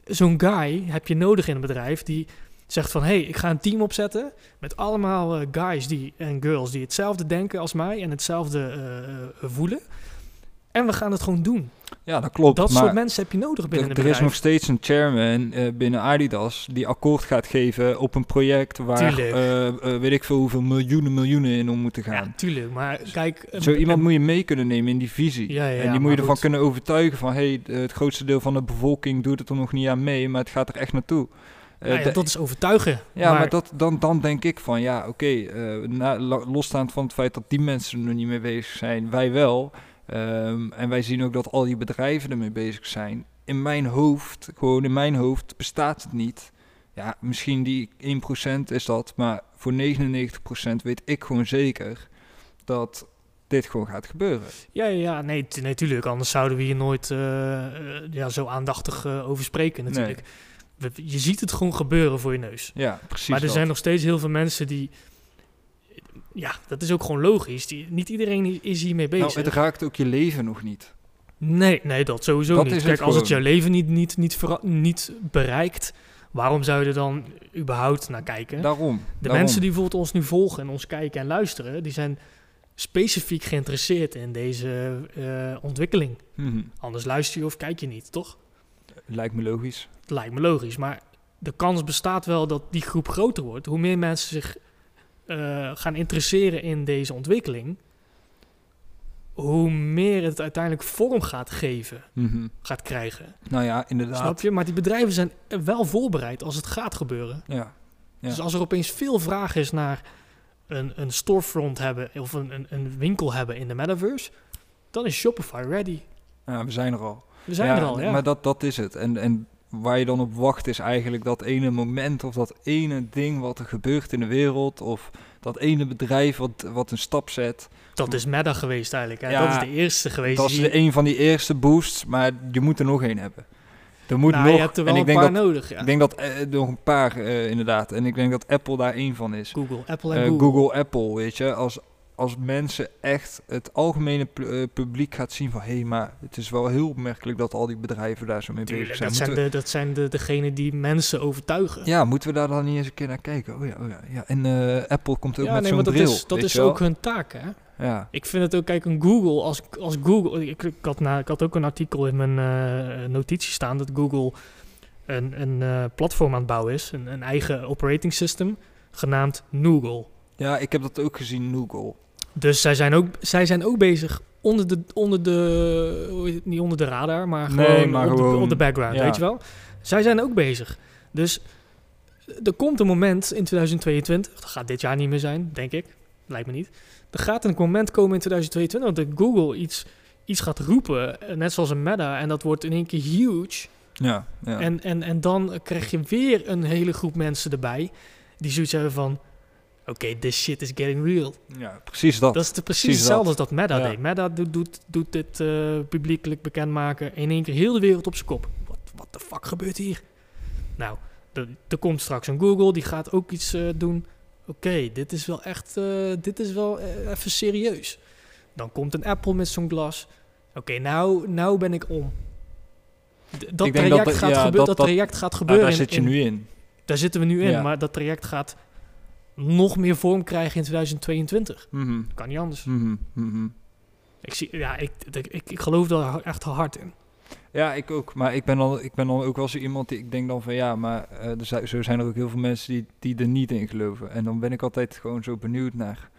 Zo'n guy heb je nodig in een bedrijf die zegt van... hey, ik ga een team opzetten met allemaal eh, guys die, en girls die hetzelfde denken als mij... en hetzelfde eh, eh, voelen. En we gaan het gewoon doen. Ja, dat klopt. Dat maar soort mensen heb je nodig binnen er, er is nog steeds een chairman eh, binnen Adidas die akkoord gaat geven op een project waar, eh, weet ik veel hoeveel miljoenen miljoenen in om moeten Ja, gaan. tuurlijk. Maar kijk... Zo iemand moet je mee kunnen nemen in die visie. Ja, ja, en ja, die moet je ervan goed. kunnen overtuigen van... hé, hey, het grootste deel van de bevolking doet het er nog niet aan mee... maar het gaat er echt naartoe. Nou ja, dat is overtuigen. Ja, maar, dat, dan, dan denk ik van ja, oké, losstaand van het feit dat die mensen er nog niet mee bezig zijn, wij wel. Ehm, en wij zien ook dat al die bedrijven ermee bezig zijn. In mijn hoofd, gewoon in mijn hoofd, bestaat het niet. Ja, misschien die 1% is dat, maar voor 99% weet ik gewoon zeker dat dit gewoon gaat gebeuren. Ja, ja. Nee, t- nee, tuurlijk. Anders zouden we hier nooit eh, eh, ja, zo aandachtig eh, over spreken natuurlijk. Je ziet het gewoon gebeuren voor je neus. Ja, precies. maar er dat. zijn nog steeds heel veel mensen die... Ja, dat is ook gewoon logisch. Die, niet iedereen is hiermee bezig. Nou, het raakt ook je leven nog niet. Nee, nee, dat sowieso Dat niet. Kijk, het als het jouw leven niet, niet, niet, niet bereikt... Waarom zou je er dan überhaupt naar kijken? Daarom. De daarom. mensen die bijvoorbeeld ons nu volgen en ons kijken en luisteren... die zijn specifiek geïnteresseerd in deze eh, ontwikkeling. Mhm. Anders luister je of kijk je niet, toch? Lijkt me logisch. Lijkt me logisch. Maar de kans bestaat wel dat die groep groter wordt. Hoe meer mensen zich eh, gaan interesseren in deze ontwikkeling, hoe meer het uiteindelijk vorm gaat geven, Mhm. gaat krijgen. Nou ja, inderdaad. Snap je? Maar die bedrijven zijn wel voorbereid als het gaat gebeuren. Ja. Ja. Dus als er opeens veel vraag is naar een, een storefront hebben of een, een, een winkel hebben in de metaverse, dan is Shopify ready. ja, we zijn er al. We zijn ja, er al, ja. Maar dat, dat is het. En, en waar je dan op wacht is eigenlijk dat ene moment of dat ene ding wat er gebeurt in de wereld of dat ene bedrijf wat, wat een stap zet. Dat is meta geweest eigenlijk. Hè? Ja, dat is de eerste geweest. Dat is de, een van die eerste boosts, maar je moet er nog één hebben. Er moet nou, nog, je hebt er wel en een ik denk paar dat, nodig. Ja. ik denk dat eh, nog een paar eh, inderdaad. En ik denk dat Apple daar één van is. Google, Apple en Eh, Google. Google, Apple, weet je. Als, als mensen echt het algemene eh, publiek gaat zien van... hé, hey, maar het is wel heel opmerkelijk dat al die bedrijven daar zo mee Tuurlijk, bezig zijn. dat zijn, de, dat zijn de, degenen die mensen overtuigen. ja, moeten we daar dan niet eens een keer naar kijken? Oh ja, oh ja. ja. En eh, Apple komt ook Ja, met nee, zo'n maar dat bril, is, dat is ook hun taak, hè? Ja, Ik vind het ook, kijk, een Google, als, als Google... Ik, ik, had na, ik had ook een artikel in mijn eh, notitie staan dat Google een, een platform aan het bouwen is. Een, een eigen operating system, genaamd Noogle. ja, ik heb dat ook gezien, Google. Dus zij zijn ook, zij zijn ook bezig onder de, onder de, niet onder de radar, maar Nee, gewoon, maar op, de, gewoon, op de background, ja. weet je wel. Zij zijn ook bezig. Dus er komt een moment in 2022, dat gaat dit jaar niet meer zijn, denk ik, lijkt me niet. Er gaat een moment komen in 2022 dat Google iets, iets gaat roepen, eh, net zoals een Meta, en dat wordt in één keer huge. Ja, ja. En, en, en dan krijg je weer een hele groep mensen erbij die zoiets hebben van, oké, this shit is getting real. ja precies dat. Dat is de, precies, precies hetzelfde dat. als dat Meta Ja. deed. Meta doet, doet, doet dit eh, publiekelijk bekendmaken. In één keer heel de wereld op zijn kop. Wat wat de fuck gebeurt hier? Nou, er, komt straks een Google. Die gaat ook iets eh, doen. Oké, dit is wel echt... eh, dit is wel even serieus. Dan komt een Apple met zo'n glas. Oké, nou, nou ben ik om. D- dat, Ik traject dat- gaat ja, gebeuren, dat- traject gaat Ah, gebeuren. daar in- zit je in- nu in. Daar zitten we nu in. Ja. Maar dat traject gaat nog meer vorm krijgen in 2022. Mhm, Kan niet anders. mhm, mhm. Ik, zie, ja, ik, ik, ik, geloof daar echt hard in. Ja, ik ook. Maar ik ben dan, ik ben dan ook wel zo iemand die ik denk dan van ja, maar eh, er zijn, zo zijn er ook heel veel mensen die, die er niet in geloven. En dan ben ik altijd gewoon zo benieuwd naar,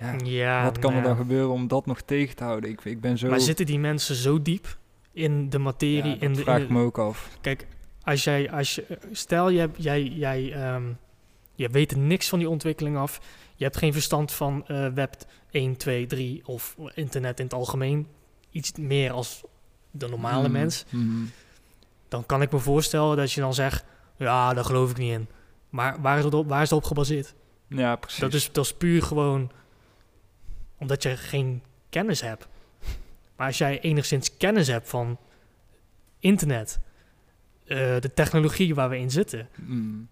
ja, Ja, wat kan nou er dan ja. gebeuren om dat nog tegen te houden? Ik, ik ben zo... Maar zitten die mensen zo diep in de ja, materie? dat in de, vraag in ik de- me ook af. Kijk, als jij, als je, stel je, hebt- jij, jij, ehm, je weet er niks van die ontwikkeling af. Je hebt geen verstand van eh, web 1, 2, 3 of internet in het algemeen. Iets meer als de normale Mhm, mens. mhm. Dan kan ik me voorstellen dat je dan zegt, ja, daar geloof ik niet in. Maar waar is het op, waar is het op gebaseerd? Ja, precies. Dat is, dat is puur gewoon omdat je geen kennis hebt. Maar als jij enigszins kennis hebt van internet, eh, de technologie waar we in zitten, Mm.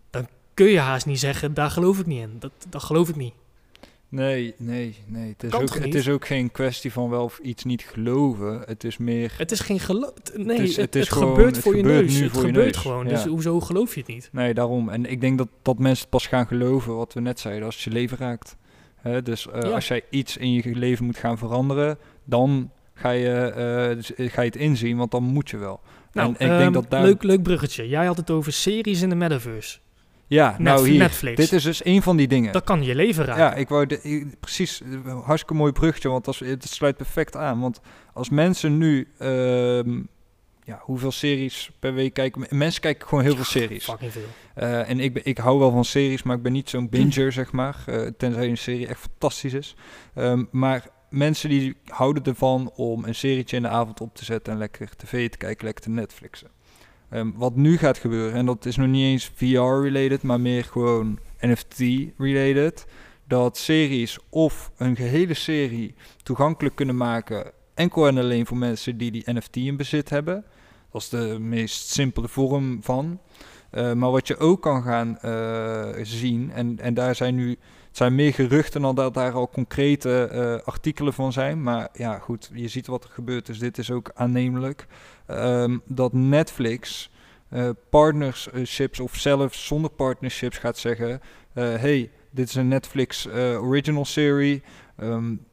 Kun je haast niet zeggen, daar geloof ik niet in. Dat, dat geloof ik niet. Nee, nee, nee. Het is, Kan ook, het is ook geen kwestie van wel of iets niet geloven. Het is meer... Het is geen geloof. Nee, het, is- het, het is gewoon- gebeurt het voor gebeurt je neus. nu het voor je gebeurt neus. gewoon. Ja. Dus hoezo geloof je het niet? Nee, daarom. En ik denk dat, dat mensen pas gaan geloven, wat we net zeiden, als het je leven raakt. Dus eh, Ja. als jij iets in je leven moet gaan veranderen, dan ga je, eh, dus, eh, ga je het inzien, want dan moet je wel. Nou, en, en ik ehm, denk dat daar... leuk, leuk bruggetje. Jij had het over series in de metaverse. Ja, Net- nou hier, Netflix. dit is dus een van die dingen. Dat kan je leven raken. Ja, ik wou de, ik- precies, hartstikke mooi bruggetje, want dat, is- het sluit perfect aan. Want als mensen nu, ehm, ja, hoeveel series per week kijken? Mensen kijken gewoon heel veel series. Fucking veel. Eh, en ik, ben, ik hou wel van series, maar ik ben niet zo'n binger, zeg maar. eh, tenzij een serie echt fantastisch is. Ehm, maar mensen die houden ervan om een serietje in de avond op te zetten en lekker tv te kijken, lekker te Netflixen. Ehm, wat nu gaat gebeuren, en dat is nog niet eens VR-related, maar meer gewoon NFT-related, dat series of een gehele serie toegankelijk kunnen maken enkel en alleen voor mensen die die NFT in bezit hebben. Dat is de meest simpele vorm van. Uh, maar wat je ook kan gaan uh, zien, en, en daar zijn nu, het zijn meer geruchten dan dat daar al concrete uh, artikelen van zijn. Maar ja, goed, je ziet wat er gebeurt, dus dit is ook aannemelijk. Um, dat Netflix partnerships of zelfs zonder partnerships gaat zeggen: hey, dit is een Netflix original serie. Um,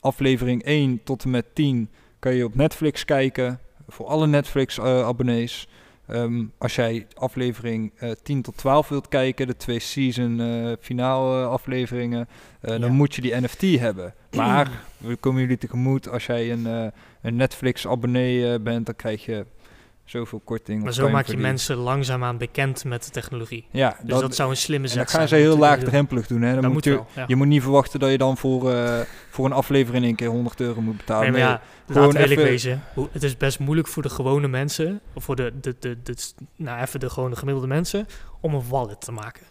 aflevering 1 tot en met 10 kan je op Netflix kijken. Voor alle Netflix-abonnees. Um, als jij aflevering uh, 10 tot 12 wilt kijken, de twee season uh, finale afleveringen, uh, ja. dan moet je die NFT hebben. [clears throat] Maar we komen jullie tegemoet, als jij een, een Netflix-abonnee bent, dan krijg je zoveel korting. Maar zo maak je mensen langzaamaan bekend met de technologie. Ja, dus dat, dat zou een slimme zet zijn. Dat gaan ze heel laagdrempelig doen. Hè. Dan dat moet je, wel, ja. je moet niet verwachten dat je dan voor, uh, voor een aflevering in één keer 100 euro moet betalen. Nee, maar ja, nee, even... wezen. Het is best moeilijk voor de gewone mensen, of voor de, de, de, de, nou even de gewone gemiddelde mensen, om een wallet te maken.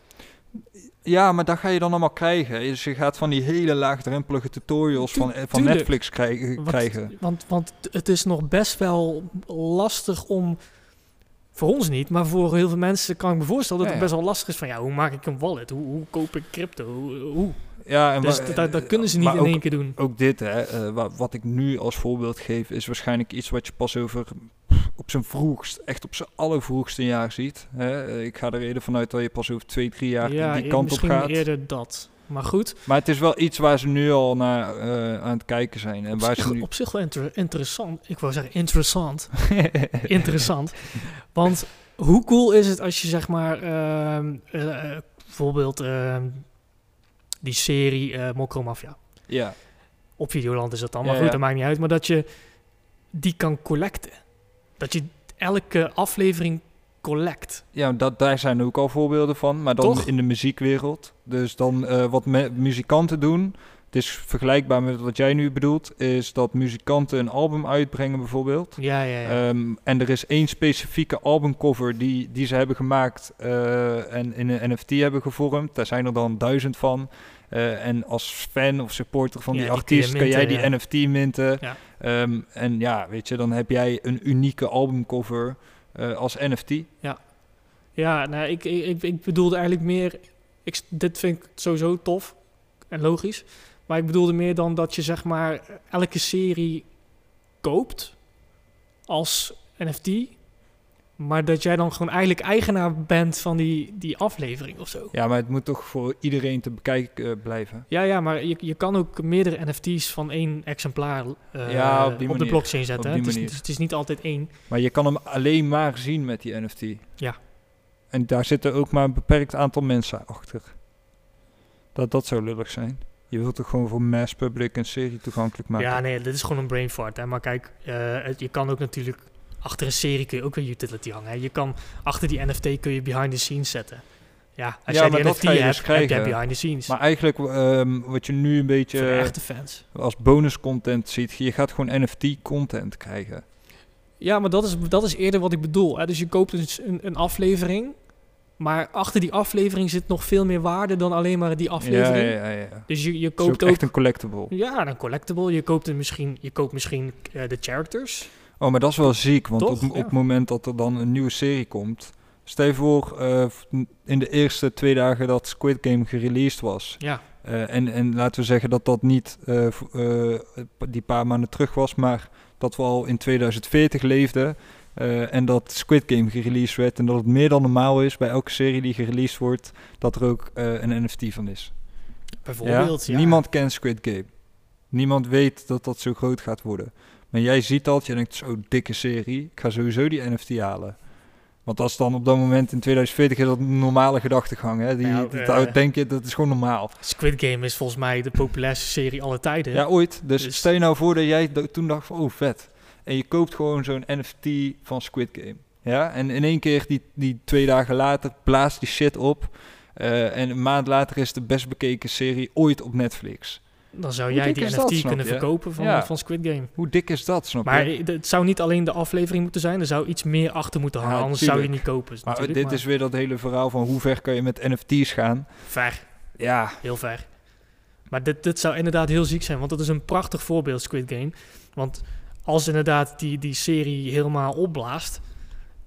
Ja, maar dat ga je dan allemaal krijgen. Dus je gaat van die hele laagdrempelige tutorials van, van Netflix krijgen. Want, krijgen. Want, want het is nog best wel lastig om... Voor ons niet, maar voor heel veel mensen kan ik me voorstellen dat ja, het best wel lastig is van... Ja, hoe maak ik een wallet? Hoe, hoe koop ik crypto? Hoe? hoe? Ja, en dus dat, dat, kunnen ze niet in ook, één keer doen. Ook dit, hè, uh, wat, wat ik nu als voorbeeld geef, is waarschijnlijk iets wat je pas over op zijn vroegst, echt op zijn allervroegste jaar ziet. Hè. Ik ga er eerder vanuit dat je pas over twee, drie jaar ja, die kant op gaat. misschien eerder dat. Maar goed. Maar het is wel iets waar ze nu al naar uh, aan het kijken zijn. En op, waar zich, ze nu... op zich wel inter interessant. Ik wou zeggen interessant. [laughs] interessant. Want hoe cool is het als je zeg maar uh, uh, bijvoorbeeld die serie uh, Mokro Mafia. Ja. Op Videoland is dat dan, maar ja, goed, ja. dat maakt niet uit. Maar dat je die kan collecten. Dat je elke aflevering collect. Ja, dat, daar zijn ook al voorbeelden van, maar dan Toch? in de muziekwereld. Dus dan uh, wat muzikanten doen, het is vergelijkbaar met wat jij nu bedoelt, is dat muzikanten een album uitbrengen bijvoorbeeld. Ja, ja, ja. Um, en er is één specifieke albumcover die, die ze hebben gemaakt uh, en in een NFT hebben gevormd. Daar zijn er dan duizend van. Uh, en als fan of supporter van Ja, die die artiest kan jij die ja. NFT minten. Ja. Um, en ja, weet je, dan heb jij een unieke albumcover uh, als NFT. Ja, nou, ik, ik, ik- ik bedoelde eigenlijk meer... Ik, dit vind ik sowieso tof en logisch. Maar ik bedoelde meer dan dat je zeg maar elke serie koopt als NFT. Maar dat jij dan gewoon eigenlijk eigenaar bent van die, die aflevering of zo. Ja, maar het moet toch voor iedereen te bekijken uh, blijven. Ja, ja, maar je, je kan ook meerdere NFT's van één exemplaar eh, Ja, op de blockchain zetten. Op hè. het, is, het is niet altijd één. Maar je kan hem alleen maar zien met die NFT. Ja. En daar zitten ook maar een beperkt aantal mensen achter. Dat, dat zou lullig zijn. Je wilt toch gewoon voor mass public een serie toegankelijk maken? Ja, nee, dit is gewoon een brain fart. Hè. Maar kijk, eh, het- je kan ook natuurlijk... Achter een serie kun je ook een utility hangen. Hè. Je kan achter die NFT kun je behind the scenes zetten. Ja, als Ja, jij maar die dat NFT je hebt, dus heb jij krijgen. behind the scenes. Maar eigenlijk, ehm, wat je nu een Voor de beetje echte fans. als bonus content ziet, je gaat gewoon NFT content krijgen. Ja, maar dat is, dat is eerder wat ik bedoel. Hè. Dus je koopt dus een, een aflevering. Maar achter die aflevering zit nog veel meer waarde dan alleen maar die aflevering. ja, ja. ja. Dus je, je ook koopt ook... echt een collectible. Ja, een collectible. Je koopt, misschien, je koopt misschien eh, de characters. Oh, maar dat is wel ziek, want Toch? op, het moment dat er dan een nieuwe serie komt... Stel je voor, eh, in de eerste twee dagen dat Squid Game gereleased was... Ja, Eh, en, en laten we zeggen dat dat niet die paar maanden terug was, maar dat we al in 2040 leefden. Eh, en dat Squid Game gereleased werd. En dat het meer dan normaal is bij elke serie die gereleased wordt, dat er ook eh, een NFT van is. bijvoorbeeld. Ja. Niemand kent Squid Game. Niemand weet dat dat zo groot gaat worden. Maar jij ziet dat, je denkt, zo dikke serie, ik ga sowieso die NFT halen. Want dat is dan op dat moment in 2040 is dat een normale gedachtegang. Hè? Die, dat denk je, dat is gewoon normaal. Squid Game is volgens mij de populairste serie aller tijden. Ja, ooit. Dus, Dus- stel je nou voor dat jij toen dacht van, oh vet. En je koopt gewoon zo'n NFT van Squid Game. Ja, en in één keer die, die twee dagen later blaast die shit op. Eh, en een maand later is de best bekeken serie ooit op Netflix. dan zou Hoe jij die dat, NFT kunnen je? verkopen van, Ja. van Squid Game. Hoe dik is dat, snap Maar je? het zou niet alleen de aflevering moeten zijn, er zou iets meer achter moeten hangen, Ja, anders zou je niet kopen. Maar dit maar is weer dat hele verhaal van hoe ver kan je met NFT's gaan. ver, Ja, heel ver. Maar dit, dit zou inderdaad heel ziek zijn, want dat is een prachtig voorbeeld, Squid Game. Want als inderdaad die, die serie helemaal opblaast,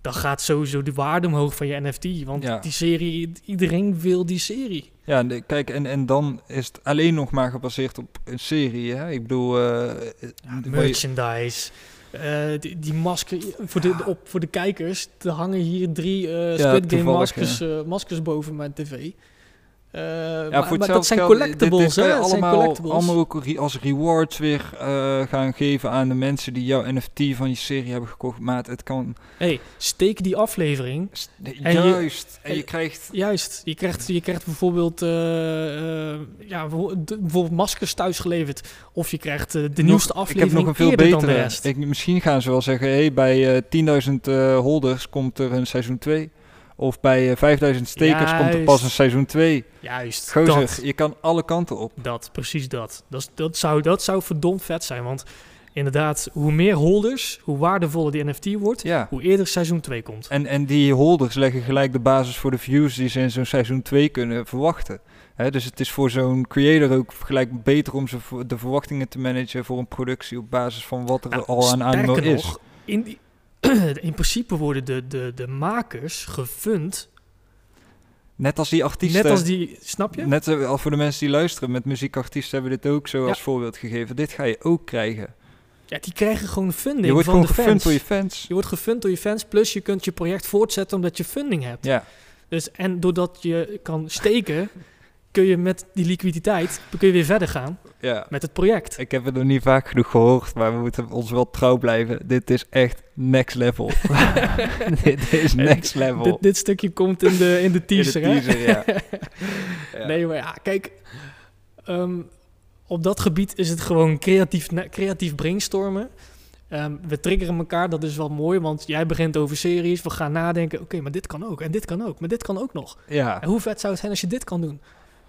dan gaat sowieso de waarde omhoog van je NFT. Want Ja. die serie, iedereen wil die serie. ja kijk, en, en dan is het alleen nog maar gebaseerd op een serie. Hè? Ik bedoel, eh, je- Merchandise. eh, die, die masker voor de, op, voor de kijkers. Er hangen hier drie eh, Squid Game maskers, eh, maskers boven mijn tv. Eh, Ja, maar, voor maar dat zijn collectibles, hè? je Dat zijn allemaal, collectibles. allemaal ook re- als rewards weer eh, gaan geven aan de mensen die jouw NFT van je serie hebben gekocht. Maar het kan... hey, steek die aflevering. En je- juist. en je en- krijgt... Juist, je krijgt, je krijgt bijvoorbeeld, eh, eh, ja, bijvoorbeeld maskers thuis geleverd. Of je krijgt de nog- nieuwste Ik heb aflevering nog een veel betere. rest. Ik, misschien gaan ze wel zeggen, hey, bij eh 10.000 eh, holders komt er een seizoen 2. Of bij eh, 5000 stekers komt er pas een seizoen 2. Juist, Gozer, dat. je kan alle kanten op. Dat, precies dat. Dat, dat, zou, dat zou verdomd vet zijn. Want inderdaad, hoe meer holders, hoe waardevoller die NFT wordt, Ja. hoe eerder seizoen 2 komt. En, en die holders leggen gelijk de basis voor de views die ze in zo'n seizoen 2 kunnen verwachten. Dus het is voor zo'n creator ook gelijk beter om ze de verwachtingen te managen voor een productie op basis van wat er Nou, al aan animo is. nog, in, die, [clears throat] in principe worden de, de, de makers gefund, Net als die artiesten. net als die, snap je? Net eh, al voor de mensen die luisteren, met muziekartiesten hebben we dit ook zo Ja. als voorbeeld gegeven. Dit ga je ook krijgen. Ja, die krijgen gewoon funding Je wordt van gewoon de gefund door je fans. Je wordt gefund door je fans, plus je kunt je project voortzetten omdat je funding hebt. Ja, Dus, en doordat je kan steken, [laughs] kun je met die liquiditeit kun je weer verder gaan ja. met het project. Ik heb het nog niet vaak genoeg gehoord, maar we moeten ons wel trouw blijven. Dit is echt next level. [laughs] dit is next level. Dit, dit stukje komt in de, in de teaser, In de hè? teaser, ja. [laughs] Ja. Nee, maar ja, kijk. ehm, op dat gebied is het gewoon creatief, creatief brainstormen. Ehm, we triggeren elkaar, dat is wel mooi, want jij begint over series. We gaan nadenken, oké, maar dit kan ook, en dit kan ook, maar dit kan ook nog. ja. En hoe vet zou het zijn als je dit kan doen?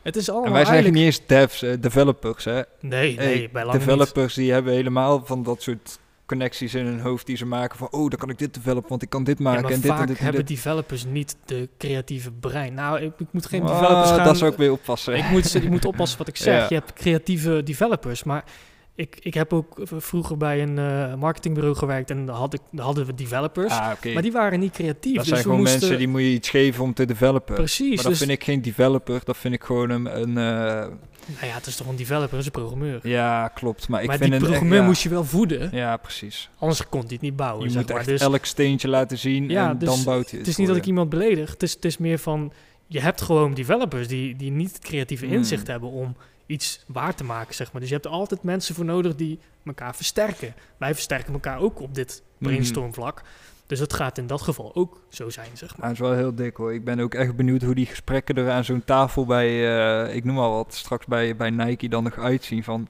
Het is allemaal En wij zijn eigenlijk... niet eens devs, eh, developers. Hè. Nee, Hey, nee, bij lang niet. developers die hebben helemaal van dat soort connecties in hun hoofd die ze maken van oh, dan kan ik dit developen, want ik kan dit maken maar en dit vaak en dit en hebben dit. developers niet de creatieve brein. Nou, ik, ik moet geen Ah, developers gaan... Dat zou ik weer oppassen. Ik moet, ik moet [laughs] oppassen wat ik zeg. Ja. Je hebt creatieve developers, maar ik, ik heb ook vroeger bij een eh, marketingbureau gewerkt en daar, had ik, hadden we developers, ah, maar die waren niet creatief. Dat dus zijn gewoon moesten, mensen die moet je iets geven om te developen. Precies, maar dat dus, vind ik geen developer, dat vind ik gewoon een... een eh, nou ja, het is toch een developer, het is een programmeur. ja, klopt. Maar ik maar vind die een echt- programmeur ja. moest je wel voeden, Ja, precies. anders kon hij het niet bouwen. Je moet maar. echt Dus elk steentje laten zien Ja, en dus dan bouwt hij het is niet dat ik iemand beledig, het is, het is meer van, je hebt gewoon developers die, die niet het creatieve Hmm. inzicht hebben om iets waar te maken, zeg maar. Dus je hebt er altijd mensen voor nodig die elkaar versterken. Wij versterken elkaar ook op dit Mhm. brainstormvlak. Dus het gaat in dat geval ook zo zijn, zeg maar. Het is wel heel dik hoor. Ik ben ook echt benieuwd hoe die gesprekken er aan zo'n tafel bij, eh, ik noem al wat, straks bij, bij Nike dan nog uitzien. Van,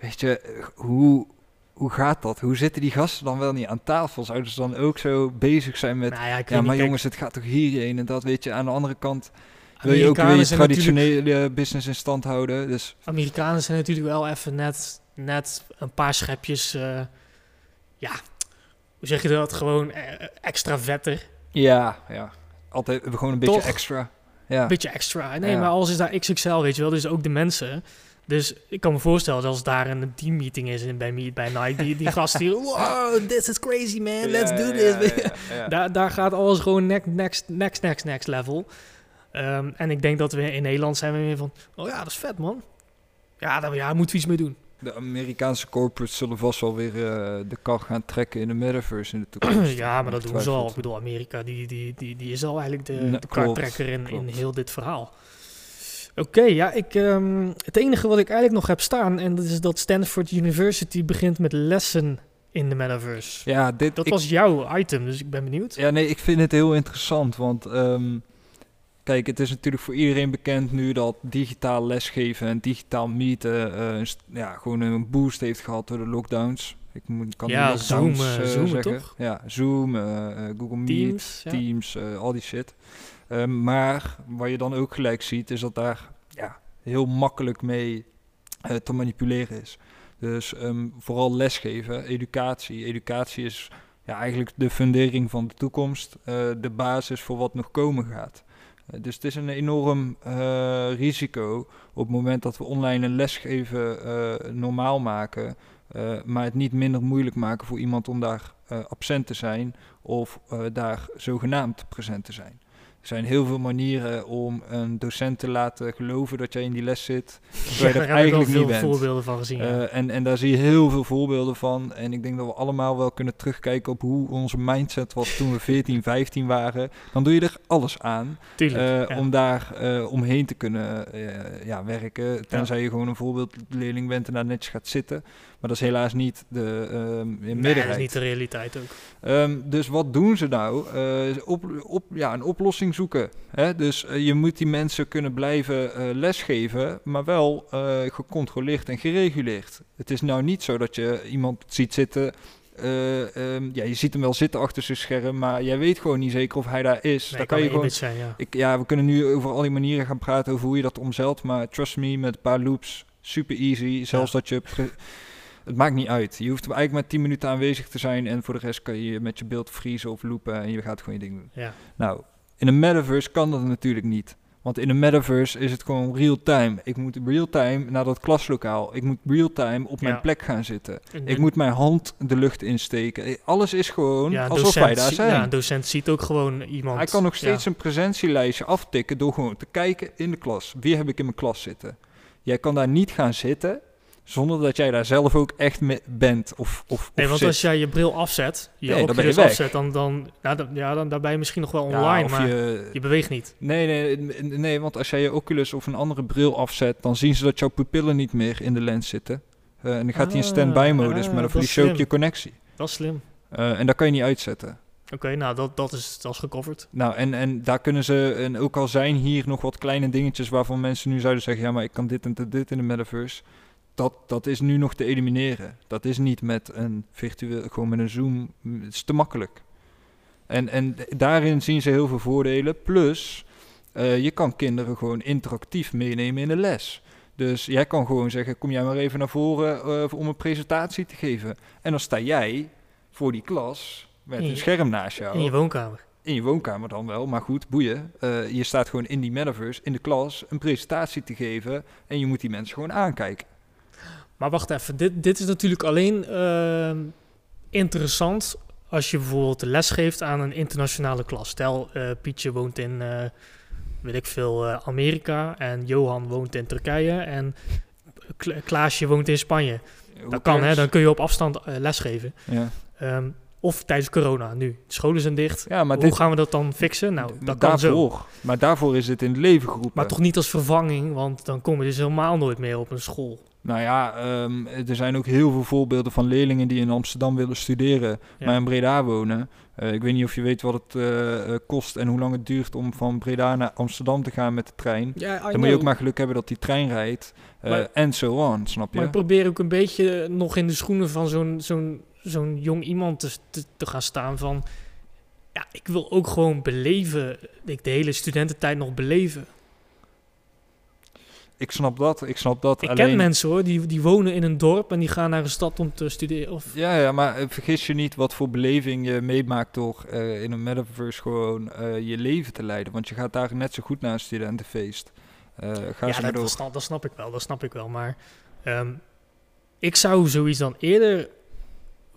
weet je, hoe, hoe gaat dat? Hoe zitten die gasten dan wel niet aan tafel? Zouden ze dan ook zo bezig zijn met, nou ja, maar niet, jongens, het gaat toch hierheen en dat, weet je. Aan de andere kant wil je ook weer je traditionele business in stand houden. Dus Amerikanen zijn natuurlijk wel even net, net een paar schepjes, eh, ja, hoe zeg je dat? Gewoon eh, extra vetter. ja, ja, altijd gewoon een beetje Toch? extra. Ja. Een beetje extra. Nee, Ja. maar alles is daar XXL, weet je wel. Dus ook de mensen. Dus ik kan me voorstellen dat als daar een teammeeting is in, bij, bij Nike, die, die gast die, [laughs] wow, this is crazy man, let's Ja, do this. ja, ja, ja. [laughs] Daar, daar gaat alles gewoon next, next, next, next, next level. Ehm, en ik denk dat we in Nederland zijn we meer van, oh ja, dat is vet man. Ja, daar ja, moeten we iets mee doen. De Amerikaanse corporates zullen vast wel weer eh, de kar gaan trekken in de metaverse in de toekomst. [clears throat] ja, maar dat doen ze al. Ik bedoel, Amerika die, die, die, die is al eigenlijk de, Nee, de in, in heel dit verhaal. Oké, ja, ik, ehm, het enige wat ik eigenlijk nog heb staan, en dat is dat Stanford University begint met lessen in de metaverse. Ja, dit, Dat ik, was jouw item, dus ik ben benieuwd. ja, nee, ik vind het heel interessant, want ehm, kijk, het is natuurlijk voor iedereen bekend nu dat digitaal lesgeven en digitaal meeten eh, ja, gewoon een boost heeft gehad door de lockdowns. Ik moet, kan Ja, Zoom, eh, eh, Zoomen, zeggen. toch? Ja, Zoom, Google Meet, Teams. Ja. Teams, al die shit. Maar wat je dan ook gelijk ziet, is dat daar ja, heel makkelijk mee te manipuleren is. Dus ehm, vooral lesgeven, educatie. Educatie is ja, eigenlijk de fundering van de toekomst, de basis voor wat nog komen gaat. Dus het is een enorm eh, risico op het moment dat we online een lesgeven eh, normaal maken, eh, maar het niet minder moeilijk maken voor iemand om daar absent te zijn of daar zogenaamd present te zijn. Er zijn heel veel manieren om een docent te laten geloven dat jij in die les zit, [laughs] terwijl je daar er eigenlijk niet veel bent. voorbeelden van gezien. ja. Eh, en, en daar zie je heel veel voorbeelden van. En ik denk dat we allemaal wel kunnen terugkijken op hoe onze mindset was toen we 14, 15 [laughs] waren. Dan doe je er alles aan Tuurlijk. eh, ja. om daar eh, omheen te kunnen ja, werken. Tenzij je gewoon een voorbeeldleerling bent en daar netjes gaat zitten. Maar dat is helaas niet de ehm Nee, dat is niet de realiteit ook. Ehm, dus wat doen ze nou? Eh, op, op, ja, een oplossing zoeken. Hè? Dus eh, je moet die mensen kunnen blijven eh, lesgeven, maar wel gecontroleerd en gereguleerd. Het is nou niet zo dat je iemand ziet zitten. eh, ehm, ja, je ziet hem wel zitten achter zijn scherm, maar jij weet gewoon niet zeker of hij daar is. Nee, daar kan kan je gewoon zijn, ja. ik, ja, we kunnen nu over al die manieren gaan praten over hoe je dat omzeilt. Maar trust me, met een paar loops, super easy. Zelfs dat je... Het maakt niet uit. Je hoeft eigenlijk maar 10 minuten aanwezig te zijn. En voor de rest kan je met je beeld vriezen of loopen. En je gaat gewoon je ding doen. ja. Nou, in een metaverse kan dat natuurlijk niet. Want in een metaverse is het gewoon real-time. Ik moet real-time naar dat klaslokaal. Ik moet real-time op mijn Ja. plek gaan zitten. En- Ik moet mijn hand de lucht insteken. Eh, Alles is gewoon ja, alsof docent wij daar zijn. Ja, een docent ziet ook gewoon iemand. Hij kan nog steeds ja. een presentielijstje aftikken door gewoon te kijken in de klas. Wie heb ik in mijn klas zitten? Jij kan daar niet gaan zitten zonder dat jij daar zelf ook echt mee bent of, of, Nee, of want zit. als jij je bril afzet, je Nee, dan ben je Oculus weg. afzet, dan, dan, nou, dan, ja, dan daar ben je misschien nog wel online, maar je... je, beweegt niet. nee, nee, nee, nee, want als jij je Oculus of een andere bril afzet, dan zien ze dat jouw pupillen niet meer in de lens zitten. Eh, en dan gaat hij in Ah, standby-modus, ah, maar dan verlies je ook je connectie. Dat is slim. Eh, en dat kan je niet uitzetten. Oké, nou, dat, dat, is, dat is gecoverd. Nou, en, en daar kunnen ze, en ook al zijn hier nog wat kleine dingetjes waarvan mensen nu zouden zeggen, ja, maar ik kan dit en dit in de metaverse. Dat, dat is nu nog te elimineren. Dat is niet met een virtueel, gewoon met een Zoom. Het is te makkelijk. En, en daarin zien ze heel veel voordelen. Plus, eh, je kan kinderen gewoon interactief meenemen in de les. Dus jij kan gewoon zeggen, kom jij maar even naar voren eh, om een presentatie te geven. En dan sta jij voor die klas met je- een scherm naast jou In je woonkamer. in je woonkamer dan wel, maar goed, boeien. Eh, je staat gewoon in die metaverse, in de klas, een presentatie te geven en je moet die mensen gewoon aankijken. Maar wacht even, dit, dit is natuurlijk alleen ehm, interessant als je bijvoorbeeld les geeft aan een internationale klas. Stel, eh, Pietje woont in, eh, weet ik veel, eh, Amerika en Johan woont in Turkije en Kla- Klaasje woont in Spanje. Hoe Dat kan, hè? Dan kun je op afstand eh, lesgeven. Ja, Ehm, of tijdens corona nu. De scholen zijn dicht. ja maar Hoe dit, gaan we dat dan fixen? Nou, dat kan zo. Maar daarvoor is het in het leven geroepen. Maar toch niet als vervanging, want dan kom je dus helemaal nooit meer op een school. Nou ja, ehm, er zijn ook heel veel voorbeelden van leerlingen die in Amsterdam willen studeren, Ja. maar in Breda wonen. Eh, ik weet niet of je weet wat het eh, eh, kost en hoe lang het duurt om van Breda naar Amsterdam te gaan met de trein. Ja, Dan moet je ook maar geluk hebben dat die trein rijdt. en zo on, snap je? Maar ik probeer ook een beetje nog in de schoenen van zo'n zo'n zo'n jong iemand te, te, te gaan staan van... Ja, ik wil ook gewoon beleven, ik de hele studententijd nog beleven. Ik snap dat, ik snap dat. Ik alleen... ken mensen hoor, die, die wonen in een dorp en die gaan naar een stad om te studeren. Of, Ja, ja, maar eh, vergis je niet wat voor beleving je meemaakt door eh, in een metaverse gewoon eh, je leven te leiden. Want je gaat daar net zo goed naar een studentenfeest. Ga ja, dat, door. dat, snap, dat snap ik wel, dat snap ik wel. Maar ehm, ik zou zoiets dan eerder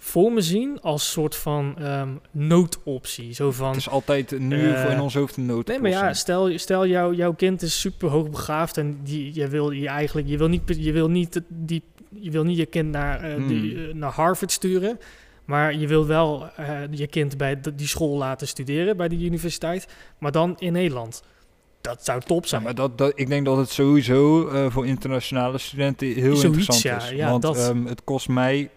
voor me zien als soort van ehm, noodoptie. Zo van, Het is altijd nu Eh, voor in ons hoofd een nood. Nee, maar ja, stel, stel jou, jouw kind is super hoogbegaafd en die, je wil je eigenlijk, je wil niet, je wil niet, die, je wil niet je kind naar, eh, die, Hmm. eh, naar Harvard sturen, maar je wil wel eh, je kind bij die school laten studeren, bij die universiteit, maar dan in Nederland. Dat zou top Ja, zijn. maar dat, dat, ik denk dat het sowieso eh, voor internationale studenten heel Zoiets, interessant is. Ja, Want dat. ehm, het kost mij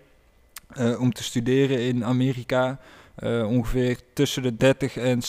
eh, om te studeren in Amerika eh, ongeveer tussen de 30 en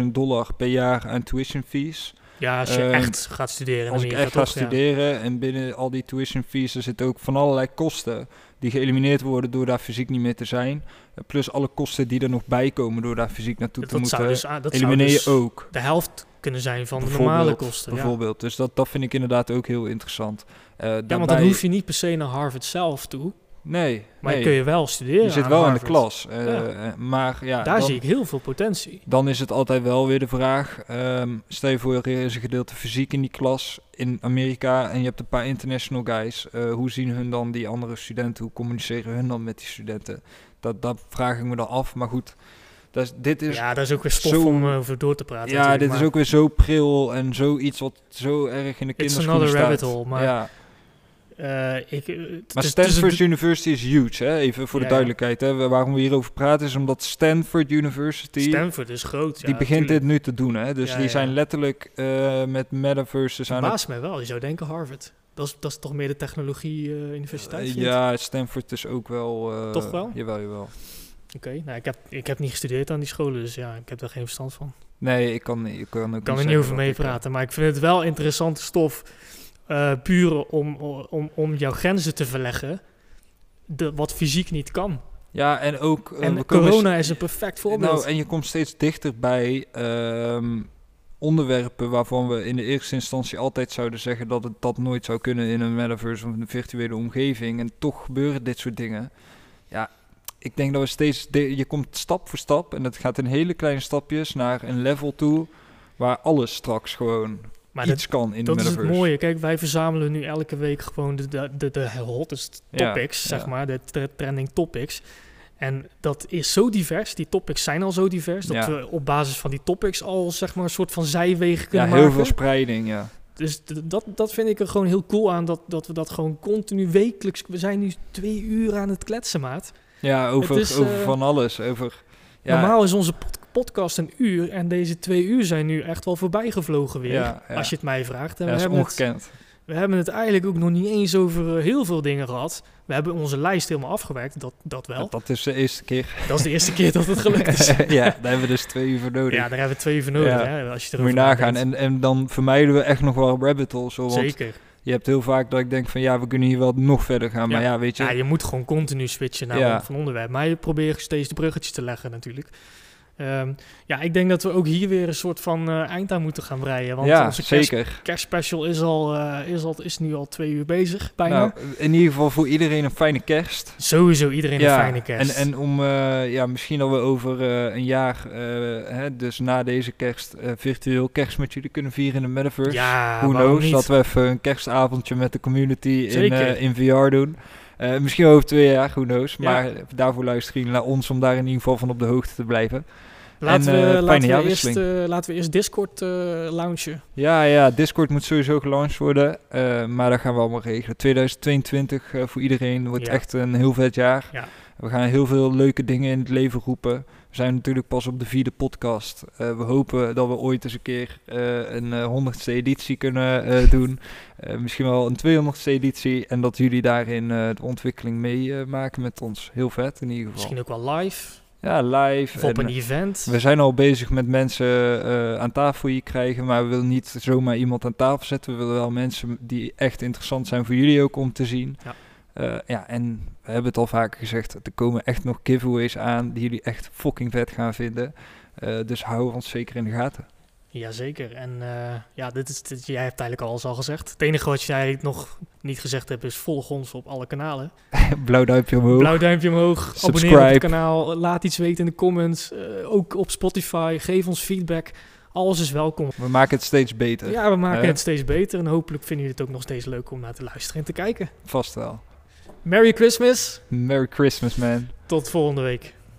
60.000 dollar per jaar aan tuition fees. ja, als je ehm, echt gaat studeren in Als ik echt ga? Ja. studeren en binnen al die tuition fees er zitten ook van allerlei kosten die geëlimineerd worden door daar fysiek niet meer te zijn. Eh, Plus alle kosten die er nog bij komen door daar fysiek naartoe te Dat zou moeten, dus, dat elimineer dus je ook. de helft kunnen zijn van de normale kosten. Ja. bijvoorbeeld. Dus dat, dat vind ik inderdaad ook heel interessant. Ja, want daarbij- dan hoef je niet per se naar Harvard zelf toe. Nee, Maar nee. kun je wel studeren je zit wel in de klas. eh, Ja. eh, Maar ja, Daar dan, zie ik heel veel potentie. dan is het altijd wel weer de vraag. ehm, stel je voor, er is een gedeelte fysiek in die klas in Amerika en je hebt een paar international guys. eh, hoe zien hun dan die andere studenten? Hoe communiceren hun dan met die studenten? Dat, dat vraag ik me dan af. Maar goed, dat is, dit is ja, dat is ook weer stof zo- om over door te praten. Ja, dit is ook weer zo pril en zoiets wat zo erg in de It's kinderschoenen another staat. rabbit hole, maar ja. Eh, ik, eh, Maar Stanford University is huge, hè? even voor Ja, de duidelijkheid. Hè? Waarom we hierover praten is omdat Stanford University, Stanford is groot. die ja, begint tuurlijk. dit nu te doen. Hè? Dus Ja, die zijn letterlijk eh, met metaverses aan het... Verbaast mij wel. Je zou denken Harvard. Dat is, dat is toch meer de technologie-universiteit? Ja, Stanford is ook wel... Toch wel? Jawel, jawel. Oké, nou, ik, heb, ik heb niet gestudeerd aan die scholen, dus ja, ik heb daar geen verstand van. Nee, ik kan, ik kan ook Ik kan er niet over meepraten, maar ik vind het wel interessante stof. Puur om, om, om jouw grenzen te verleggen. De, wat fysiek niet kan. Ja, en ook... eh, en corona is een perfect voorbeeld. Nou, en je komt steeds dichter bij ehm, onderwerpen waarvan we in de eerste instantie altijd zouden zeggen dat het dat nooit zou kunnen in een metaverse of een virtuele omgeving. En toch gebeuren dit soort dingen. Ja, ik denk dat we steeds, je komt stap voor stap en het gaat in hele kleine stapjes naar een level toe waar alles straks gewoon maar dat, iets kan in dat de is metaverse. het mooie. Kijk, wij verzamelen nu elke week gewoon de, de, de, de hottest Ja, topics, zeg ja. maar. De tre- trending topics. En dat is zo divers. Die topics zijn al zo divers. Dat Ja. we op basis van die topics al zeg maar een soort van zijwegen Ja, kunnen heel maken. veel spreiding, ja. Dus dat, dat vind ik er gewoon heel cool aan. Dat, dat we dat gewoon continu wekelijks... We zijn nu twee uur aan het kletsen, maat. Ja, over, is, over eh, van alles. Over, ja, Normaal is onze pod- podcast een uur. En deze twee uur zijn nu echt wel voorbij gevlogen weer. Ja, ja. Als je het mij vraagt. En ja, we, is het, we hebben het eigenlijk ook nog niet eens over eh, heel veel dingen gehad. We hebben onze lijst helemaal afgewerkt. Dat, dat wel. Dat is de eerste keer. Dat is de eerste keer dat het gelukt is. [laughs] ja, daar hebben we dus twee uur voor nodig. Ja, daar hebben we twee voor nodig. Ja. Hè, als je Moet erover je nagaan. En, en dan vermijden we echt nog wel rabbit holes. hoor, Want Zeker. je hebt heel vaak dat ik denk van ja, we kunnen hier wel nog verder gaan. Maar Ja. ja, weet je. Ja, je moet gewoon continu switchen naar Ja. van onderwerp. Maar je probeert steeds de bruggetjes te leggen natuurlijk. Ehm, ja, ik denk dat we ook hier weer een soort van eh, eind aan moeten gaan breien. Want ja, onze kerst, zeker. kerstspecial is, al, eh, is, al, is nu al twee uur bezig, bijna. Nou, in ieder geval voor iedereen een fijne kerst. Sowieso iedereen een fijne kerst. En, en om, eh, ja, misschien dat we over een jaar, hè, dus na deze kerst, virtueel kerst met jullie kunnen vieren in de metaverse. ja, Who knows, niet? dat we even een kerstavondje met de community in, Zeker. in VR doen. Eh, misschien over twee jaar, who knows. Ja. Maar daarvoor luisteren jullie naar ons om daar in ieder geval van op de hoogte te blijven. Laten, en, we, eh, laten, we eerst, eh, laten we eerst Discord eh launchen. Ja, ja, Discord moet sowieso gelanceerd worden. eh, maar dat gaan we allemaal regelen. 2022 eh, voor iedereen wordt Ja. echt een heel vet jaar. Ja. We gaan heel veel leuke dingen in het leven roepen. We zijn natuurlijk pas op de vierde podcast. Eh, we hopen dat we ooit eens een keer eh, een eh, honderdste editie kunnen eh, [laughs] doen. Eh, misschien wel een 200ste editie. En dat jullie daarin eh, de ontwikkeling meemaken met ons. Heel vet in ieder geval. Misschien ook wel live. Ja, live. Of op en, een event. we zijn al bezig met mensen eh, aan tafel hier krijgen, maar we willen niet zomaar iemand aan tafel zetten. We willen wel mensen die echt interessant zijn voor jullie ook om te zien. Ja. Eh, ja, en we hebben het al vaker gezegd, er komen echt nog giveaways aan die jullie echt fucking vet gaan vinden. Eh, dus hou ons zeker in de gaten. Jazeker. En eh, ja, dit is, dit, jij hebt eigenlijk alles al gezegd. Het enige wat je eigenlijk nog niet gezegd hebt is volg ons op alle kanalen. [laughs] Blauw duimpje omhoog. Blauw duimpje omhoog. Abonneer op het kanaal. Laat iets weten in de comments. eh, ook op Spotify. Geef ons feedback. Alles is welkom. We maken het steeds beter. Ja, we maken het steeds beter. En hopelijk vinden jullie het ook nog steeds leuk om naar te luisteren en te kijken. Vast wel. Merry Christmas. Merry Christmas, man. Tot volgende week.